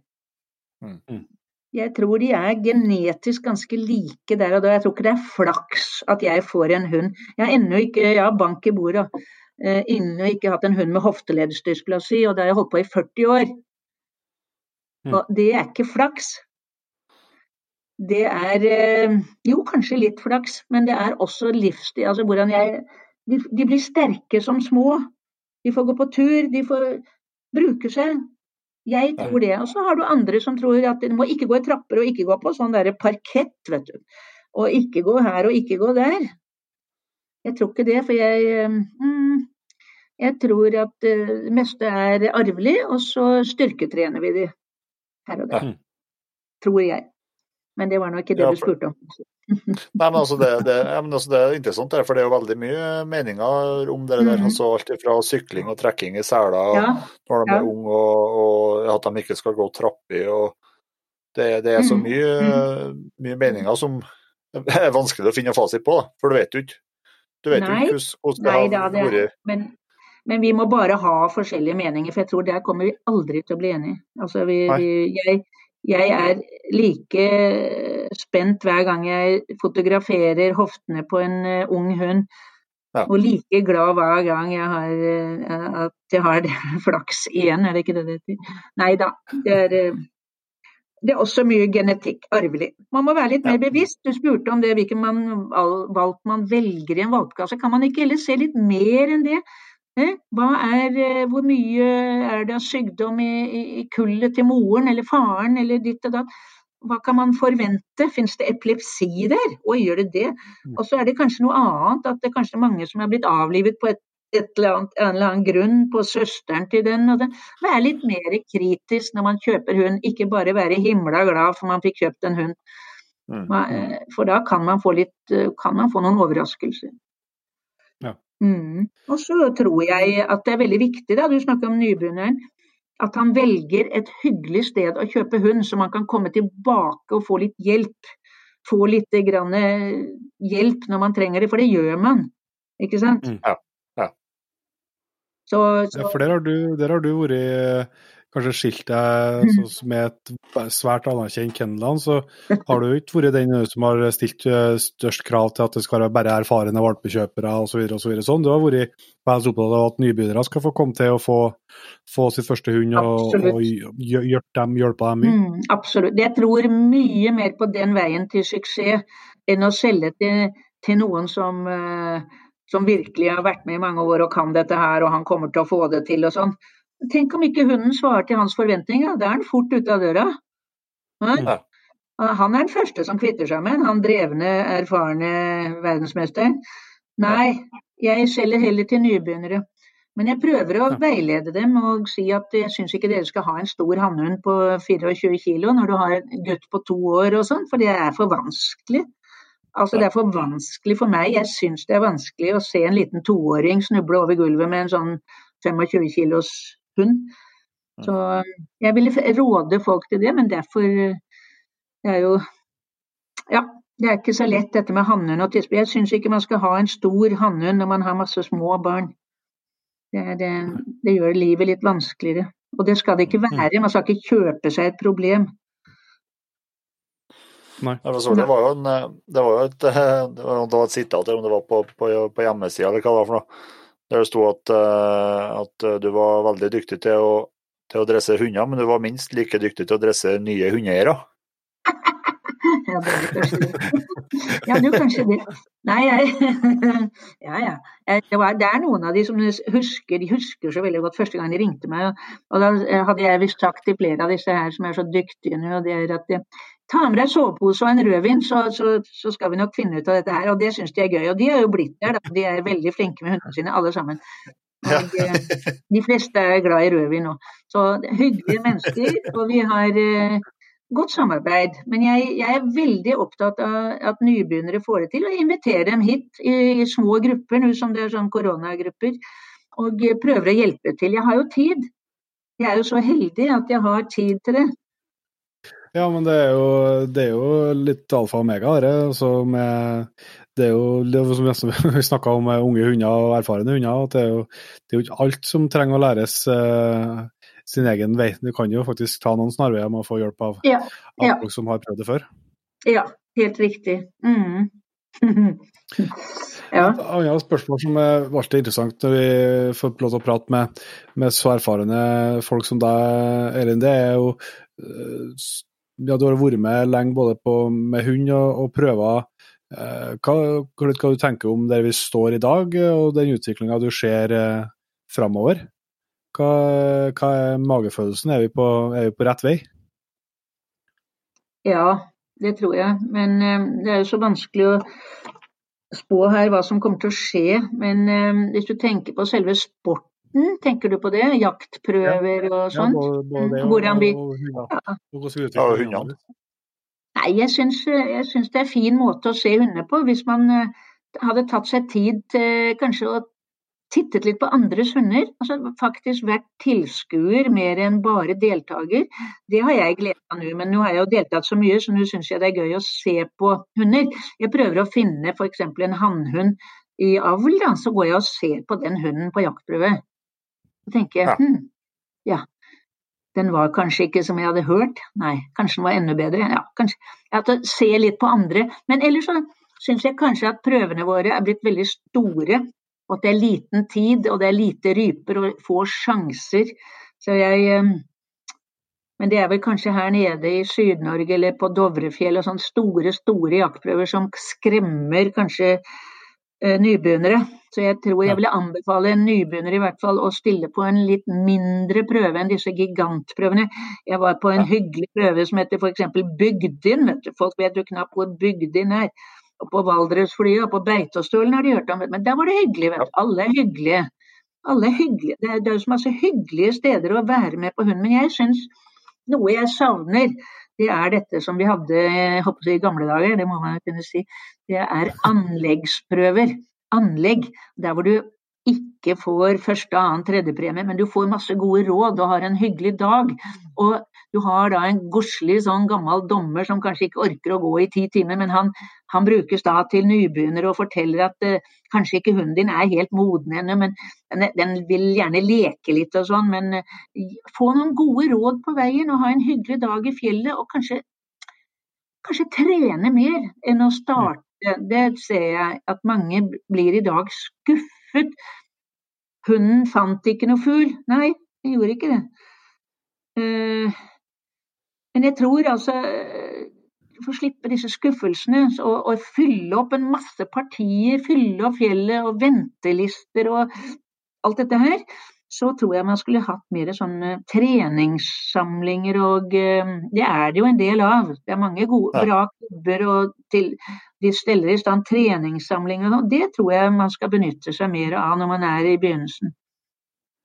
Mm. Jeg tror de er genetisk ganske like der og da. Jeg tror ikke det er flaks at jeg får en hund. Jeg har ennå ikke, ja, bank i bordet, eh, ennå ikke hatt en hund med hofteleddsdysplasi, og det har jeg holdt på i 40 år. Mm. Og det er ikke flaks. Det er eh, jo kanskje litt flaks, men det er også livsstil. Altså hvordan jeg de, de blir sterke som små. De får gå på tur, de får bruke seg. Jeg tror det. Og så har du andre som tror at du må ikke gå i trapper og ikke gå på sånn derre parkett, vet du. Og ikke gå her og ikke gå der. Jeg tror ikke det, for jeg eh, mm, Jeg tror at eh, det meste er arvelig, og så styrketrener vi de her og der. Tror jeg. Men det var nå ikke det du spurte om. Nei, men altså det, det, ja, men altså det er interessant, for det er jo veldig mye meninger om det der. Mm. altså Alt fra sykling og trekking i seler Ja, når de ja. er unge, og, og at de ikke skal gå trapper. og Det, det er så mye, mye, mye meninger som er vanskelig å finne fasit på, for du vet jo ikke. Du vet jo ikke hvordan- det har vært. men, men vi må bare ha forskjellige meninger, for jeg tror der kommer vi aldri til å bli enige. Altså, vi, vi, jeg, jeg er like spent hver gang jeg fotograferer hoftene på en eh, ung hund, Ja. og like glad hver gang jeg har, eh, at jeg har flaks igjen, er det ikke det det heter? Nei da. Det er, eh, det er også mye genetikk, arvelig. Man må være litt mer bevisst. Du spurte om det, hvilken man, valp man velger i en valpekasse. Kan man ikke heller se litt mer enn det? Hva er, eh, hvor mye er det av sykdom i, i, i kullet til moren eller faren eller ditt og datt? Hva kan man forvente? Fins det epilepsi der? Og gjør det det? Og så er det kanskje noe annet, at det er kanskje mange som er blitt avlivet på et, et eller annet, en eller annen grunn, på søsteren til den og den. Være litt mer kritisk når man kjøper hund, ikke bare være himla glad for man fikk kjøpt en hund. Mm. Ma- eh, For da kan man få, litt, eh, kan man få noen overraskelser. Mm. Og så tror jeg at det er veldig viktig, da, du snakker om nybegynneren, at han velger et hyggelig sted å kjøpe hund, så man kan komme tilbake og få litt hjelp. Få litt grann eh, hjelp når man trenger det, for det gjør man. Ikke sant? Mm. Ja, ja. Så, Ja, for der har du, der har du vært eh, kanskje skilt deg Mm. så, som er et svært anerkjent kennelland, så har du ikke vært den som har stilt størst krav til at det skal være bare erfarne valpekjøpere osv. Så sånn. Du har vært veldig opptatt av at nybegynnere skal få komme til å få, få sitt første hund, og, og hjelpe dem, hjelpe dem mye. Mm, absolutt. Jeg tror mye mer på den veien til suksess enn å selge til, til noen som, som virkelig har vært med i mange år og kan dette her, og han kommer til å få det til og sånn. Tenk om ikke hunden svarer til hans forventninger, da er han fort ute av døra. Ja. Han er den første som kvitter seg med han drevne, erfarne verdensmesteren. Nei, jeg selger heller til nybegynnere. Men jeg prøver å veilede dem og si at jeg syns ikke dere skal ha en stor hannhund på 24 kg når du har en gutt på to år og sånn, for det er for vanskelig. Altså Det er for vanskelig for meg. Jeg syns det er vanskelig å se en liten toåring snuble over gulvet med en sånn 25 kilos hund. Så jeg ville råde folk til det, men derfor Det er jo Ja, det er ikke så lett dette med hannhund og tispe. Jeg syns ikke man skal ha en stor hannhund når man har masse små barn. Det, det, det, gjør livet litt vanskeligere. Og det skal det ikke mm. være. Man skal ikke kjøpe seg et problem. Nei. Det var jo en, det var jo et, det det var et sitat, om det var på, på, på hjemmesida eller hva det var for noe, der det sto at, eh, at du var veldig dyktig til å, til å dresse hunder, men du var minst like dyktig til å dresse nye hundeeiere. ja. Ja, du, kanskje det. Nei, jeg Ja, ja. Det, var, det, er noen av de som husker, de husker så veldig godt første gang de ringte meg. Og da hadde jeg visst sagt til flere av disse her som er så dyktige nå, og det at ta med deg sovepose og en rødvin, så, så, så, skal vi nok finne ut av dette her. Og det syns de er gøy. Og de er jo blitt der, da. De er veldig flinke med hundene sine, alle sammen. Og, ja. de fleste er glad i rødvin nå. Så hyggelige mennesker. Og vi har eh, godt samarbeid. Men jeg, jeg, er veldig opptatt av at nybegynnere får det til. Og inviterer dem hit i, i små grupper, nå som det er sånn koronagrupper. Og prøver å hjelpe til. Jeg har jo tid. Jeg er jo så heldig at jeg har tid til det. Ja, men det er jo, det er jo litt alfa og omega, det. Med, det er jo det som vi snakka om med unge hunder og erfarne hunder. at Det er jo, det er jo ikke alt som trenger å læres uh, sin egen vei. Du kan jo faktisk ta noen snarveier med å få hjelp av, ja, ja. folk som har prøvd det før. Ja, helt riktig. Mm. ja. Et annet spørsmål som ble interessant når vi får lov til å prate med, med så erfarne folk som deg, Elin, det er jo eh, ja, Du har vært med lenge både på, med hund og, og prøver. Eh, hva, hva, hva du tenker om der vi står i dag, og den utviklinga du ser eh, framover? Hva, hva, er magefølelsen? Er vi, på, er vi på rett vei? Ja, det tror jeg. Men um, det er jo så vanskelig å spå her hva som kommer til å skje. Men um, hvis du tenker på selve sporten, tenker du på det? Jaktprøver ja. og sånt? Ja, både, både mm, Hvordan vi ja. Nei, jeg syns, jeg syns, det er en fin måte å se hunder på. Hvis man uh, hadde tatt seg tid til kanskje å tittet litt på andres hunder. altså Faktisk vært tilskuer mer enn bare deltaker. Det har jeg glede av nå, men nå har jeg jo deltatt så mye, så nå syns jeg det er gøy å se på hunder. Jeg prøver å finne f.eks. en hannhund i avl, da, så går jeg og ser på den hunden på jaktprøve. Så tenker jeg hm, ja, den var kanskje ikke som jeg hadde hørt. Nei, kanskje den var enda bedre. Ja, kanskje. Jeg har se litt på andre. Men ellers så syns jeg kanskje at prøvene våre er blitt veldig store og at det er liten tid, og det er lite ryper og få sjanser. Så jeg eh, Men det er vel kanskje her nede i Syd-Norge eller på Dovrefjell og sånne store, store jaktprøver som skremmer kanskje nybegynnere. Så jeg tror jeg ville anbefale en nybegynner i hvert fall å stille på en litt mindre prøve enn disse gigantprøvene. Jeg var på en hyggelig prøve som heter f.eks. Bygdin. Folk vet jo knapt hvor Bygdin er og på Valdresflyet og på Beitostølen har de hørt om, det. men der var det hyggelig. vet du. Alle er hyggelige. Alle er hyggelige. Det er, det er så masse hyggelige steder å være med på hund. Men jeg syns noe jeg savner, det er dette som vi hadde håper, i gamle dager, det må man kunne si. Det er anleggsprøver. Anlegg. Der hvor du ikke får første, annen, tredjepremie, men du får masse gode råd og har en hyggelig dag. Og du har da en godslig sånn gammel dommer som kanskje ikke orker å gå i ti timer, men han, han brukes da til nybegynnere og forteller at eh, kanskje ikke hunden din er helt moden ennå, men den, den, vil gjerne leke litt og sånn. Men eh, få noen gode råd på veien og ha en hyggelig dag i fjellet, og kanskje, kanskje trene mer enn å starte. Det ser jeg at mange blir i dag skuffet skuffet. Hunden fant ikke noe fugl. Nei, den gjorde ikke det. Uh, men jeg tror altså For å slippe disse skuffelsene og, og, fylle opp en masse partier. Fylle opp fjellet og ventelister og alt dette her. Så tror jeg man skulle hatt mer sånne treningssamlinger og eh, Det er det jo en del av. Det er mange gode, Ja. bra klubber og til, de steller i stand treningssamlinger og. Det tror jeg man skal benytte seg mer av når man er i begynnelsen.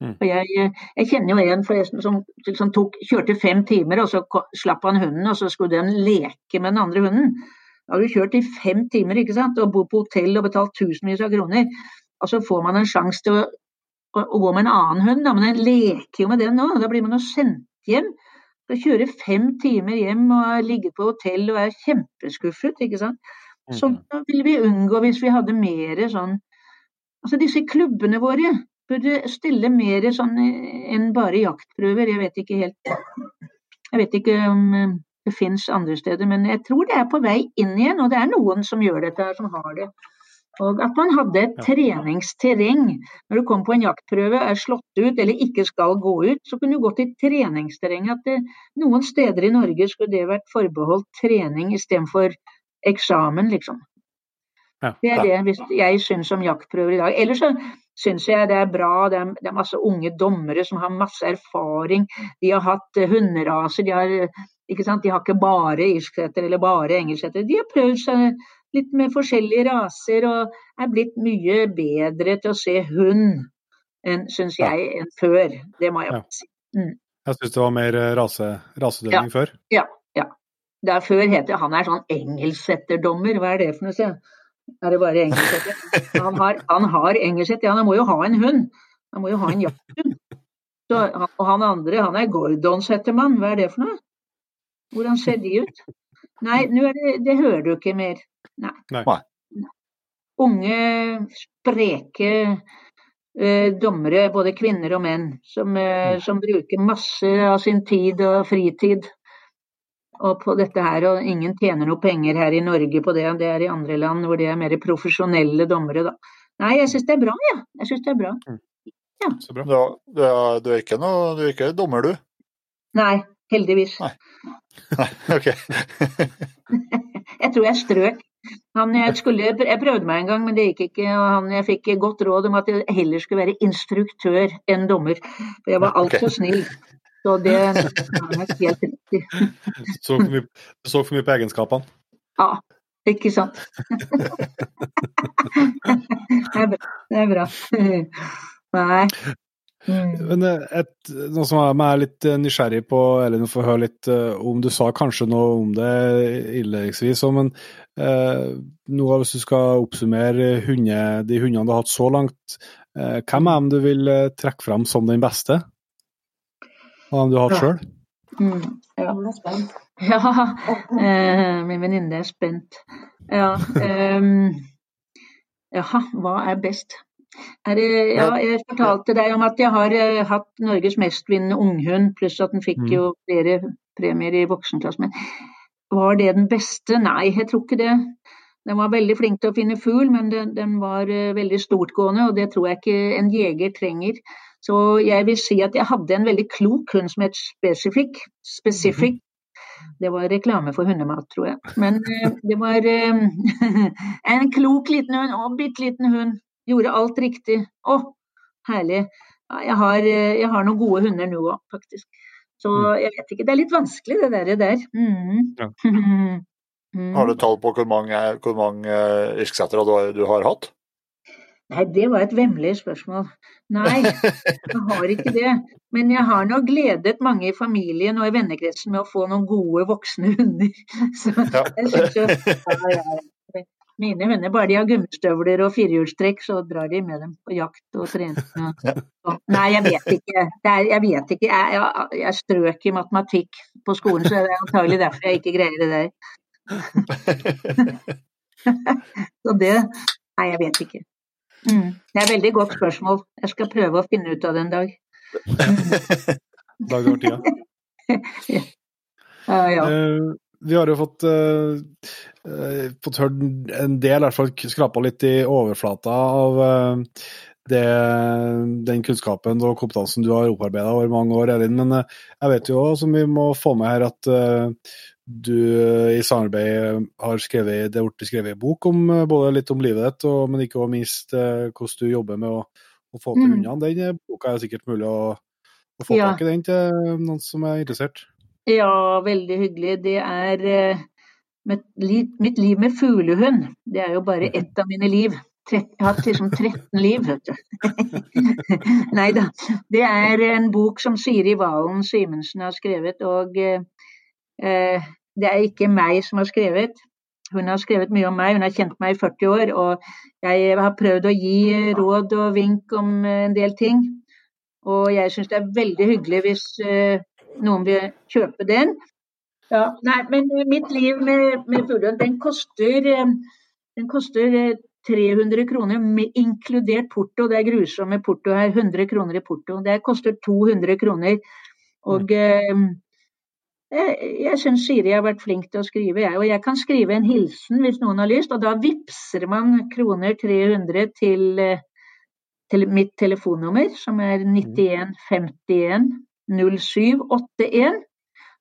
Mm. Og jeg, eh, jeg kjenner jo en forresten som, som tok, kjørte fem timer, og så slapp han hunden, og så skulle den leke med den andre hunden. Da har du kjørt i fem timer ikke sant? og bodd på hotell og betalt tusenvis av kroner. Og så får man en sjanse til å, å, å gå med en annen hund, da, men den leker jo med den òg. Da blir man jo sendt hjem. Skal kjøre fem timer hjem og ligge på hotell og er kjempeskuffet. ikke sant? Sånt ville vi unngå hvis vi hadde mer sånn Altså disse klubbene våre burde stille mer sånn eh, enn bare jaktprøver. Jeg vet ikke helt Jeg vet ikke om eh, det fins andre steder, men jeg tror det er på vei inn igjen. Og det er noen som gjør dette her, som har det. Og at man hadde et treningsterreng. Når du kom på en jaktprøve, er slått ut eller ikke skal gå ut, så kunne du gå til treningsterreng. At det, noen steder i Norge skulle det vært forbeholdt trening istedenfor eksamen, liksom. Ja. Det er det jeg syns om jaktprøver i dag. Ellers så syns jeg det er bra. Det er, det er masse unge dommere som har masse erfaring. De har hatt eh, hunderaser. De har, eh, ikke sant? de har ikke bare irsksetter eller bare engelsksetter. De har prøvd seg litt med forskjellige raser og er blitt mye bedre til å se hund syns jeg, enn før. Det må jeg Ja. si. Jeg syns det var mer eh, rase, rasedømming før. Ja, ja. Der før het det han er sånn engelsetterdommer, Hva er det for noe, sier jeg. Er det bare engelsetter? Han har, han har engelsksetter, ja, han må jo ha en hund. Han må jo ha en jakthund. Så, han- og han andre, han er Gordon-settermann. Hva er det for noe? Hvordan ser de ut? Nei, det, det hører du ikke mer. Nei. Nei. Unge, spreke eh, dommere, både kvinner og menn, som, eh, som bruker masse av sin tid og fritid og på dette her, og ingen tjener noe penger her i Norge på det. Det er i andre land hvor det er mer profesjonelle dommere, da. Nei, jeg syns det er bra, jeg. Ja. Jeg synes det er bra. Så bra. Du, er- du, er ikke noe, du er ikke dommer, du? Nei, heldigvis. Nei. Nei, ok. Jeg tror jeg strøk. Han, jeg, skulle, jeg prøvde meg en gang, men det gikk ikke. og Han, jeg fikk godt råd om at jeg heller skulle være instruktør enn dommer. For jeg var altfor okay. snill. Så det er helt riktig. Så for mye, så for mye på egenskapene. Ja, ikke sant. Det er bra. Det er bra. Nei. Mm. Men eh, et, noe som jeg er litt eh, nysgjerrig på, eller du får høre litt eh, om Du sa kanskje noe om det innledningsvis, men eh, noe hvis du skal oppsummere hunde, de hundene du har hatt så langt, eh, hvem er dem du vil trekke fram som den beste? Av dem du har hatt sjøl? Mm. Ja. Ja, eh, min venninne er spent. Ja, um, jaha, hva er best? Er ja, jeg fortalte deg om at jeg har eh, hatt Norges mestvinnende unghund, pluss at den fikk Mm. jo flere premier i voksenklassen. Men var det den beste? Nei, jeg tror ikke det. Den var veldig flink til å finne fugl, men den, den var eh, veldig stortgående, og det tror jeg ikke en jeger trenger. Så jeg vil si at jeg hadde en veldig klok hund som het Specific. Specific. Det var reklame for hundemat, tror jeg. Men eh, det var en klok liten hund, og bitte liten hund. Gjorde alt riktig. Å, herlig. Jeg, har, eh, jeg har noen gode hunder nå òg, faktisk. Så jeg vet ikke. Det er litt vanskelig, det der. der. Mm. Ja. Mm. Har du tall på hvor mange, hvor mange eh, du, har- du har hatt? Nei, det var et vemmelig spørsmål. Nei, jeg har ikke det. Men jeg har nå gledet mange i familien og i vennekretsen med å få noen gode voksne hunder. Så jeg synes jo, ja, ja. Mine hunder, bare de har gummistøvler og firehjulstrekk, så drar de med dem på jakt og trening. og- Nei, jeg vet ikke. Det er, jeg vet ikke. Jeg, jeg, jeg strøk i matematikk på skolen, så det er antagelig derfor jeg ikke greier det der. Så det Nei, jeg vet ikke. Mm. Det er et veldig godt spørsmål. Jeg skal prøve å finne ut av det en dag. Dag over tida. Ja, ja. Eh, vi har jo fått, uh, uh, fått hørt en del, i hvert fall skrapa litt i overflata av uh, det, den kunnskapen og kompetansen du har opparbeida over mange år, Elin. Men jeg vet jo også, som vi må få med her, at du i samarbeid har skrevet, det ble skrevet en bok om både litt om livet ditt, og, men ikke minst hvordan du jobber med å, å få til Mm. hundene. Den boka er sikkert mulig å, å få Ja. tak i den til noen som er interessert. Ja, veldig hyggelig. Det er eh, mitt, liv, med fuglehund. Det er jo bare ett av mine liv. Jeg har hatt liksom 13 liv, vet du. Nei da. Det er en bok som Siri Valen Simensen har skrevet, og eh, det er ikke meg som har skrevet. Hun har skrevet mye om meg, hun har kjent meg i 40 år, og jeg har prøvd å gi råd og vink om eh, en del ting. Og jeg syns det er veldig hyggelig hvis eh, noen vil kjøpe den. Ja, nei, men eh, mitt liv med, med fuglehund, den koster, eh, den koster eh, 300 kroner, med, inkludert porto. Det er grusomme porto her. 100 kroner i porto. Det koster 200 kroner. Og eh, jeg, syns Siri har vært flink til å skrive, jeg. Og jeg kan skrive en hilsen hvis noen har lyst, og da vippser man kroner 300 til, eh, til mitt telefonnummer, som er 91 51 07 81.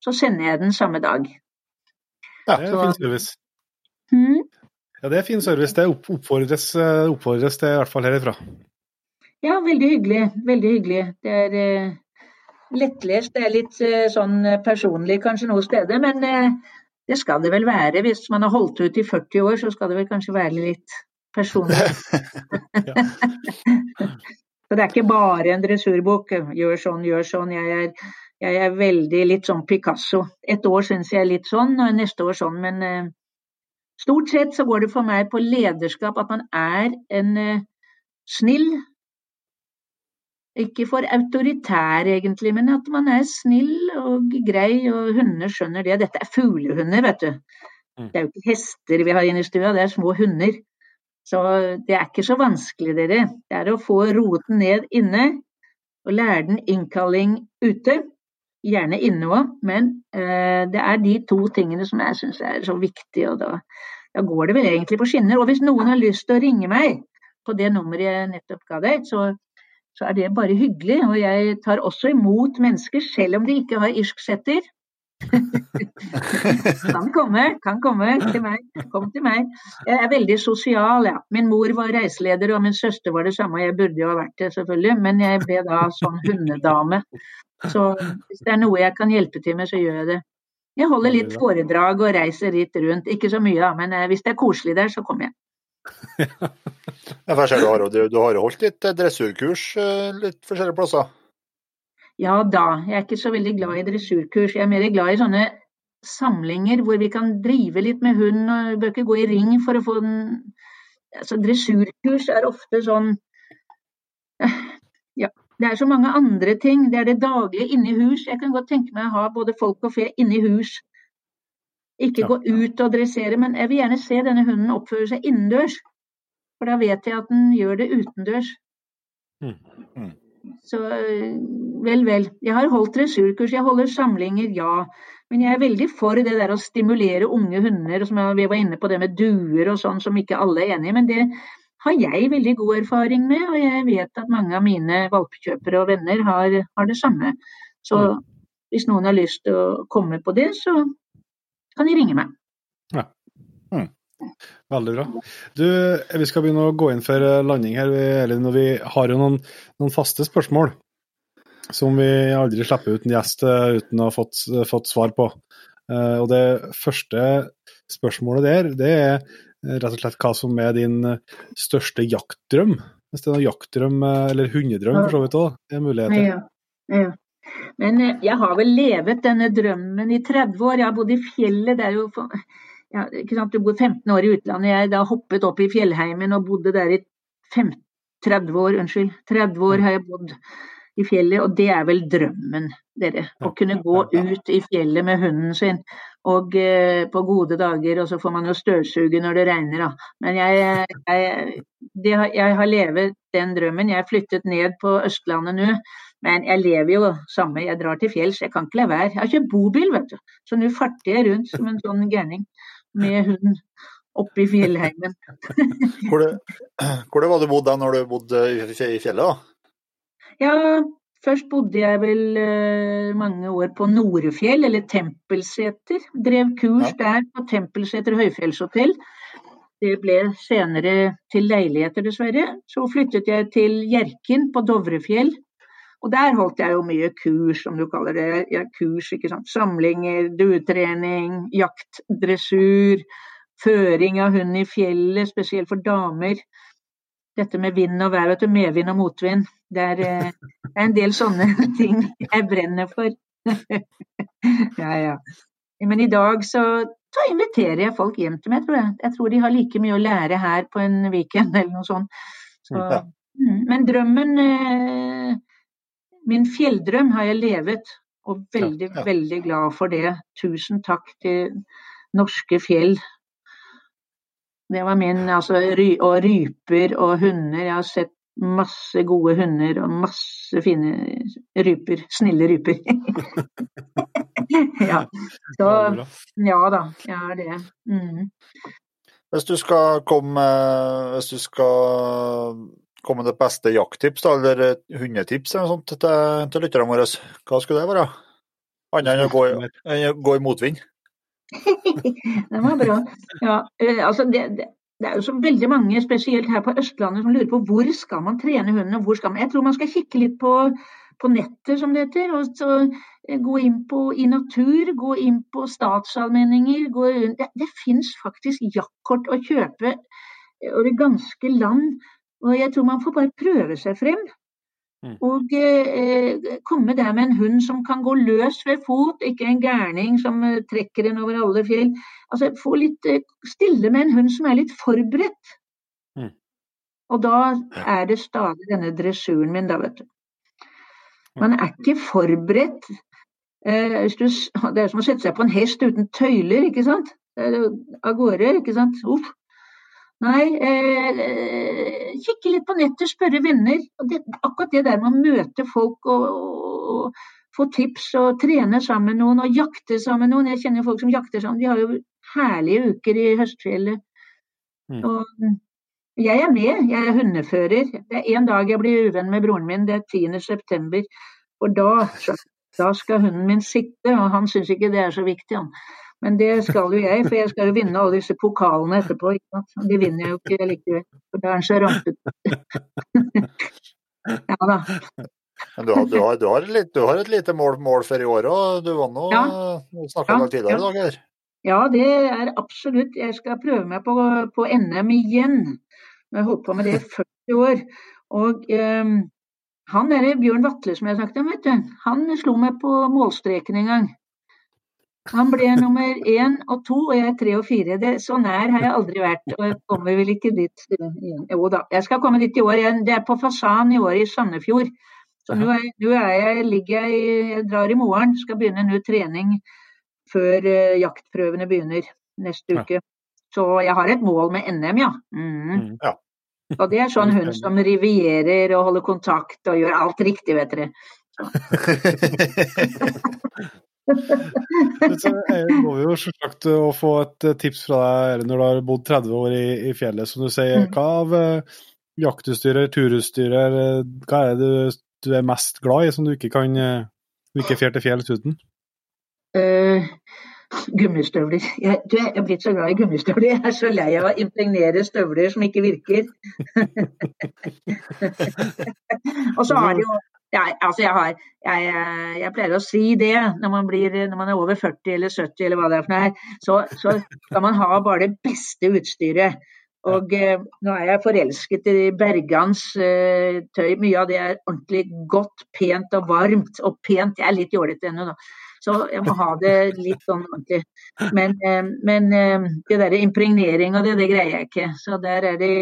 Så sender jeg den samme dag. Ja, Det er fin service. Hmm? Ja, det er fin service. Det oppfordres, eh, oppfordres det i hvert fall herifra. Ja, veldig hyggelig. Veldig hyggelig. Det er eh, lettlest. Det er litt eh, sånn eh, personlig kanskje noen steder, men eh, det skal det vel være. Hvis man har holdt ut i 40 år, så skal det vel kanskje være litt personlig. så det er ikke bare en dressurbok. Gjør sånn, gjør sånn. Jeg er, jeg er veldig litt sånn Picasso. Et år syns jeg er litt sånn, og neste år sånn. Men uh, stort sett så går det for meg på lederskap, at man er en uh, snill, ikke for autoritær egentlig, men at man er snill og grei, og hunder skjønner det. Dette er fuglehunder, vet du. Mm. Det er jo ikke hester vi har inne i stua, det er små hunder. Så det er ikke så vanskelig, dere. Det er å få roten ned inne, og lære den innkalling ute. Gjerne inne òg, men eh, det er de to tingene som jeg syns er så viktige, og da, da går det vel egentlig på skinner. Og hvis noen har lyst til å ringe meg på det nummeret jeg nettopp ga deg, så så er det bare hyggelig. Og jeg tar også imot mennesker, selv om de ikke har irsk setter. kan komme, kan komme til meg. Kom til meg. Jeg er veldig sosial, ja. Min mor var reiseleder, og min søster var det samme. Jeg burde jo ha vært det, selvfølgelig, men jeg ble da sånn hundedame. Så hvis det er noe jeg kan hjelpe til med, så gjør jeg det. Jeg holder litt foredrag og reiser litt rundt. Ikke så mye, da, men eh, hvis det er koselig der, så kommer jeg. Ja, du har, jo- du, du har holdt litt eh, dressurkurs eh, litt forskjellige plasser. Ja da, jeg er ikke så veldig glad i dressurkurs. Jeg er mer glad i sånne samlinger hvor vi kan drive litt med hund, og vi bør ikke gå i ring for å få den altså, Dressurkurs er ofte sånn Ja, det er så mange andre ting. Det er det daglige inni hus. Jeg kan godt tenke meg å ha både folk og fe inni hus. Ikke Ja. gå ut og dressere, men jeg vil gjerne se denne hunden oppføre seg innendørs. For da vet jeg at den gjør det utendørs. Mm. Så vel, vel. Jeg har holdt dressurkurs, jeg holder samlinger, ja. Men jeg er veldig for det der å stimulere unge hunder, som jeg- vi var inne på det med duer og sånn, som ikke alle er enig i. Men det har jeg veldig god erfaring med, og jeg vet at mange av mine valpekjøpere og venner har, har det samme. Så hvis noen har lyst til å komme på det, så kan de ringe meg. Veldig bra. Du, vi skal begynne å gå inn for eh, landing her, vi- vi har jo noen, noen faste spørsmål som vi aldri slipper ut en gjest eh, uten å ha fått, fått svar på. Eh, Og det første spørsmålet der, det er eh, rett og slett hva som er din eh, største jaktdrøm. Hvis det er noen jaktdrøm, eh, eller hundedrøm for så vidt òg, er muligheter. Ja, ja. Men eh, jeg har vel levet denne drømmen i 30 år. Jeg har bodd i fjellet. Det er jo for, ja, sant? Du bor 15 år i utlandet. Jeg da hoppet opp i fjellheimen og bodde der i 15, 30 år. Unnskyld. 30 år har jeg bodd i fjellet, og det er vel drømmen, dere. Å kunne gå ut i fjellet med hunden sin. Og eh, på gode dager, og så får man jo støvsuge når det regner, da. Men jeg, jeg, det, jeg har levet den drømmen. Jeg er flyttet ned på Østlandet nå. Men jeg lever jo samme, jeg drar til fjells, jeg kan ikke la være. Jeg har kjøpt bobil, vet du. Så nå farter jeg rundt som en sånn gærning med hund oppe i fjellheimen. Hvor, det, hvor det var du bodde da når du bodde i fjellet? da? Ja, først bodde jeg vel eh, mange år på Norefjell, eller Tempelseter. Drev kurs der på Tempelseter høyfjellshotell. Det ble senere til leiligheter, dessverre. Så flyttet jeg til Hjerkinn på Dovrefjell. Og der holdt jeg jo mye kurs, som du kaller det. Ja, kurs, ikke sant. Samlinger, duetrening, jakt, dressur, føring av hund i fjellet, spesielt for damer. Dette med vind og vær, vet du. Medvind og motvind. Det er, eh, det er en del sånne ting jeg brenner for. ja, ja. Men i dag så, så inviterer jeg folk hjem til meg, tror jeg. Jeg tror de har like mye å lære her på en weekend eller noe sånt. Så, mm, men drømmen eh, Min fjelldrøm har jeg levet, og veldig, ja. veldig glad for det. Tusen takk til norske fjell. Det var min, altså, ry, og ryper og hunder. Jeg har sett masse gode hunder og masse fine ryper. Snille ryper. ja. Så ja da, jeg er det. Mm. Hvis du skal komme Hvis du skal komme med det beste jakttips, eller et hundetips eller sånt til, til lytterne våre, hva skulle det være? Annet enn å gå, i- enn å gå i motvind? det var bra. Ja, eh, altså det, det, det er jo så veldig mange, spesielt her på Østlandet, som lurer på hvor skal man trene hunden. og hvor skal man... Jeg tror man skal kikke litt på, på nettet, som det heter. og så eh, Gå inn på i natur, gå inn på statsallmenninger. Gå, det det finnes faktisk jaktkort å kjøpe eh, over ganske land. Og jeg tror man får bare prøve seg frem. Mm. Og eh, komme der med en hund som kan gå løs ved fot, ikke en gærning som eh, trekker en over alle fjell. Altså få litt eh, stille med en hund som er litt forberedt. Mm. Og da er det stadig denne dressuren min, da, vet du. Man er ikke forberedt. Eh, hvis du, det er som å sette seg på en hest uten tøyler, ikke sant. Av gårde, ikke sant. Uff. Nei, eh, kikke litt på nettet, spørre venner. Det, akkurat det der med å møte folk og, og, og få tips og trene sammen med noen og jakte sammen med noen. Jeg kjenner folk som jakter sammen. De har jo herlige uker i høstfjellet. Mm. Og mm, jeg er med, jeg er hundefører. Det er en dag jeg blir uvenn med broren min, det er 10. september. Og da, da skal hunden min sitte, og han syns ikke det er så viktig, han. Men det skal jo jeg, for jeg skal jo vinne alle disse pokalene etterpå. De vinner jeg jo ikke likevel, for da er en så rampete. ja da. Men du har, du har, du har, litt- du har et lite mål, mål for i år òg. Du var nå Ja. Snakka Ja, om det tidligere ja. dag. Her. Ja, det er absolutt. Jeg skal prøve meg på, på NM igjen. Jeg har holdt på med det i 40 år. Og um, han derre Bjørn Vatle som jeg snakket om, vet du, han slo meg på målstreken en gang. Han ble nummer én og to, og jeg er tre og fire. Det, så nær har jeg aldri vært, og jeg kommer vel ikke dit igjen. Jo da, jeg skal komme dit i år. igjen. det er på Fasan i år i Sandefjord. Så nå, er, nå er jeg, ligger jeg, jeg drar i morgen, skal begynne nå trening før uh, jaktprøvene begynner neste uke. Så jeg har et mål med NM, ja. Mhm. Mm. Ja. Og det er sånn hund som rivierer og holder kontakt og gjør alt riktig, vet dere. Så eh, må vi jo selvsagt å få et eh, tips fra deg når du har bodd 30 år i, i fjellet. Som du sier, Mm. hva av eh, jaktutstyr eller turutstyr hva er det du, du er mest glad i som du ikke kan eh, ikke fer til fjells uten? Uh, gummistøvler. Jeg, du, jeg er blitt så glad i gummistøvler. Jeg er så lei av å impregnere støvler som ikke virker. og så har det jo jeg, altså jeg, har, jeg, jeg pleier å si det når man, blir, når man er over 40 eller 70 eller hva det er for noe så, så skal man ha bare det beste utstyret. Og eh, nå er jeg forelsket i Bergans eh, tøy. Mye av det er ordentlig godt, pent og varmt. Og pent, jeg er litt jålete ennå, da. Så jeg må ha det litt sånn ordentlig. Men, eh, men eh, det derre impregnering og det, det greier jeg ikke. Så der er det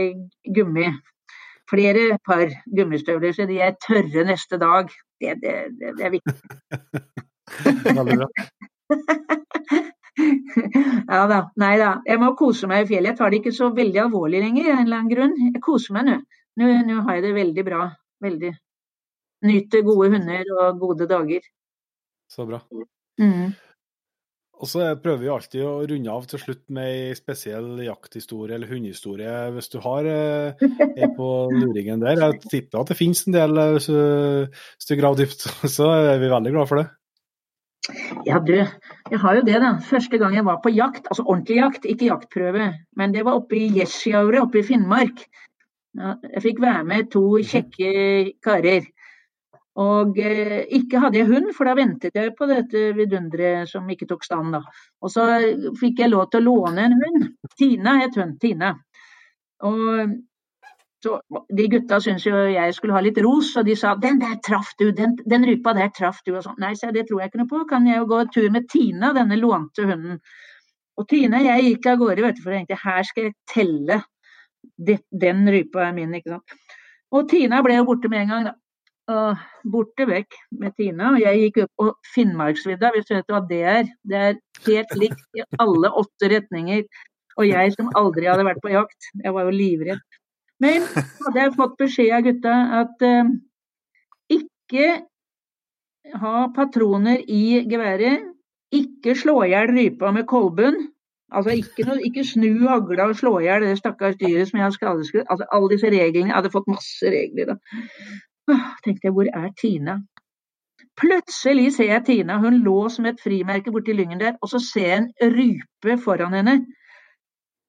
gummi. Flere par gummistøvler, så de er tørre neste dag. Det, det, det, det er viktig. Veldig bra. ja da. Nei da. Jeg må kose meg i fjellet. Jeg tar det ikke så veldig alvorlig lenger, av en eller annen grunn. Jeg koser meg nå. Nå, nå har jeg det veldig bra. Veldig. Nyter gode hunder og gode dager. Så bra. Mm. Og så prøver vi alltid å runde av til slutt med ei spesiell jakthistorie eller hundehistorie. Hvis du har eh, ei på luringen der, jeg tipper at det finnes en del eh, hvis du- graver dypt, så er vi veldig glad for det. Ja, du, jeg har jo det, da. Første gang jeg var på jakt, altså ordentlig jakt, ikke jaktprøve, men det var oppe i Gjesjauret oppe i Finnmark. Jeg fikk være med to kjekke karer. Og eh, ikke hadde jeg hund, for da ventet jeg på dette vidunderet som ikke tok stand. da. Og så fikk jeg lov til å låne en hund. Tina het hun. Tina. Og så De gutta syntes jo jeg skulle ha litt ros, og de sa 'den der traff du', den, den rypa der traff du'. og sånn. Nei, sa jeg, det tror jeg ikke noe på. Kan jeg jo gå tur med Tina, denne lånte hunden. Og Tina og jeg gikk av gårde vet du, for jeg tenkte her skal jeg telle. Det, den rypa er min, ikke sant. Og Tina ble jo borte med en gang, da. Og borte vekk med Tina. Og jeg gikk opp på Finnmarksvidda, hvis du vet hva det er. Det er helt likt i alle åtte retninger. Og jeg som aldri hadde vært på jakt, jeg var jo livredd. Men hadde jeg fått beskjed av gutta at uh, ikke ha patroner i geværet, ikke slå i hjel rypa med kolbunn. altså ikke, noe, ikke snu hagla og slå i hjel det stakkars dyret som jeg har skadeskutt. Altså alle disse reglene, jeg hadde fått masse regler da. Tenkte jeg, hvor er Tina? Plutselig ser jeg Tina, hun lå som et frimerke borti lyngen der, og så ser jeg en rype foran henne.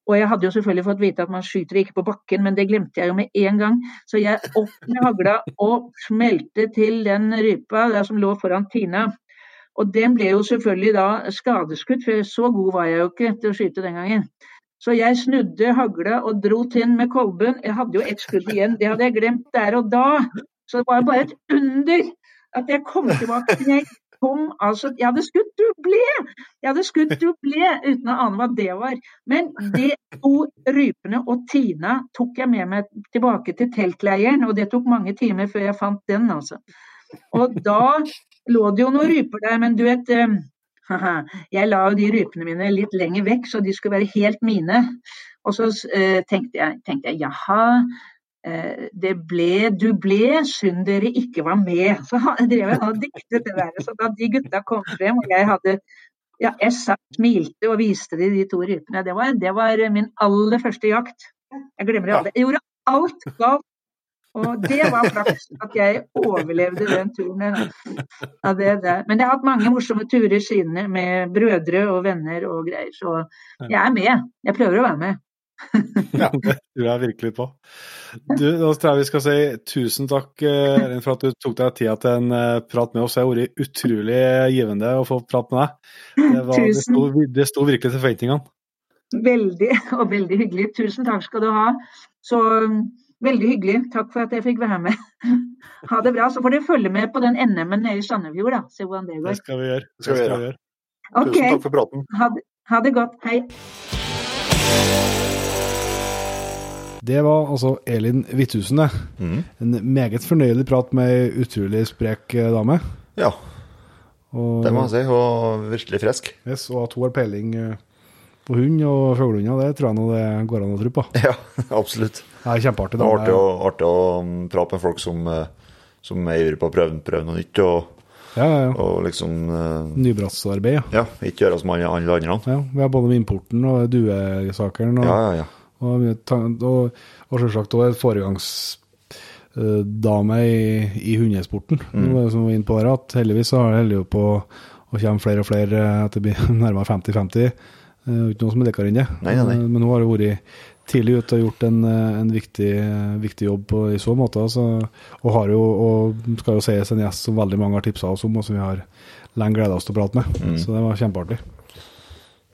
Og jeg hadde jo selvfølgelig fått vite at man skyter ikke på bakken, men det glemte jeg jo med en gang. Så jeg opp med hagla og smelte til den rypa der som lå foran Tina. Og den ble jo selvfølgelig da skadeskutt, for så god var jeg jo ikke til å skyte den gangen. Så jeg snudde hagla og dro til med kolben. Jeg hadde jo ett skudd igjen, det hadde jeg glemt der og da. Så det var bare et under at jeg kom tilbake. Jeg kom altså Jeg hadde skutt dublé! Jeg hadde skutt dublé uten å ane hva det var. Men de to rypene og Tina tok jeg med meg tilbake til teltleiren, og det tok mange timer før jeg fant den, altså. Og da lå det jo noen ryper der, men du vet Jeg la jo de rypene mine litt lenger vekk, så de skulle være helt mine. Og så uh, tenkte, jeg, tenkte jeg jaha, Eh, det ble du ble, synd dere ikke var med. Så drev jeg og diktet det der. Så da de gutta kom frem, og jeg hadde ja, jeg smilte og viste de de to rypene. Det var, det var min aller første jakt. Jeg glemmer det aldri. Jeg gjorde alt galt. Og det var flaks at jeg overlevde den turen. Ja, det, det. Men jeg har hatt mange morsomme turer siden med brødre og venner og greier. Så jeg er med. Jeg prøver å være med. ja, det tror jeg virkelig på. Du, da tror jeg vi skal si tusen takk Elin, for at du tok deg tida til en uh, prat med oss. Det har vært utrolig givende å få prate med deg. Det, var, det, sto, det sto virkelig til forventningene. Veldig, og veldig hyggelig. Tusen takk skal du ha. Så veldig hyggelig. Takk for at jeg fikk være med. Ha det bra. Så får dere følge med på den NM-en nede i Sandefjord, da. Se hvordan det går. Det skal vi gjøre. Det skal vi gjøre. Okay. Tusen takk for praten. Ha, ha det godt. Hei. Det var altså Elin Hvithusen, det. Mm. En meget fornøyelig prat med ei utrolig sprek eh, dame. Ja, Og, det må jeg si. Og virkelig frisk. yes, og at hun har peiling eh, på hund og fuglehunder, det tror jeg nå det går an å tro på. Ja, absolutt. Det er kjempeartig Det er artig å, artig å um, prate med folk som, eh, som er ivrige på å prøve, prøve noe nytt. Og, Ja, ja, ja. og liksom uh, Nybrottsarbeid, ja. Ja, ikke gjøre som alle andre. ja. Vi har både med importen og duesakeren. Og, Ja, ja, ja. Og, og, og selvsagt òg et foregangsdame i, i hundesporten. Mm. Som var inne på her, at heldigvis så har det på å komme flere og flere eh, at det blir nærmere 50-50. Eh, Ikke noe som er likere enn det. Nei, nei, nei. Eh, Men hun har jo vært tidlig ute og gjort en, en viktig, viktig jobb på, i så måte. Altså, og har jo, og skal jo sies, en gjest som veldig mange har tipsa oss om, og som vi har lenge gleda oss til å prate med. Mm. Så det var kjempeartig.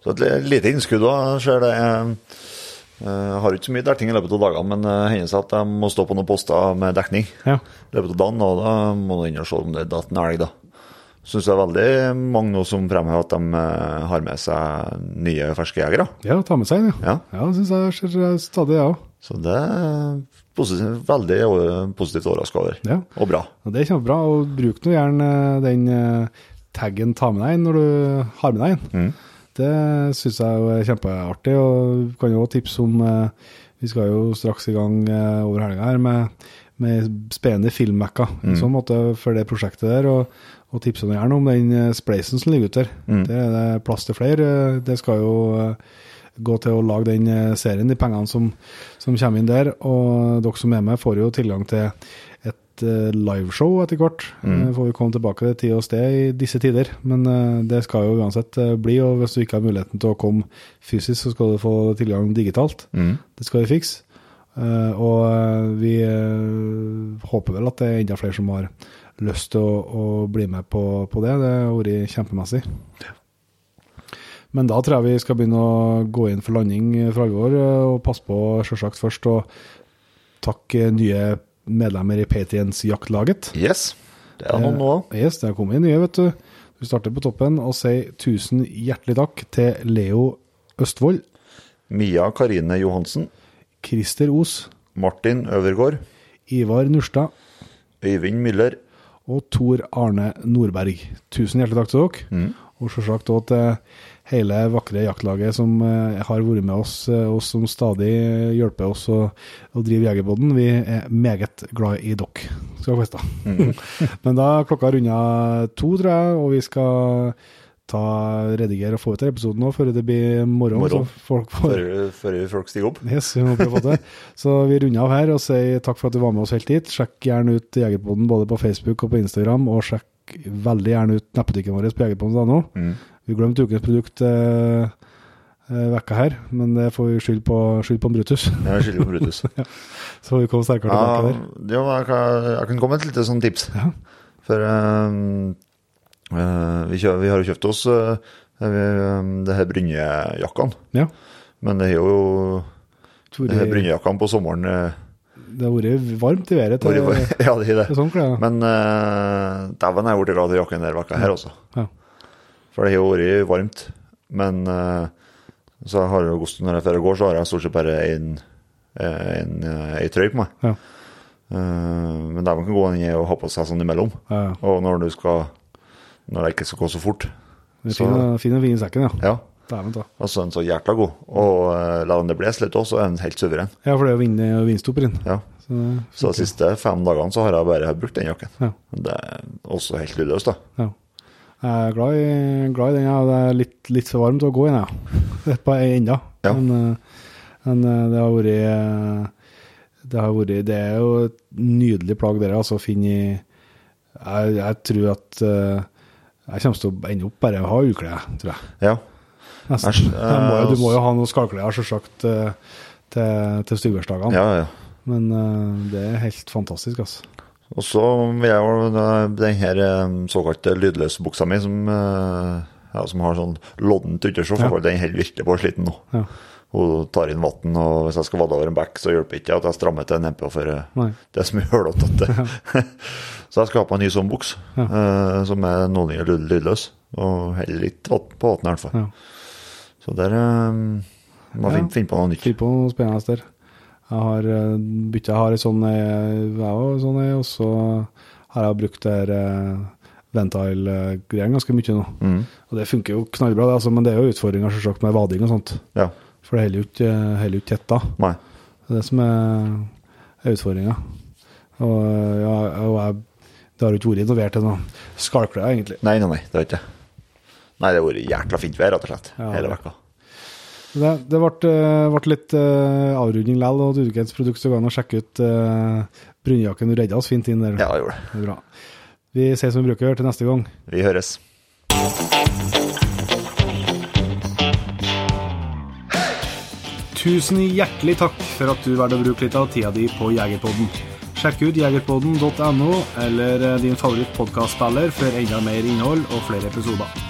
Så et lite innskudd òg, ser det. Jeg eh, har ikke så mye dekning i løpet av dagene, men det hender seg at jeg må stå på noen poster med dekning Ja. i løpet av dagen, og da må du inn og se om det er datt en elg, da. Syns det er veldig mange nå som fremhever at de eh, har med seg nye ferske jegere. ja, ta med seg en, Ja. Ja, det syns jeg ser stadig, jeg òg. Så det er positivt, veldig eh, positivt overraska over. Ja. Og bra. Ja, det er kjempebra. Og bruk nå gjerne den eh, taggen 'ta med deg inn' når du har med deg inn. Mm. Det syns jeg er kjempeartig. Og vi kan jo tipse om eh, Vi skal jo straks i gang eh, over helga her med, med spennende filmmekka mm. sånn måte for det prosjektet der. Og, og tipse gjerne om den eh, spleisen som ligger ute der. Mm. Det er det plass til flere. Det skal jo gå til å lage den serien, de pengene som, som kommer inn der. Og dere som er med, får jo tilgang til et eh, liveshow etter hvert. Mm. får vi komme tilbake til tid og sted i disse tider. Men eh, det skal jo uansett eh, bli, og hvis du ikke har muligheten til å komme fysisk, så skal du få tilgang digitalt. Det skal vi fikse. Eh, og eh, vi eh, håper vel at det er enda flere som har lyst til å, å bli med på, på det. Det har vært kjempemessig. Men da tror jeg vi skal begynne å gå inn for landing for alvor, eh, og passe på selvsagt først Og takke nye medlemmer i Patriens jaktlaget. Yes. Det er noen nå. Yes, det har kommet inn nye, vet du. Vi starter på toppen og sier tusen hjertelig takk til Leo Østfold, Mia Karine Johansen. Christer Os, Martin Øvergård. Ivar Nurstad Øyvind Müller. og Tor Arne Nordberg. Tusen hjertelig takk til dere. Og selvsagt også til hele vakre jaktlaget som eh, har vært med oss, og som stadig hjelper oss å, å drive Jegerbåten. Vi er meget glad i dere, skal dere Mm. Men da er klokka runda to, tror jeg, og vi skal ta, redigere og få ut episoden nå før det blir morgen. Morgen. Folk får Før, før folk stiger opp. Yes, vi må prøve å få det. Så vi runder av her og sier takk for at du var med oss helt hit. Sjekk gjerne ut Jegerpodden både på Facebook og på Instagram, og sjekk veldig gjerne ut nettbutikken vår på jegerpodden.no. Vi glemte ukens produkt eh, eh, vekka her, men det får vi skylde på, skyld på Brutus. Jeg skylder på Brutus. Så får vi komme sterkere Ja, tilbake der. jo, jeg, kan, jeg komme med et lite sånn tips. Ja. For um, uh, vi, kjø, vi har jo kjøpt oss uh, det her brynjejakkene. Ja. Men det er jo Tror det her brynjejakkene på sommeren uh, Det har vært varmt i været. til- Ja, det er det. til sånn. Men uh, dæven, jeg er blitt glad i jakken der vekka her, også. Ja. For det har jo vært varmt. Men eh, så har jeg gått når jeg drar og går, så har jeg stort sett bare eh, eh, ei trøye på meg. Ja. Men det man kan gå ned og ha på seg sånn imellom. Ja, ja. Og når du skal Når det ikke skal gå så fort. Det er Så- fin, og fin i sekken, ja. Ja. Altså en så jækla god. Og uh, la den det blåse litt òg, så er den helt suveren. Ja, for det er jo vind- vindstopper inn. Ja. Så, det- Så de siste fem dagene så har jeg bare brukt den jakken. Ja. Det er også helt lydløst, da. Ja. Jeg er glad i, glad i den, ja. Det er litt, litt for varmt å gå i den, ja. Et på enda. Ja. Men, eh, men eh, det har vært eh, det, har vært det er jo et nydelig plagg dere altså, å finne i jeg, jeg tror at jeg kommer til å ende opp bare å ha uklær, tror jeg. Ja. Æsj, du må jo ha noen skallklær, selvsagt, til, til styggværsdagene. Ja, ja. Men det er helt fantastisk, altså. Og så vil jeg jo den her eh, såkalte lydløsbuksa mi, som, eh, ja, som har sånn loddent ytterstoff, Ja. den holder virkelig på å slite nå. Ja. Hun tar inn vann, og hvis jeg skal vade over en bekk, så hjelper ikke at jeg strammer til nedpå, for eh, Nei. det er så mye hullete. så jeg skal ha på en ny sånn buks, eh, som er noenlunde lyd, lydløs, og holder litt på vannet i hvert fall. Ja. Så der eh, må jeg Ja. finne, finne på noe nytt. Finne på noe spennende der. Jeg har byttet bytta, jeg har en sånn, eh, jeg sånn, eh, og så har jeg brukt det her eh, Ventile-greiene ganske mye nå. Mm. Og det funker jo knallbra, det, altså, men det er jo utfordringer selvsagt med vading og sånt. Ja. For det holder jo ikke, tett da. Nei. Det er det som er, er utfordringa. Og, eh, ja, og jeg, det har jo ikke vært involvert i noe skalklær, egentlig. Nei, nei, nei, det har ikke. Nei, det har vært jækla fint vær, rett og slett, Ja, hele vekka. Det, det ble, eh, ble litt uh, avrunding likevel, og ukens produkt så går an å sjekke ut uh, brynjakken. Du redda oss fint inn der. Ja, jeg gjorde det. Bra. Vi ses som vi bruker å gjøre til neste gang. Vi høres. Tusen hjertelig takk for at du valgte å bruke litt av tida di på Jegerpodden. Sjekk ut jegerpodden.no eller din favorittpodkastspiller for enda mer innhold og flere episoder.